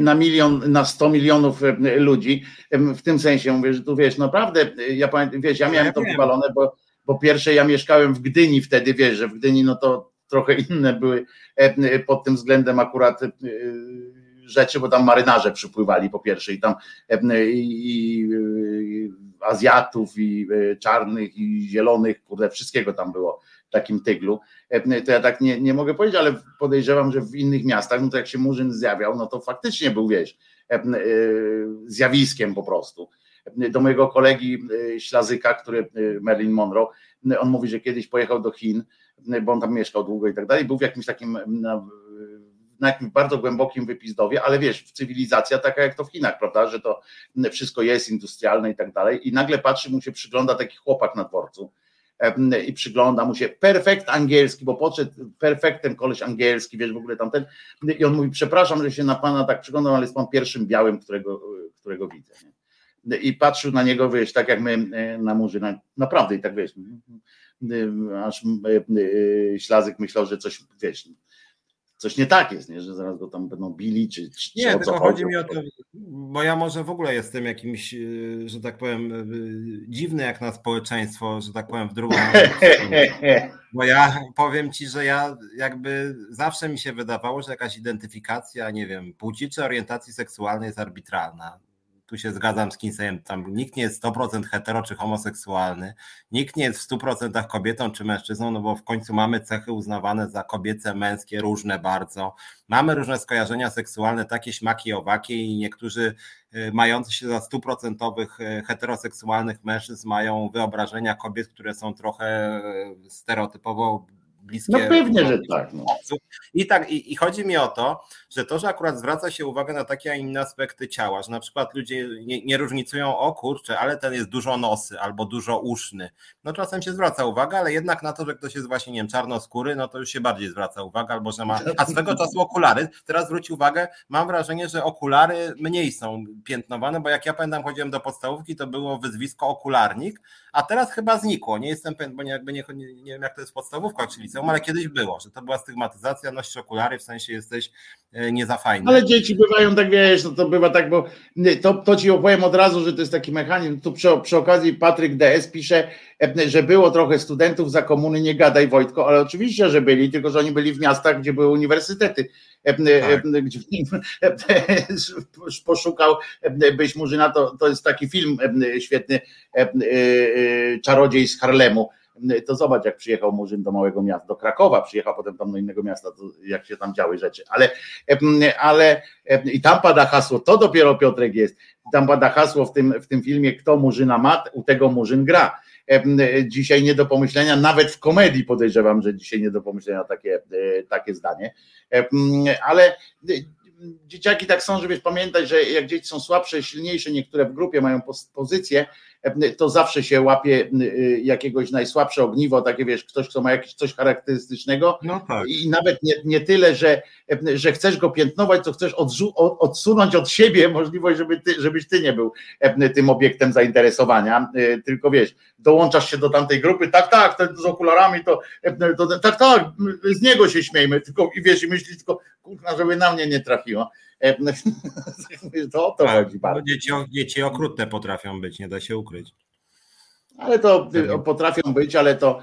na milion, na sto milionów ludzi, w tym sensie mówię, że tu wiesz, naprawdę, ja pamiętam, wiesz, ja miałem ja to wywalone, bo, bo pierwsze ja mieszkałem w Gdyni wtedy, wiesz, że w Gdyni no to trochę inne były pod tym względem akurat rzeczy, bo tam marynarze przypływali po pierwsze i tam i, i Azjatów i e, czarnych i zielonych, kurde, wszystkiego tam było takim tyglu. E, to ja tak nie, nie mogę powiedzieć, ale podejrzewam, że w innych miastach, no to jak się Murzyn zjawiał, no to faktycznie był, wiesz, e, zjawiskiem po prostu. Do mojego kolegi Ślazyka, który Marilyn Monroe, on mówi, że kiedyś pojechał do Chin, bo on tam mieszkał długo i tak dalej, był w jakimś takim na jakimś bardzo głębokim wypizdowie, ale wiesz, cywilizacja taka jak to w Chinach, prawda, że to wszystko jest industrialne i tak dalej i nagle patrzy mu się, przygląda taki chłopak na dworcu i przygląda mu się perfekt angielski, bo podszedł perfektem koleś angielski, wiesz, w ogóle tamten i on mówi, przepraszam, że się na pana tak przyglądam, ale jest pan pierwszym białym, którego, którego widzę. Nie? I patrzył na niego, wiesz, tak jak my e, na murzy, naprawdę i tak wiesz, aż e, e, Ślazyk myślał, że coś, wiesz, coś nie tak jest, nie? że zaraz go tam będą bili, czy, czy Nie, tylko chodzi mi o to, bo ja może w ogóle jestem jakimś, y, że tak powiem, y, dziwny jak na społeczeństwo, że tak powiem w drugą bo ja powiem ci, że ja jakby zawsze mi się wydawało, że jakaś identyfikacja, nie wiem, płci czy orientacji seksualnej jest arbitralna tu się zgadzam z Kinseyem, tam nikt nie jest 100% hetero czy homoseksualny, nikt nie jest w 100% kobietą czy mężczyzną, no bo w końcu mamy cechy uznawane za kobiece, męskie, różne bardzo. Mamy różne skojarzenia seksualne, takie śmaki, owakie i niektórzy y, mający się za stuprocentowych y, heteroseksualnych mężczyzn mają wyobrażenia kobiet, które są trochę y, stereotypowo bliskie. No pewnie, że tak. No. I tak, i, i, chodzi mi o to, że to, że akurat zwraca się uwagę na takie, a inne aspekty ciała, że na przykład ludzie nie, nie różnicują, o kurczę, ale ten jest dużo nosy albo dużo uszny. No czasem się zwraca uwaga, ale jednak na to, że ktoś jest właśnie, nie wiem, czarnoskóry, no to już się bardziej zwraca uwaga, albo że ma, a swego czasu okulary, teraz zwróć uwagę, mam wrażenie, że okulary mniej są piętnowane, bo jak ja pamiętam, chodziłem do podstawówki, to było wyzwisko okularnik, a teraz chyba znikło, nie jestem pewien, bo nie, jakby nie, nie, nie wiem jak to jest podstawówka czy liceum, ale kiedyś było, że to była stygmatyzacja, nosisz okulary, w sensie jesteś e, nie za fajny. Ale dzieci bywają tak, wiesz, no to bywa tak, bo to, to ci opowiem od razu, że to jest taki mechanizm, tu przy, przy okazji Patryk DS pisze, e, że było trochę studentów za komuny, nie gadaj Wojtko, ale oczywiście, że byli, tylko że oni byli w miastach, gdzie były uniwersytety, e, tak. gdzie poszukał byś Murzyna, to, to jest taki film świetny, Czarodziej z Harlemu, to zobacz, jak przyjechał Murzyn do małego miasta, do Krakowa, przyjechał potem tam do innego miasta, jak się tam działy rzeczy, ale, ale i tam pada hasło, to dopiero Piotrek jest, tam pada hasło w tym, w tym filmie, kto Murzyna ma, u tego Murzyn gra. Dzisiaj nie do pomyślenia, nawet w komedii podejrzewam, że dzisiaj nie do pomyślenia takie, e, takie zdanie, ale dzieciaki tak są, że wiesz, pamiętać, że jak dzieci są słabsze, silniejsze, niektóre w grupie mają pozycję, to zawsze się łapie y, jakiegoś najsłabsze ogniwo, takie wiesz, ktoś, kto ma jakieś coś charakterystycznego no tak. i nawet nie, nie tyle, że, że chcesz go piętnować, co chcesz odzu- odsunąć od siebie możliwość, żeby ty, żebyś ty nie był tym obiektem zainteresowania, y, tylko wiesz, dołączasz się do tamtej grupy, tak, tak, ten z okularami, to, to tak, tak, z niego się śmiejmy, tylko i wiesz, i myślisz tylko, kurwa, żeby na mnie nie trafiło. E, to o to tak, chodzi bardzo. Dzieci, dzieci okrutne potrafią być, nie da się ukryć. Ale to potrafią być, ale to,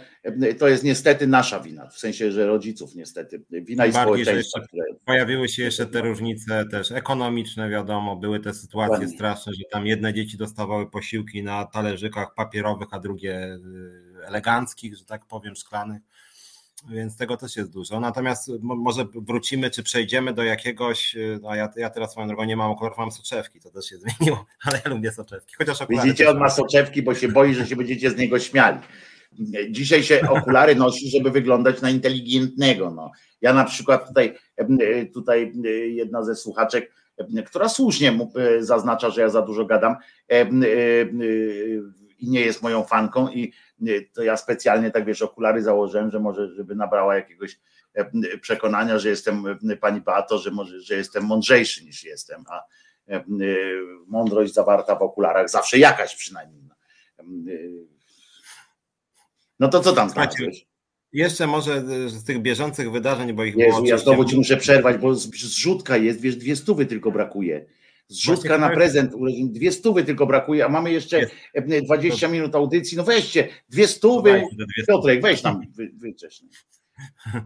to jest niestety nasza wina, w sensie, że rodziców niestety, wina i społeczeństwa. Które... Pojawiły się jeszcze te różnice też ekonomiczne, wiadomo, były te sytuacje straszne, że tam jedne dzieci dostawały posiłki na talerzykach papierowych, a drugie eleganckich, że tak powiem, szklanych więc tego też jest dużo. Natomiast może wrócimy, czy przejdziemy do jakiegoś, y, no ja, ja teraz swoją drogą nie mam okularów, mam soczewki, to też się zmieniło, ale ja lubię soczewki. Chociaż Widzicie, on ma soczewki, bo się boi, że się będziecie z niego śmiali. Dzisiaj się okulary nosi, żeby wyglądać na inteligentnego. No. Ja na przykład tutaj, y, tutaj y, jedna ze słuchaczek, która słusznie zaznacza, że ja za dużo gadam i nie jest moją fanką i to ja specjalnie tak wiesz, okulary założyłem, że może, żeby nabrała jakiegoś e, przekonania, że jestem e, pani Beato, że może, że jestem mądrzejszy niż jestem, a e, mądrość zawarta w okularach zawsze jakaś przynajmniej. No to co tam znalazłeś? Jeszcze może z tych bieżących wydarzeń, bo ich Jezu, było. Ja znowu ci muszę przerwać, bo zrzutka jest, wiesz, dwie stówy tylko brakuje zrzutka na prezent urodzin, dwie stówy tylko brakuje, a mamy jeszcze jest. 20 minut audycji, no weźcie, dwie stówy, Piotrek, weź nam wy, wyczesz.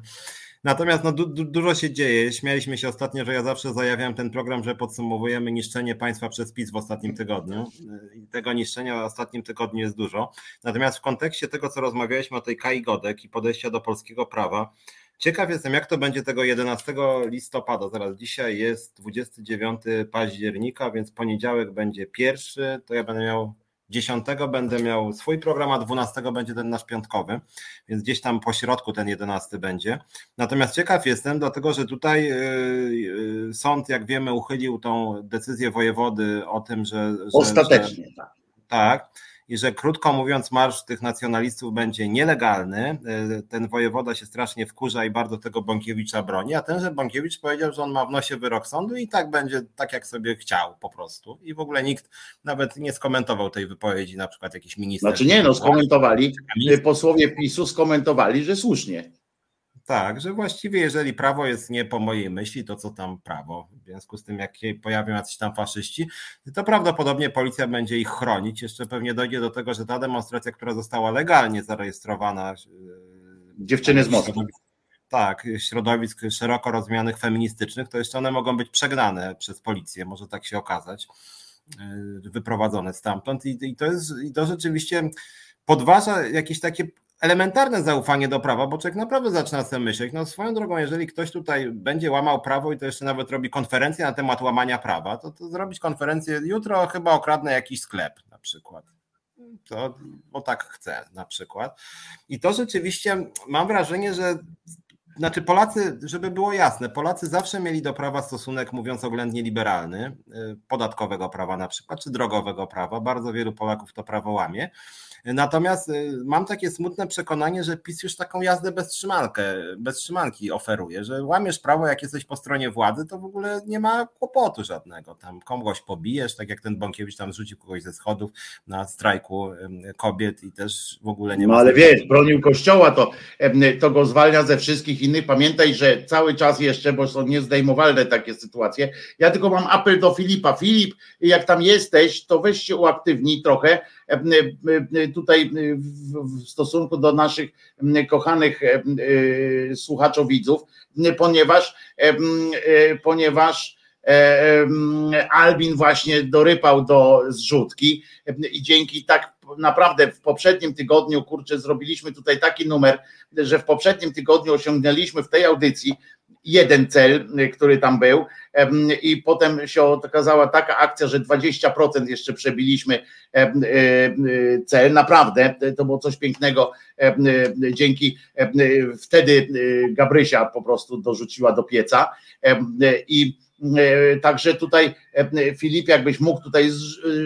Natomiast no, du, du, dużo się dzieje. Śmialiśmy się ostatnio, że ja zawsze zajawiam ten program, że podsumowujemy niszczenie państwa przez PiS w ostatnim tygodniu. I tego niszczenia w ostatnim tygodniu jest dużo. Natomiast w kontekście tego, co rozmawialiśmy o tej Kai Godek i podejścia do polskiego prawa, Ciekaw jestem, jak to będzie tego 11 listopada. Zaraz dzisiaj jest 29 października, więc poniedziałek będzie pierwszy. To ja będę miał 10 będę miał swój program, a 12 będzie ten nasz piątkowy, więc gdzieś tam po środku ten 11 będzie. Natomiast ciekaw jestem, dlatego że tutaj yy, yy, sąd, jak wiemy, uchylił tą decyzję wojewody o tym, że. że Ostatecznie, że, tak. Tak i że krótko mówiąc marsz tych nacjonalistów będzie nielegalny. E, ten wojewoda się strasznie wkurza i bardzo tego Bąkiewicza broni, a tenże Bąkiewicz powiedział, że on ma w nosie wyrok sądu i tak będzie tak jak sobie chciał po prostu. I w ogóle nikt nawet nie skomentował tej wypowiedzi, na przykład jakiś minister. Znaczy nie, no skomentowali, posłowie PiSu skomentowali, że słusznie. Tak, że właściwie jeżeli prawo jest nie po mojej myśli, to co tam prawo? W związku z tym, jak pojawią jacyś tam faszyści, to prawdopodobnie policja będzie ich chronić. Jeszcze pewnie dojdzie do tego, że ta demonstracja, która została legalnie zarejestrowana. E, Dziewczyny z Moskwy. Tak, środowisk szeroko rozumianych feministycznych, to jeszcze one mogą być przegnane przez policję, może tak się okazać, e, wyprowadzone stamtąd. I, i to jest, i to rzeczywiście podważa jakieś takie elementarne zaufanie do prawa, bo człowiek naprawdę zaczyna sobie myśleć, no swoją drogą, jeżeli ktoś tutaj będzie łamał prawo i to jeszcze nawet robi konferencję na temat łamania prawa, to, to zrobić konferencję jutro chyba okradnę jakiś sklep na przykład. to, bo tak chce na przykład. I to rzeczywiście mam wrażenie, że znaczy Polacy, żeby było jasne, Polacy zawsze mieli do prawa stosunek, mówiąc oględnie, liberalny, y, podatkowego prawa na przykład, czy drogowego prawa. Bardzo wielu Polaków to prawo łamie. Natomiast y, mam takie smutne przekonanie, że PiS już taką jazdę bez, trzymankę, bez trzymanki oferuje, że łamiesz prawo, jak jesteś po stronie władzy, to w ogóle nie ma kłopotu żadnego. Tam kogoś pobijesz, tak jak ten Bąkiewicz tam rzucił kogoś ze schodów na strajku kobiet i też w ogóle nie ma. No ale wiesz, bronił kościoła, to, to go zwalnia ze wszystkich innych. Pamiętaj, że cały czas jeszcze, bo są niezdejmowalne takie sytuacje. Ja tylko mam apel do Filipa. Filip, jak tam jesteś, to weź się uaktywnij trochę tutaj w stosunku do naszych kochanych słuchaczów, widzów, ponieważ, ponieważ Albin właśnie dorypał do zrzutki i dzięki tak naprawdę w poprzednim tygodniu, kurczę, zrobiliśmy tutaj taki numer, że w poprzednim tygodniu osiągnęliśmy w tej audycji jeden cel, y, który tam był, i potem się okazała taka akcja, że 20% jeszcze przebiliśmy y, y, cel. Naprawdę, to było coś pięknego. Dzięki wtedy Gabrysia po prostu dorzuciła do pieca i także tutaj e, Filip, jakbyś mógł tutaj e,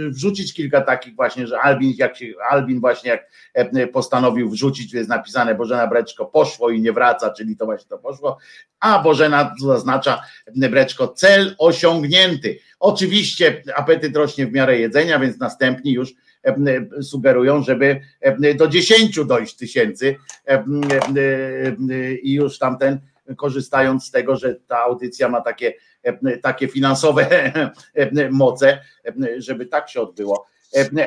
wrzucić kilka takich właśnie, że Albin, jak się, Albin właśnie jak postanowił wrzucić, jest napisane Bożena Breczko poszło i nie wraca, czyli to właśnie to poszło, a Bożena zaznacza Breczko cel osiągnięty. Oczywiście apetyt rośnie w miarę jedzenia, więc następni już sugerują, żeby do 10 dojść tysięcy i już tamten korzystając z tego, że ta audycja ma takie takie finansowe moce, żeby tak się odbyło.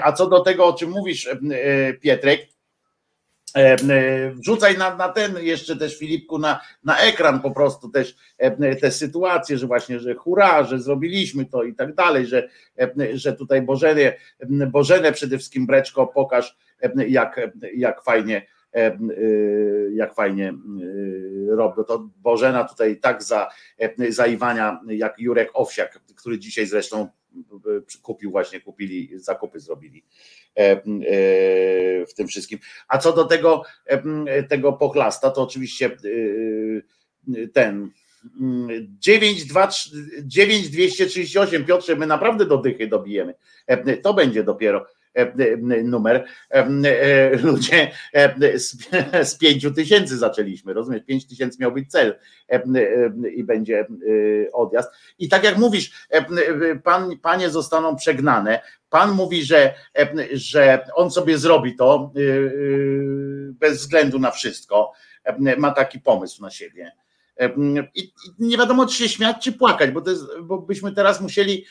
A co do tego, o czym mówisz, Pietrek, Wrzucaj na, na ten jeszcze też Filipku na, na ekran po prostu też te sytuacje, że właśnie, że hura, że zrobiliśmy to i tak dalej, że, że tutaj Bożenę, Bożenę przede wszystkim Breczko pokaż jak, jak fajnie jak fajnie y, robią. To Bożena tutaj tak za, za Iwania, jak Jurek Owsiak, który dzisiaj zresztą kupił właśnie, kupili, zakupy zrobili w tym wszystkim. A co do tego, tego pochlasta, to oczywiście ten 9238 Piotrze, my naprawdę do dychy dobijemy. To będzie dopiero E, e, numer. E, ludzie z pięciu tysięcy zaczęliśmy, rozumiesz? Pięć tysięcy miał być cel i będzie odjazd. I tak jak mówisz, pan, panie zostaną przegnane. Pan mówi, że, że on sobie zrobi to bez względu na wszystko. Ma taki pomysł na siebie i nie wiadomo, czy się śmiać, czy płakać, bo, jest, bo byśmy teraz musieli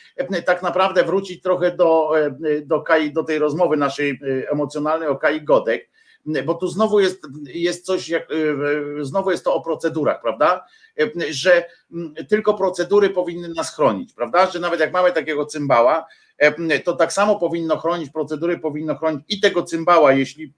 tak naprawdę wrócić trochę do, do, Kai, do tej rozmowy naszej emocjonalnej o Kai Godek, bo tu znowu jest, jest coś, jak, e, znowu jest to o procedurach, prawda? Że tylko procedury powinny nas chronić, prawda? Że nawet jak mamy takiego cymbała, to tak samo powinno chronić, procedury powinno chronić i tego cymbała, jeśli,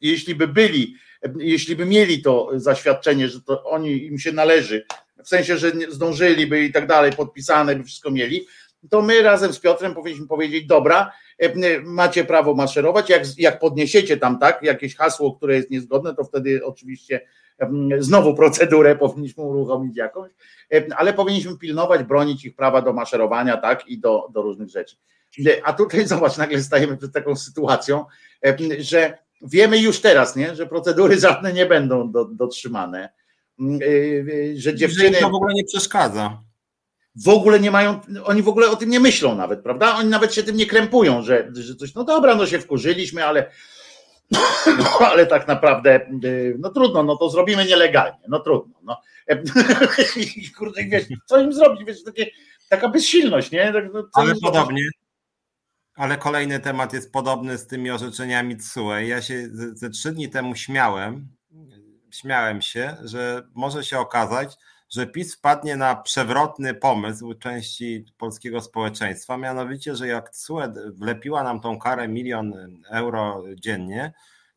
jeśli by byli jeśli by mieli to zaświadczenie, że to oni im się należy, w sensie, że zdążyliby i tak dalej, podpisane by wszystko mieli, to my razem z Piotrem powinniśmy powiedzieć, dobra, e, macie prawo maszerować, jak, jak podniesiecie tam tak, jakieś hasło, które jest niezgodne, to wtedy oczywiście znowu procedurę powinniśmy uruchomić jakąś, ale powinniśmy pilnować, bronić ich prawa do maszerowania, tak, i do, do różnych rzeczy. A tutaj zobacz, nagle stajemy przed taką sytuacją, że wiemy już teraz, nie, że procedury żadne nie będą do, dotrzymane. Mm, y, y, że dziewczyny. Że to w ogóle nie przeszkadza. W ogóle nie mają, oni w ogóle o tym nie myślą nawet, prawda? Oni nawet się tym nie krępują, że, że coś, no dobra, no się wkurzyliśmy, ale, ale tak naprawdę, y, no trudno, no to zrobimy nielegalnie, no trudno. No. Kurde, wiesz, co im zrobić? Wiesz, takie, taka bezsilność, nie? Tak, no, ale podobnie, ale kolejny temat jest podobny z tymi orzeczeniami TSUE. Ja się ze trzy dni temu śmiałem, śmiałem się, że może się okazać, że PiS wpadnie na przewrotny pomysł części polskiego społeczeństwa, mianowicie, że jak TSUE wlepiła nam tą karę milion euro dziennie,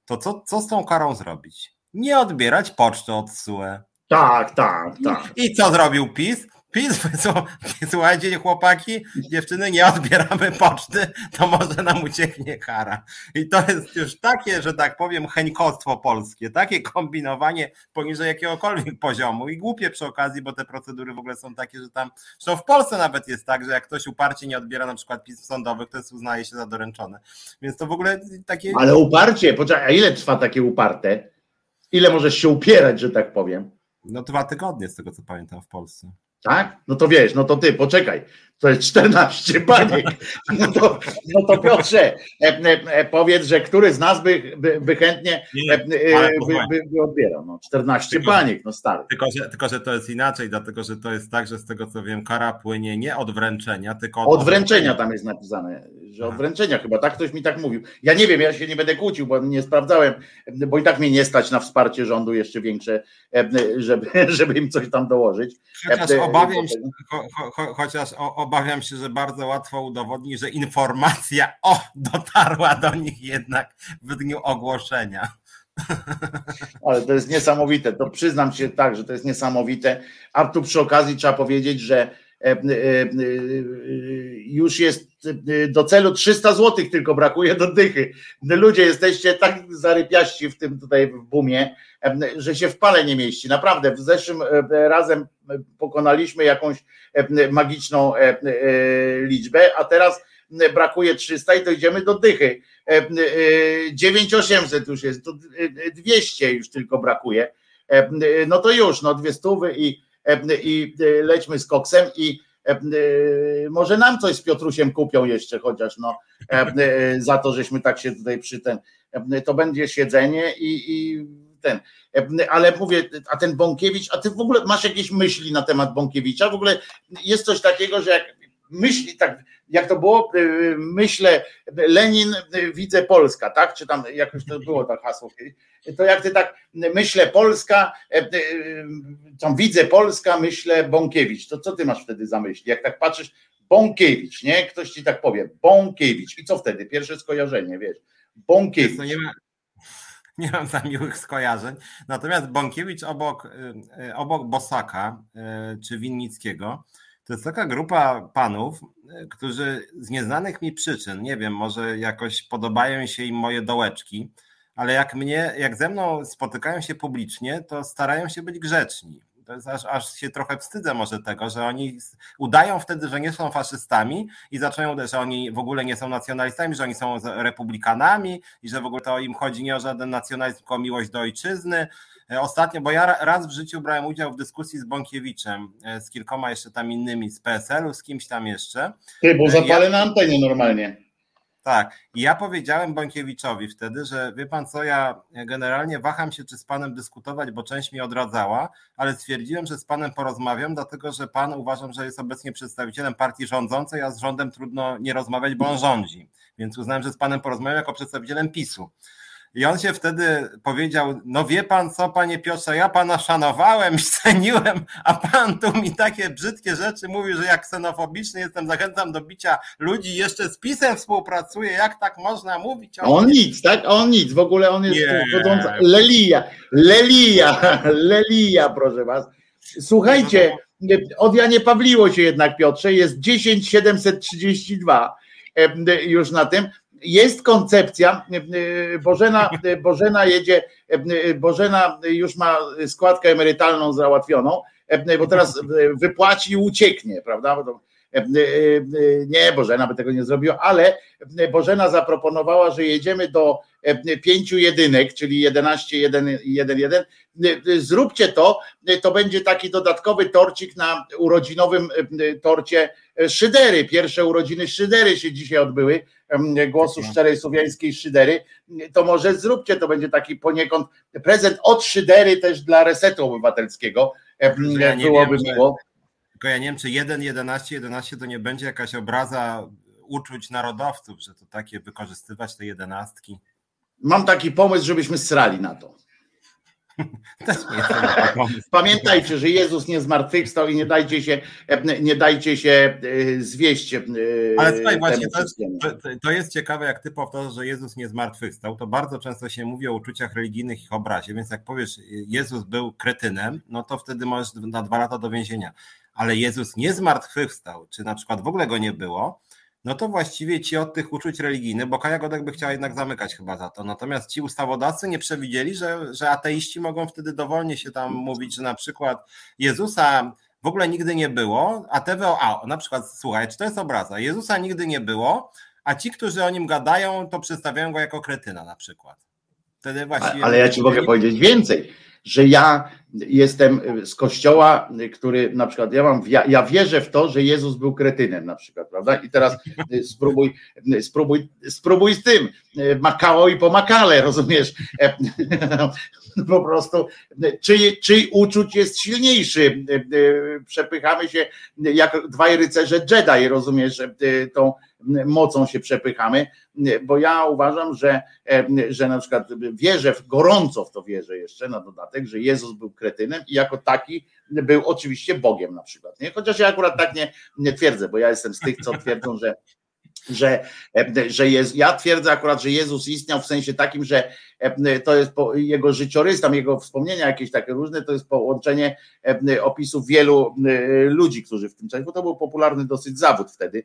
to co, co z tą karą zrobić? Nie odbierać poczty od TSUE. Tak, tak, tak. I co zrobił PiS? PiS, słuchajcie chłopaki, dziewczyny, nie odbieramy poczty, to może nam ucieknie kara. I to jest już takie, że tak powiem, heńkostwo polskie, takie kombinowanie poniżej jakiegokolwiek poziomu i głupie przy okazji, bo te procedury w ogóle są takie, że tam, zresztą w Polsce nawet jest tak, że jak ktoś uparcie nie odbiera na przykład PiS sądowych, to jest uznaje się za doręczone. Więc to w ogóle takie... Ale uparcie, poczekaj, a ile trwa takie uparte? Ile możesz się upierać, że tak powiem? No dwa tygodnie z tego co pamiętam w Polsce. Tak? No to wiesz, no to ty, poczekaj. To jest 14 baniek. No to, no to Piotrze, e, e, e, powiedz, że który z nas by, by, by chętnie nie, by, by, by, odbierał. No 14 tylko, baniek, no stary. Tylko że, tylko, że to jest inaczej, dlatego że to jest tak, że z tego co wiem, kara płynie nie od wręczenia, tylko od, od wręczenia tam jest napisane, że od wręczenia chyba, tak ktoś mi tak mówił. Ja nie wiem, ja się nie będę kłócił, bo nie sprawdzałem, bo i tak mnie nie stać na wsparcie rządu jeszcze większe, żeby, żeby im coś tam dołożyć. Chociaż obawiam się, cho, cho, chociaż obawiam się, że bardzo łatwo udowodnić, że informacja o dotarła do nich jednak w dniu ogłoszenia. Ale to jest niesamowite. To przyznam się tak, że to jest niesamowite. A tu przy okazji trzeba powiedzieć, że już jest do celu 300 zł tylko brakuje do dychy. Ludzie jesteście tak zarypiaści w tym tutaj w bumie, że się w pale nie mieści. Naprawdę, w zeszłym razem pokonaliśmy jakąś magiczną liczbę, a teraz brakuje 300 i dojdziemy do dychy. 9800 już jest, 200 już tylko brakuje. No to już, no dwie stówy i, i lećmy z koksem i może nam coś z Piotrusiem kupią jeszcze chociaż, no za to, żeśmy tak się tutaj przy ten, to będzie siedzenie i, i ten. Ale mówię, a ten Bąkiewicz, a ty w ogóle masz jakieś myśli na temat Bąkiewicza? W ogóle jest coś takiego, że jak myśli, tak jak to było, y, myślę, Lenin, y, widzę Polska, tak? Czy tam jakoś to było tak hasło to jak ty tak myślę Polska, e, e, tam widzę Polska, myślę Bąkiewicz, to co ty masz wtedy za myśli? Jak tak patrzysz, Bąkiewicz, nie? Ktoś ci tak powie, Bąkiewicz i co wtedy? Pierwsze skojarzenie, wiesz, Bąkiewicz. nie, ma, nie mam za miłych skojarzeń, natomiast Bąkiewicz obok, y, obok Bosaka czy Winnickiego, to jest taka grupa panów, którzy z nieznanych mi przyczyn, nie wiem, może jakoś podobają się im moje dołeczki, ale jak mnie, jak ze mną spotykają się publicznie, to starają się być grzeczni. To jest aż, aż się trochę wstydzę może tego, że oni udają wtedy, że nie są faszystami i zaczynają, że oni w ogóle nie są nacjonalistami, że oni są republikanami i że w ogóle to im chodzi nie o żaden nacjonalizm, tylko o miłość do ojczyzny. E, ostatnio, bo ja raz w życiu brałem udział w dyskusji z Bąkiewiczem, e, z kilkoma jeszcze tam innymi z PSL-u, z kimś tam jeszcze. Ty, bo e, zapalę ja... na antenie normalnie. Tak. I ja powiedziałem Bąkiewiczowi wtedy, że wie pan co, ja generalnie waham się, czy z panem dyskutować, bo część mi odradzała, ale stwierdziłem, że z panem porozmawiam, dlatego że pan uważam, że jest obecnie przedstawicielem partii rządzącej, a z rządem trudno nie rozmawiać, bo on rządzi. Więc uznałem, że z panem porozmawiam jako przedstawicielem PiSu. I on się wtedy powiedział: No wie pan co, panie Piotrze, ja pana szanowałem, ceniłem, a pan tu mi takie brzydkie rzeczy mówi, że jak ksenofobiczny jestem, zachęcam do bicia ludzi, jeszcze z pisem współpracuję, jak tak można mówić? O on nic, tak? On nic, w ogóle on jest chodząca. Lelija, Lelija, Lelija, proszę was. Słuchajcie, od Janie Pawliło się jednak, Piotrze, jest 10732 już na tym jest koncepcja, e, e, Bożena, e, Bożena jedzie, Bożena już ma składkę emerytalną załatwioną, bo teraz wypłaci i ucieknie, prawda? Nie, Bożena by tego nie zrobiła, ale Bożena zaproponowała, że jedziemy do pięciu jedynek, czyli 11, 1, 1, 1. Zróbcie to, to będzie taki dodatkowy torcik na urodzinowym torcie Szydery. Pierwsze urodziny Szydery się dzisiaj odbyły głosu tak. szczerej słowiańskiej szydery, to może zróbcie, to będzie taki poniekąd prezent od szydery też dla resetu obywatelskiego. Ja Byłoby wiem, miło. Tylko ja nie wiem, czy 1, 11, 11 to nie będzie jakaś obraza uczuć narodowców, że to takie wykorzystywać te jedenastki. Mam taki pomysł, żebyśmy srali na to. Pamiętajcie, że Jezus nie zmartwychwstał i nie dajcie się, nie dajcie się e, zwieść. E, Ale słuchaj, właśnie to, to, jest ciekawe, jak ty powtarzasz, że Jezus nie zmartwychwstał, to bardzo często się mówi o uczuciach religijnych i ich obrazie, więc jak powiesz, Jezus był kretynem, no to wtedy możesz na dwa lata do więzienia. ale Jezus nie zmartwychwstał, czy na przykład w ogóle go nie było, no to właściwie ci od tych uczuć religijnych, bo Kaja Godek by chciała jednak zamykać chyba za to. Natomiast ci ustawodawcy nie przewidzieli, że, że ateiści mogą wtedy dowolnie się tam mówić, że na przykład Jezusa w ogóle nigdy nie było, a TVO, a na przykład słuchaj, czy to jest obraza, Jezusa nigdy nie było, a ci, którzy o nim gadają, to przedstawiają go jako kretyna na przykład. Wtedy właściwie... Ale ja ci mogę powiedzieć więcej że ja jestem z kościoła, który na przykład ja mam, ja wierzę w to, że Jezus był kretynem na przykład, prawda? I teraz spróbuj, spróbuj, spróbuj z tym, makało i pomakale, rozumiesz? Po prostu, czyj, czyj uczuć jest silniejszy? Przepychamy się jak dwaj rycerze Jedi, rozumiesz, tą mocą się przepychamy, bo ja uważam, że, że na przykład wierzę, w, gorąco w to wierzę jeszcze na dodatek, że Jezus był kretynem i jako taki był oczywiście Bogiem na przykład. Nie? Chociaż ja akurat tak nie, nie twierdzę, bo ja jestem z tych, co twierdzą, że że, że jest, ja twierdzę akurat, że Jezus istniał w sensie takim, że to jest jego życiorys, tam jego wspomnienia jakieś takie różne, to jest połączenie opisów wielu ludzi, którzy w tym czasie, bo to był popularny dosyć zawód wtedy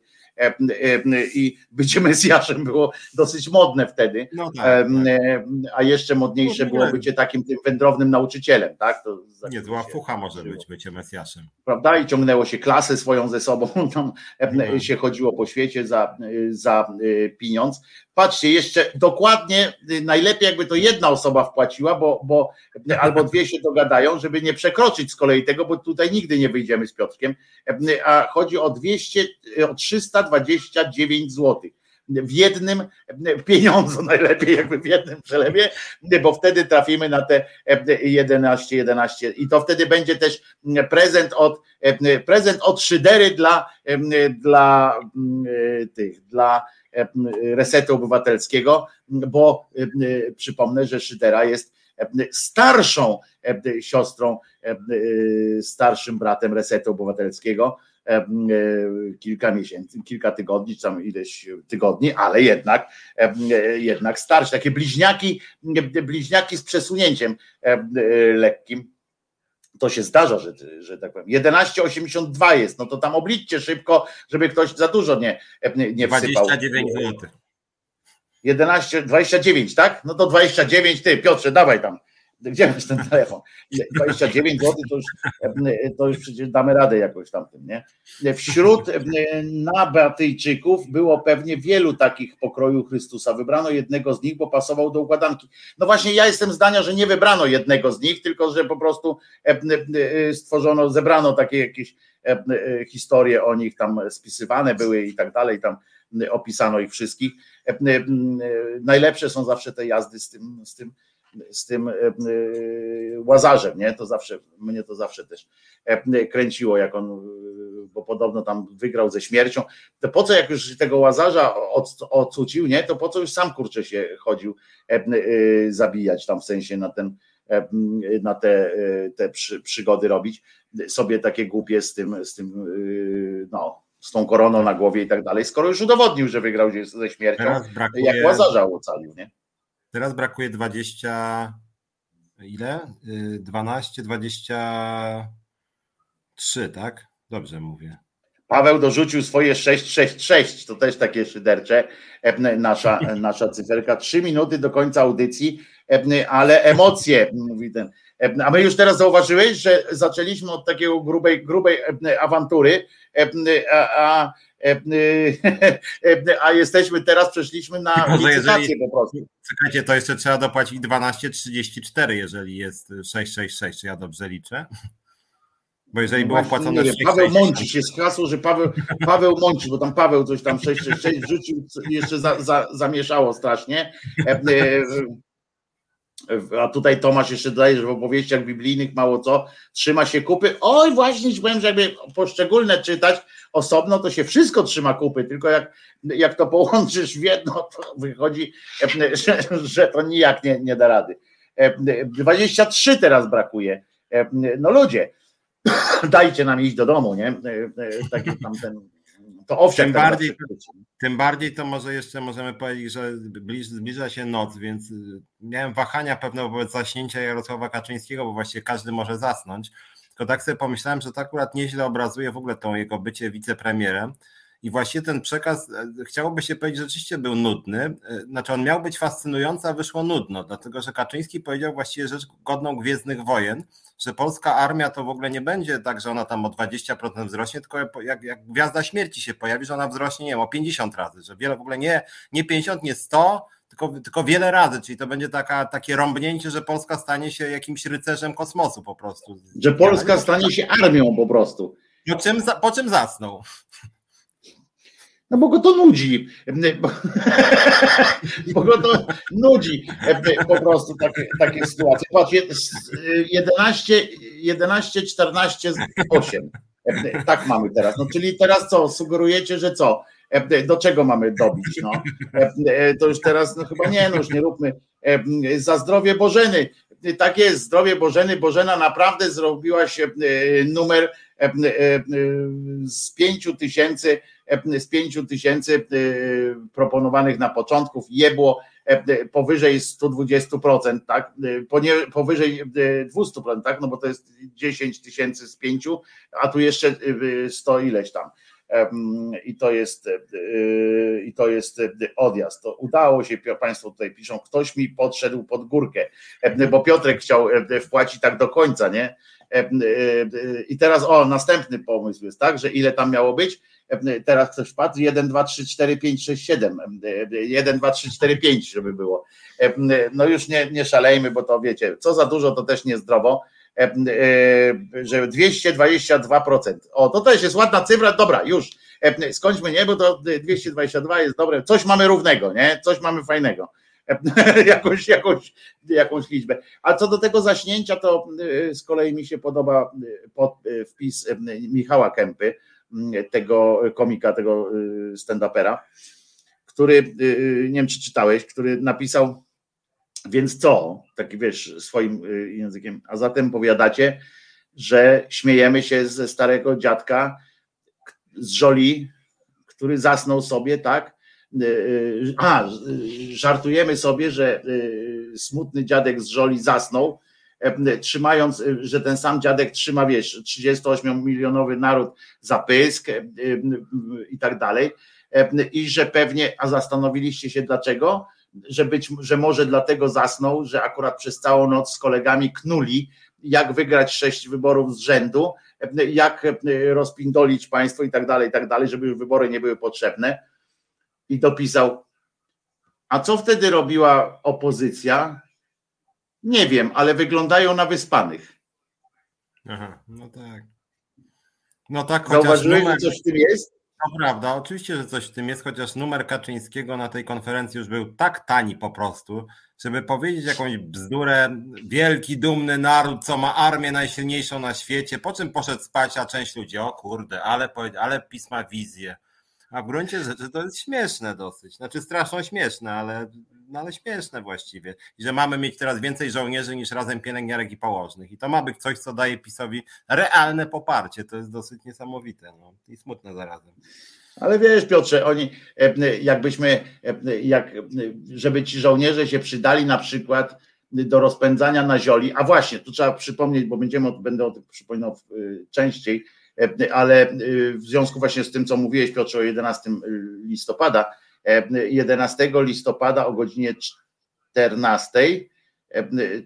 i bycie Mesjaszem było dosyć modne wtedy, no tak, tak. a jeszcze modniejsze no, było bycie takim tym wędrownym nauczycielem, tak? To nie, zła fucha może być bycie Mesjaszem. Prawda? I ciągnęło się klasę swoją ze sobą, tam no. się chodziło po świecie za, za y, pieniądz. Patrzcie, jeszcze dokładnie y, najlepiej jakby to jedna osoba wpłaciła, bo, bo albo dwie się dogadają, żeby nie przekroczyć z kolei tego, bo tutaj nigdy nie wyjdziemy z Piotrkiem, a chodzi o 200, o 329 złotych. W jednym pieniądzu, najlepiej jakby w jednym przelewie, bo wtedy trafimy na te 11, 11 i to wtedy będzie też prezent od prezent od Szydery dla, dla tych, dla resetu obywatelskiego, bo przypomnę, że Szydera jest starszą siostrą, starszym bratem resetu obywatelskiego E, kilka miesięcy, kilka tygodni, czy tam ileś tygodni, ale jednak, jednak starsze, takie bliźniaki, bliźniaki z przesunięciem lekkim. To się zdarza, że, że tak powiem. 11,82 jest, no to tam obliczcie szybko, żeby ktoś za dużo nie, nie wsypał. 29 zł. 11, 29, tak? No to 29, ty Piotrze, dawaj tam gdzie masz ten telefon? 29 zł to już, to już przecież damy radę jakoś tamtym, nie? Wśród nabatyjczyków było pewnie wielu takich pokroju Chrystusa. Wybrano jednego z nich, bo pasował do układanki. No właśnie ja jestem zdania, że nie wybrano jednego z nich, tylko że po prostu stworzono, zebrano takie jakieś historie o nich tam spisywane były i tak dalej, tam opisano ich wszystkich. Najlepsze są zawsze te jazdy z tym, z tym z tym e, e, łazarzem, nie? To zawsze, mnie to zawsze też e, kręciło, jak on, bo podobno tam wygrał ze śmiercią. To po co, jak już tego łazarza odcucił, nie? To po co już sam kurczę się chodził zabijać tam w sensie na ten na te, te przygody robić, sobie takie głupie z tym, z tym, no, z tą koroną na głowie i tak dalej, skoro już udowodnił, że wygrał ze śmiercią, jak łazarza ocalił, nie? Teraz brakuje 20. Ile? 12, y, 23, tak? Dobrze mówię. Paweł dorzucił swoje 666, to też takie szydercze, nasza, nasza cyferka. Trzy minuty do końca audycji, ale emocje, mówi ten. A my już teraz zauważyłeś, że zaczęliśmy od takiego grubej, grubej awantury, a, a a jesteśmy teraz, przeszliśmy na licytację po prostu. Czekajcie, to jeszcze trzeba dopłacić 12,34, jeżeli jest 666, czy ja dobrze liczę? Bo jeżeli było wpłacone. Nie, Paweł Mącisz jest hasło, że Paweł, Paweł Mącisz, bo tam Paweł coś tam 666 wrzucił, jeszcze za, za, zamieszało strasznie. A tutaj Tomasz jeszcze dodaje, że w opowieściach biblijnych mało co trzyma się kupy. Oj, właśnie ci powiem, że jakby poszczególne czytać osobno, to się wszystko trzyma kupy, tylko jak, jak to połączysz w jedno, to wychodzi, że, że to nijak nie, nie da rady. 23 teraz brakuje. No ludzie, dajcie nam iść do domu, nie? Taki tam ten to owszem. Tym bardziej, tym bardziej to może jeszcze możemy powiedzieć, że zbliża się noc, więc y, miałem wahania pewne wobec zaśnięcia Jarosława Kaczyńskiego, bo właściwie każdy może zasnąć. Tylko tak sobie pomyślałem, że to akurat nieźle obrazuje w ogóle tą jego bycie wicepremierem. I właśnie ten przekaz, e, chciałoby się powiedzieć, rzeczywiście był nudny. E, znaczy, on miał być fascynujący, a wyszło nudno, dlatego że Kaczyński powiedział właściwie rzecz godną gwiezdnych wojen, że polska armia to w ogóle nie będzie tak, że ona tam o 20% wzrośnie, tylko jak, jak gwiazda śmierci się pojawi, że ona wzrośnie, nie wiem, o 50 razy, że wiele w ogóle nie, nie 50, nie 100, tylko, tylko wiele razy, czyli to będzie taka, takie rąbnięcie, że Polska stanie się jakimś rycerzem kosmosu po prostu. Że Polska stanie się armią po prostu. Po czym, po czym zasnął? No bo go to nudzi. Bo, bo go to nudzi po prostu takie, takie sytuacje. Patrz, 11, 11, 14, 8. Tak mamy teraz. No czyli teraz co? Sugerujecie, że co? Do czego mamy dobić? No? To już teraz, no chyba nie, no już nie róbmy. Za zdrowie Bożeny. Tak jest, zdrowie Bożeny. Bożena naprawdę zrobiła się numer z pięciu tysięcy z 5 tysięcy e, proponowanych na początków jebło e, powyżej 120%, tak? E, powyżej 200%, tak? No bo to jest 10 tysięcy z 5, a tu jeszcze 100 ileś tam. I to jest i to jest odjazd. To udało się, Państwo tutaj piszą, ktoś mi podszedł pod górkę, bo Piotrek chciał wpłacić tak do końca, nie? I teraz o, następny pomysł jest, tak, że ile tam miało być? teraz ktoś wpadł, 1, 2, 3, 4, 5, 6, 7, 1, 2, 3, 4, 5, żeby było. No już nie, nie szalejmy, bo to wiecie, co za dużo, to też niezdrowo, że 222%. O, to też jest ładna cyfra, dobra, już, skończmy, nie, bo to 222 jest dobre, coś mamy równego, nie, coś mamy fajnego. jakąś, jakąś, jakąś liczbę. A co do tego zaśnięcia, to z kolei mi się podoba wpis Michała Kępy, tego komika, tego stand-upera, który, nie wiem czy czytałeś, który napisał, więc co, taki wiesz, swoim językiem, a zatem powiadacie, że śmiejemy się ze starego dziadka z Żoli, który zasnął sobie, tak? A, żartujemy sobie, że smutny dziadek z Żoli zasnął, trzymając, że ten sam dziadek trzyma, wiesz, 38-milionowy naród za pysk i tak dalej. I że pewnie, a zastanowiliście się dlaczego? Że być, że może dlatego zasnął, że akurat przez całą noc z kolegami knuli, jak wygrać sześć wyborów z rzędu, jak rozpindolić państwo i tak dalej, i tak dalej, żeby już wybory nie były potrzebne. I dopisał, a co wtedy robiła opozycja? Nie wiem, ale wyglądają na wyspanych. Aha, no tak. No tak, Zauważyłeś, numer... coś w tym jest? To prawda, oczywiście, że coś w tym jest, chociaż numer Kaczyńskiego na tej konferencji już był tak tani po prostu, żeby powiedzieć jakąś bzdurę, wielki, dumny naród, co ma armię najsilniejszą na świecie, po czym poszedł spać, a część ludzi, o kurde, ale, ale pisma wizję. A w gruncie rzeczy to jest śmieszne dosyć. Znaczy strasznie śmieszne, ale, no ale śmieszne właściwie. I że mamy mieć teraz więcej żołnierzy niż razem pielęgniarek i położnych. I to ma być coś, co daje PiSowi realne poparcie. To jest dosyć niesamowite no. i smutne zarazem. Ale wiesz, Piotrze, oni jakbyśmy, jak, żeby ci żołnierze się przydali na przykład do rozpędzania na zioli, a właśnie, tu trzeba przypomnieć, bo będziemy, będę o tym przypominał częściej, ale y, w związku właśnie z tym, co mówiłeś Piotrze o 11 listopada, 11 listopada o godzinie 14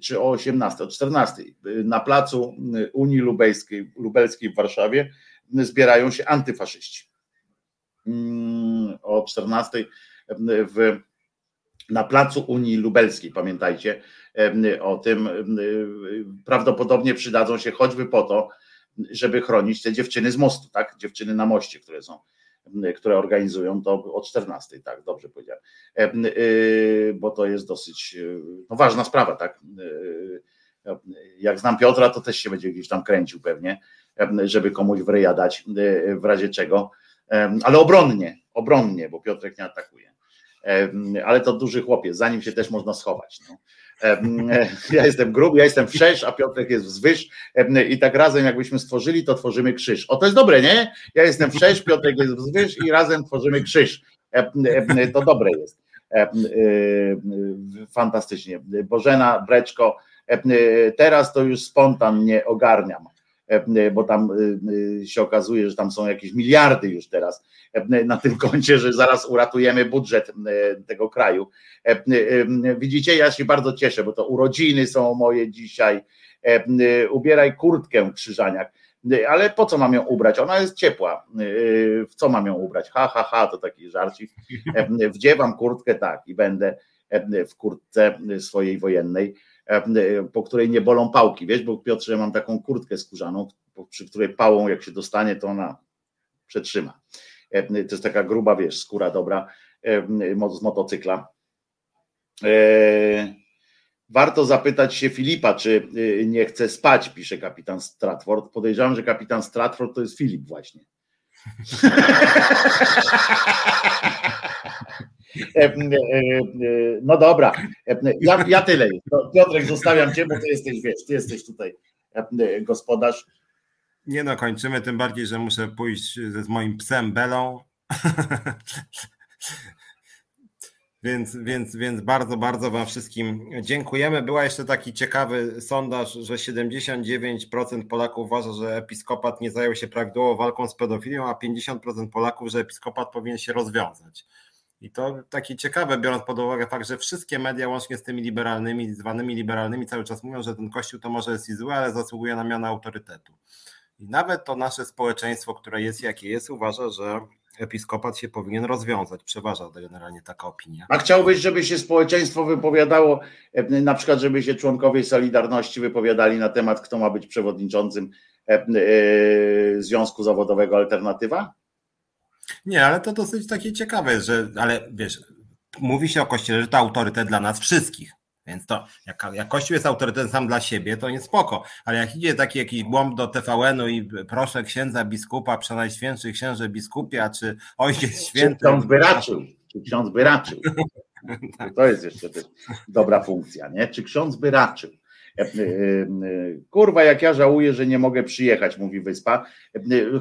czy o 18, o 14 na placu Unii Lubelskiej, Lubelskiej w Warszawie zbierają się antyfaszyści. Mm, o 14 w, na placu Unii Lubelskiej, pamiętajcie o tym. Prawdopodobnie przydadzą się choćby po to, żeby chronić te dziewczyny z mostu, tak? Dziewczyny na moście, które są, które organizują to o 14, tak, dobrze powiedziałem. Y, bo to jest dosyć y, no, ważna sprawa, tak? Jak znam Piotra, to też się będzie gdzieś tam kręcił pewnie, żeby komuś w ryja dać w razie czego, ale obronnie, obronnie, bo Piotrek nie atakuje. Ale to duży chłopiec, zanim się też można schować. No. Ja jestem gruby, ja jestem wszerz, a Piotrek jest wzwyż i tak razem jakbyśmy stworzyli, to tworzymy krzyż. O, to jest dobre, nie? Ja jestem wszerz, Piotrek jest wzwyż i razem tworzymy krzyż. To dobre jest. Fantastycznie. Bożena, Breczko, teraz to już spontan nie ogarniam. Bo tam się okazuje, że tam są jakieś miliardy już teraz na tym koncie, że zaraz uratujemy budżet tego kraju. Widzicie, ja się bardzo cieszę, bo to urodziny są moje dzisiaj. Ubieraj kurtkę, Krzyżaniak ale po co mam ją ubrać? Ona jest ciepła. W co mam ją ubrać? Ha, ha, ha, to taki żarcik. Wdziewam kurtkę, tak, i będę w kurtce swojej wojennej, po której nie bolą pałki, wiesz, bo Piotrze, mam taką kurtkę skórzaną, przy której pałą jak się dostanie, to ona przetrzyma. To jest taka gruba, wiesz, skóra dobra z motocykla. E, warto zapytać się Filipa, czy y, nie chce spać, pisze kapitan Stratford. Podejrzewam, że kapitan Stratford to jest Filip właśnie. E, e, no dobra, ja, ja tyle. Piotrek, zostawiam cię, bo ty jesteś, wiesz, ty jesteś tutaj gospodarz. Nie no, kończymy, tym bardziej, że muszę pójść z moim psem Belą. Więc, więc, więc bardzo, bardzo Wam wszystkim dziękujemy. Była jeszcze taki ciekawy sondaż, że 79% Polaków uważa, że episkopat nie zajął się prawidłowo walką z pedofilią, a 50% Polaków, że episkopat powinien się rozwiązać. I to takie ciekawe, biorąc pod uwagę fakt, że wszystkie media, łącznie z tymi liberalnymi, zwanymi liberalnymi, cały czas mówią, że ten kościół to może jest i zły, ale zasługuje na miano autorytetu. I nawet to nasze społeczeństwo, które jest jakie jest, uważa, że episkopat się powinien rozwiązać. Przeważa generalnie taka opinia. A chciałbyś, żeby się społeczeństwo wypowiadało, e, na przykład, żeby się członkowie Solidarności wypowiadali na temat, kto ma być przewodniczącym e, e, Związku Zawodowego Alternatywa? Nie, ale to dosyć takie ciekawe, że, ale wiesz, mówi się o Kościele, że to autorytet dla nas wszystkich. Więc to, jak, jak Kościół jest autorytetem sam dla siebie, to nie spoko. Ale jak idzie taki jakiś głąb do TVN-u i proszę księdza biskupa, przenajświętszy księże biskupia, czy ojciec święty. Czy ksiądz by raczył, czy ksiądz by raczył. To jest jeszcze też dobra funkcja, nie? Czy ksiądz by raczył? E, e, e, kurwa, jak ja żałuję, że nie mogę przyjechać, mówi Wyspa.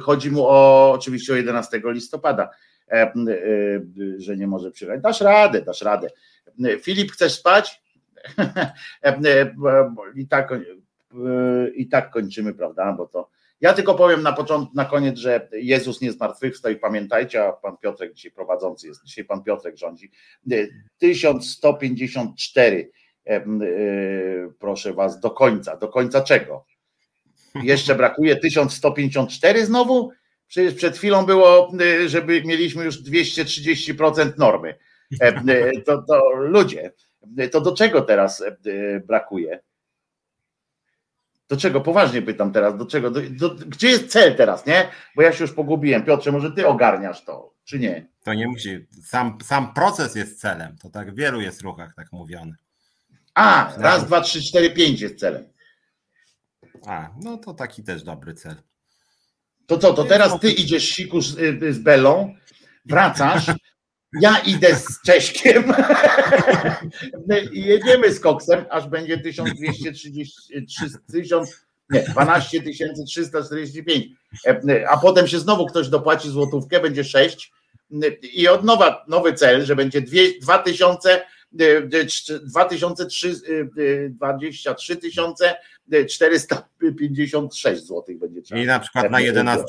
Chodzi mu o oczywiście o 11 listopada, że nie może przyjechać. Dasz radę, dasz radę. Filip, chcesz spać? I tak, I tak kończymy, prawda? Bo to. Ja tylko powiem na początku, na koniec, że Jezus nie zmartwychwstał i pamiętajcie, a pan Piotrek dzisiaj prowadzący jest, dzisiaj pan Piotrek rządzi. 1154, proszę was, do końca. Do końca czego? Jeszcze brakuje 1154 znowu? Przecież przed chwilą było, żeby mieliśmy już 230% normy. To, to ludzie, to do czego teraz e, e, brakuje? Do czego? Poważnie pytam teraz, do czego? Do, do, gdzie jest cel teraz, nie? Bo ja się już pogubiłem. Piotrze, może ty ogarniasz to, czy nie? To nie musi. Sam, sam proces jest celem. To tak w wielu jest ruchach tak mówione. A, raz, dwa, trzy, cztery, pięć jest celem. A, no to taki też dobry cel. To co, to teraz ty idziesz siku z, z Belą, wracasz ja idę z Cześkiem i jedziemy z koksem, aż będzie 1233 1000, nie, 12 345. A potem się znowu ktoś dopłaci złotówkę, będzie 6 i od nowa nowy cel, że będzie 2000 2023 456 zł będzie trzeba. I na przykład na 11,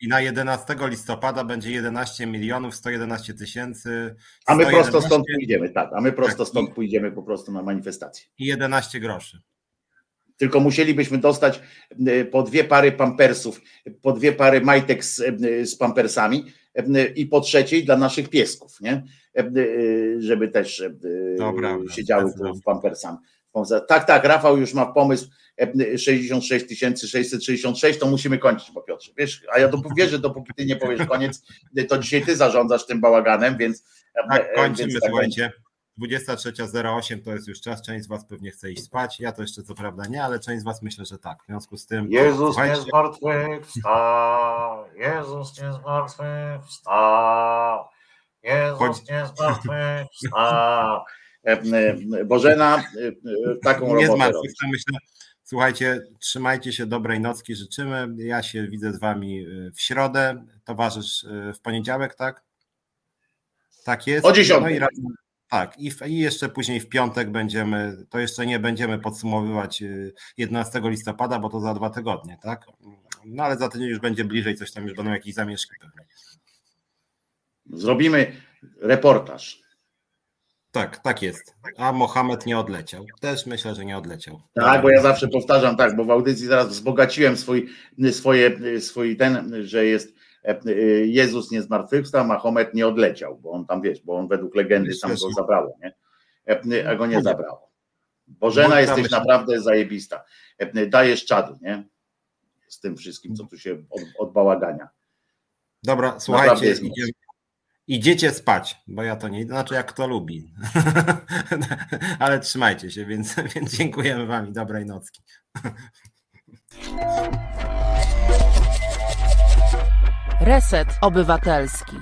i na 11 listopada będzie 11 milionów 111 tysięcy. A my prosto stąd pójdziemy, tak, a my prosto tak, stąd pójdziemy po prostu na manifestację. I 11 groszy. Tylko musielibyśmy dostać e, po dwie pary pampersów, po dwie pary majtek z, e, z pampersami e, i po trzeciej dla naszych piesków, nie? Żeby też Dobra, siedziały tu w pampersami. Tak, tak, Rafał już ma pomysł 66 666, to musimy kończyć po Piotrze. Wiesz, a ja wierzę, dopóki ty nie powiesz koniec, to dzisiaj ty zarządzasz tym bałaganem, więc. Tak, kończymy, więc tak słuchajcie. 23.08 to jest już czas, część z Was pewnie chce iść spać, ja to jeszcze co prawda nie, ale część z Was myślę, że tak, w związku z tym... Jezus słuchajcie... nie zmartwychwstał, Jezus nie zmartwychwstał, Jezus nie zmartwychwstał. E, e, Bożena e, taką nie robotę myślę, Słuchajcie, trzymajcie się dobrej nocki, życzymy. Ja się widzę z Wami w środę, towarzysz w poniedziałek, tak? Tak jest. O 10. No i Tak, i, w, i, jeszcze później w piątek będziemy, to jeszcze nie będziemy podsumowywać 11 y, listopada, bo to za dwa tygodnie, tak? No ale za tydzień już będzie bliżej, coś tam już będą jakieś zamieszki pewnie. Zrobimy reportaż. Tak, tak jest. A Mohamed nie odleciał. Też myślę, że nie odleciał. Tak, bo ja zawsze powtarzam tak, bo w audycji zaraz wzbogaciłem swój, swoje, swój ten, że jest Jezus nie zmartwychwstał, Mahomet nie odleciał, bo on tam wiesz, bo on według legendy tam go zabrało, nie? E, a go nie zabrało. Bożena jesteś naprawdę zajebista. E, dajesz czadu, nie? Z tym wszystkim, co tu się od, od bałagania. Dobra, słuchajcie, idziemy, Idziecie spać, bo ja to nie, znaczy jak kto lubi. Ale trzymajcie się, więc, więc dziękujemy Wam i dobrej nocki. Reset Obywatelski.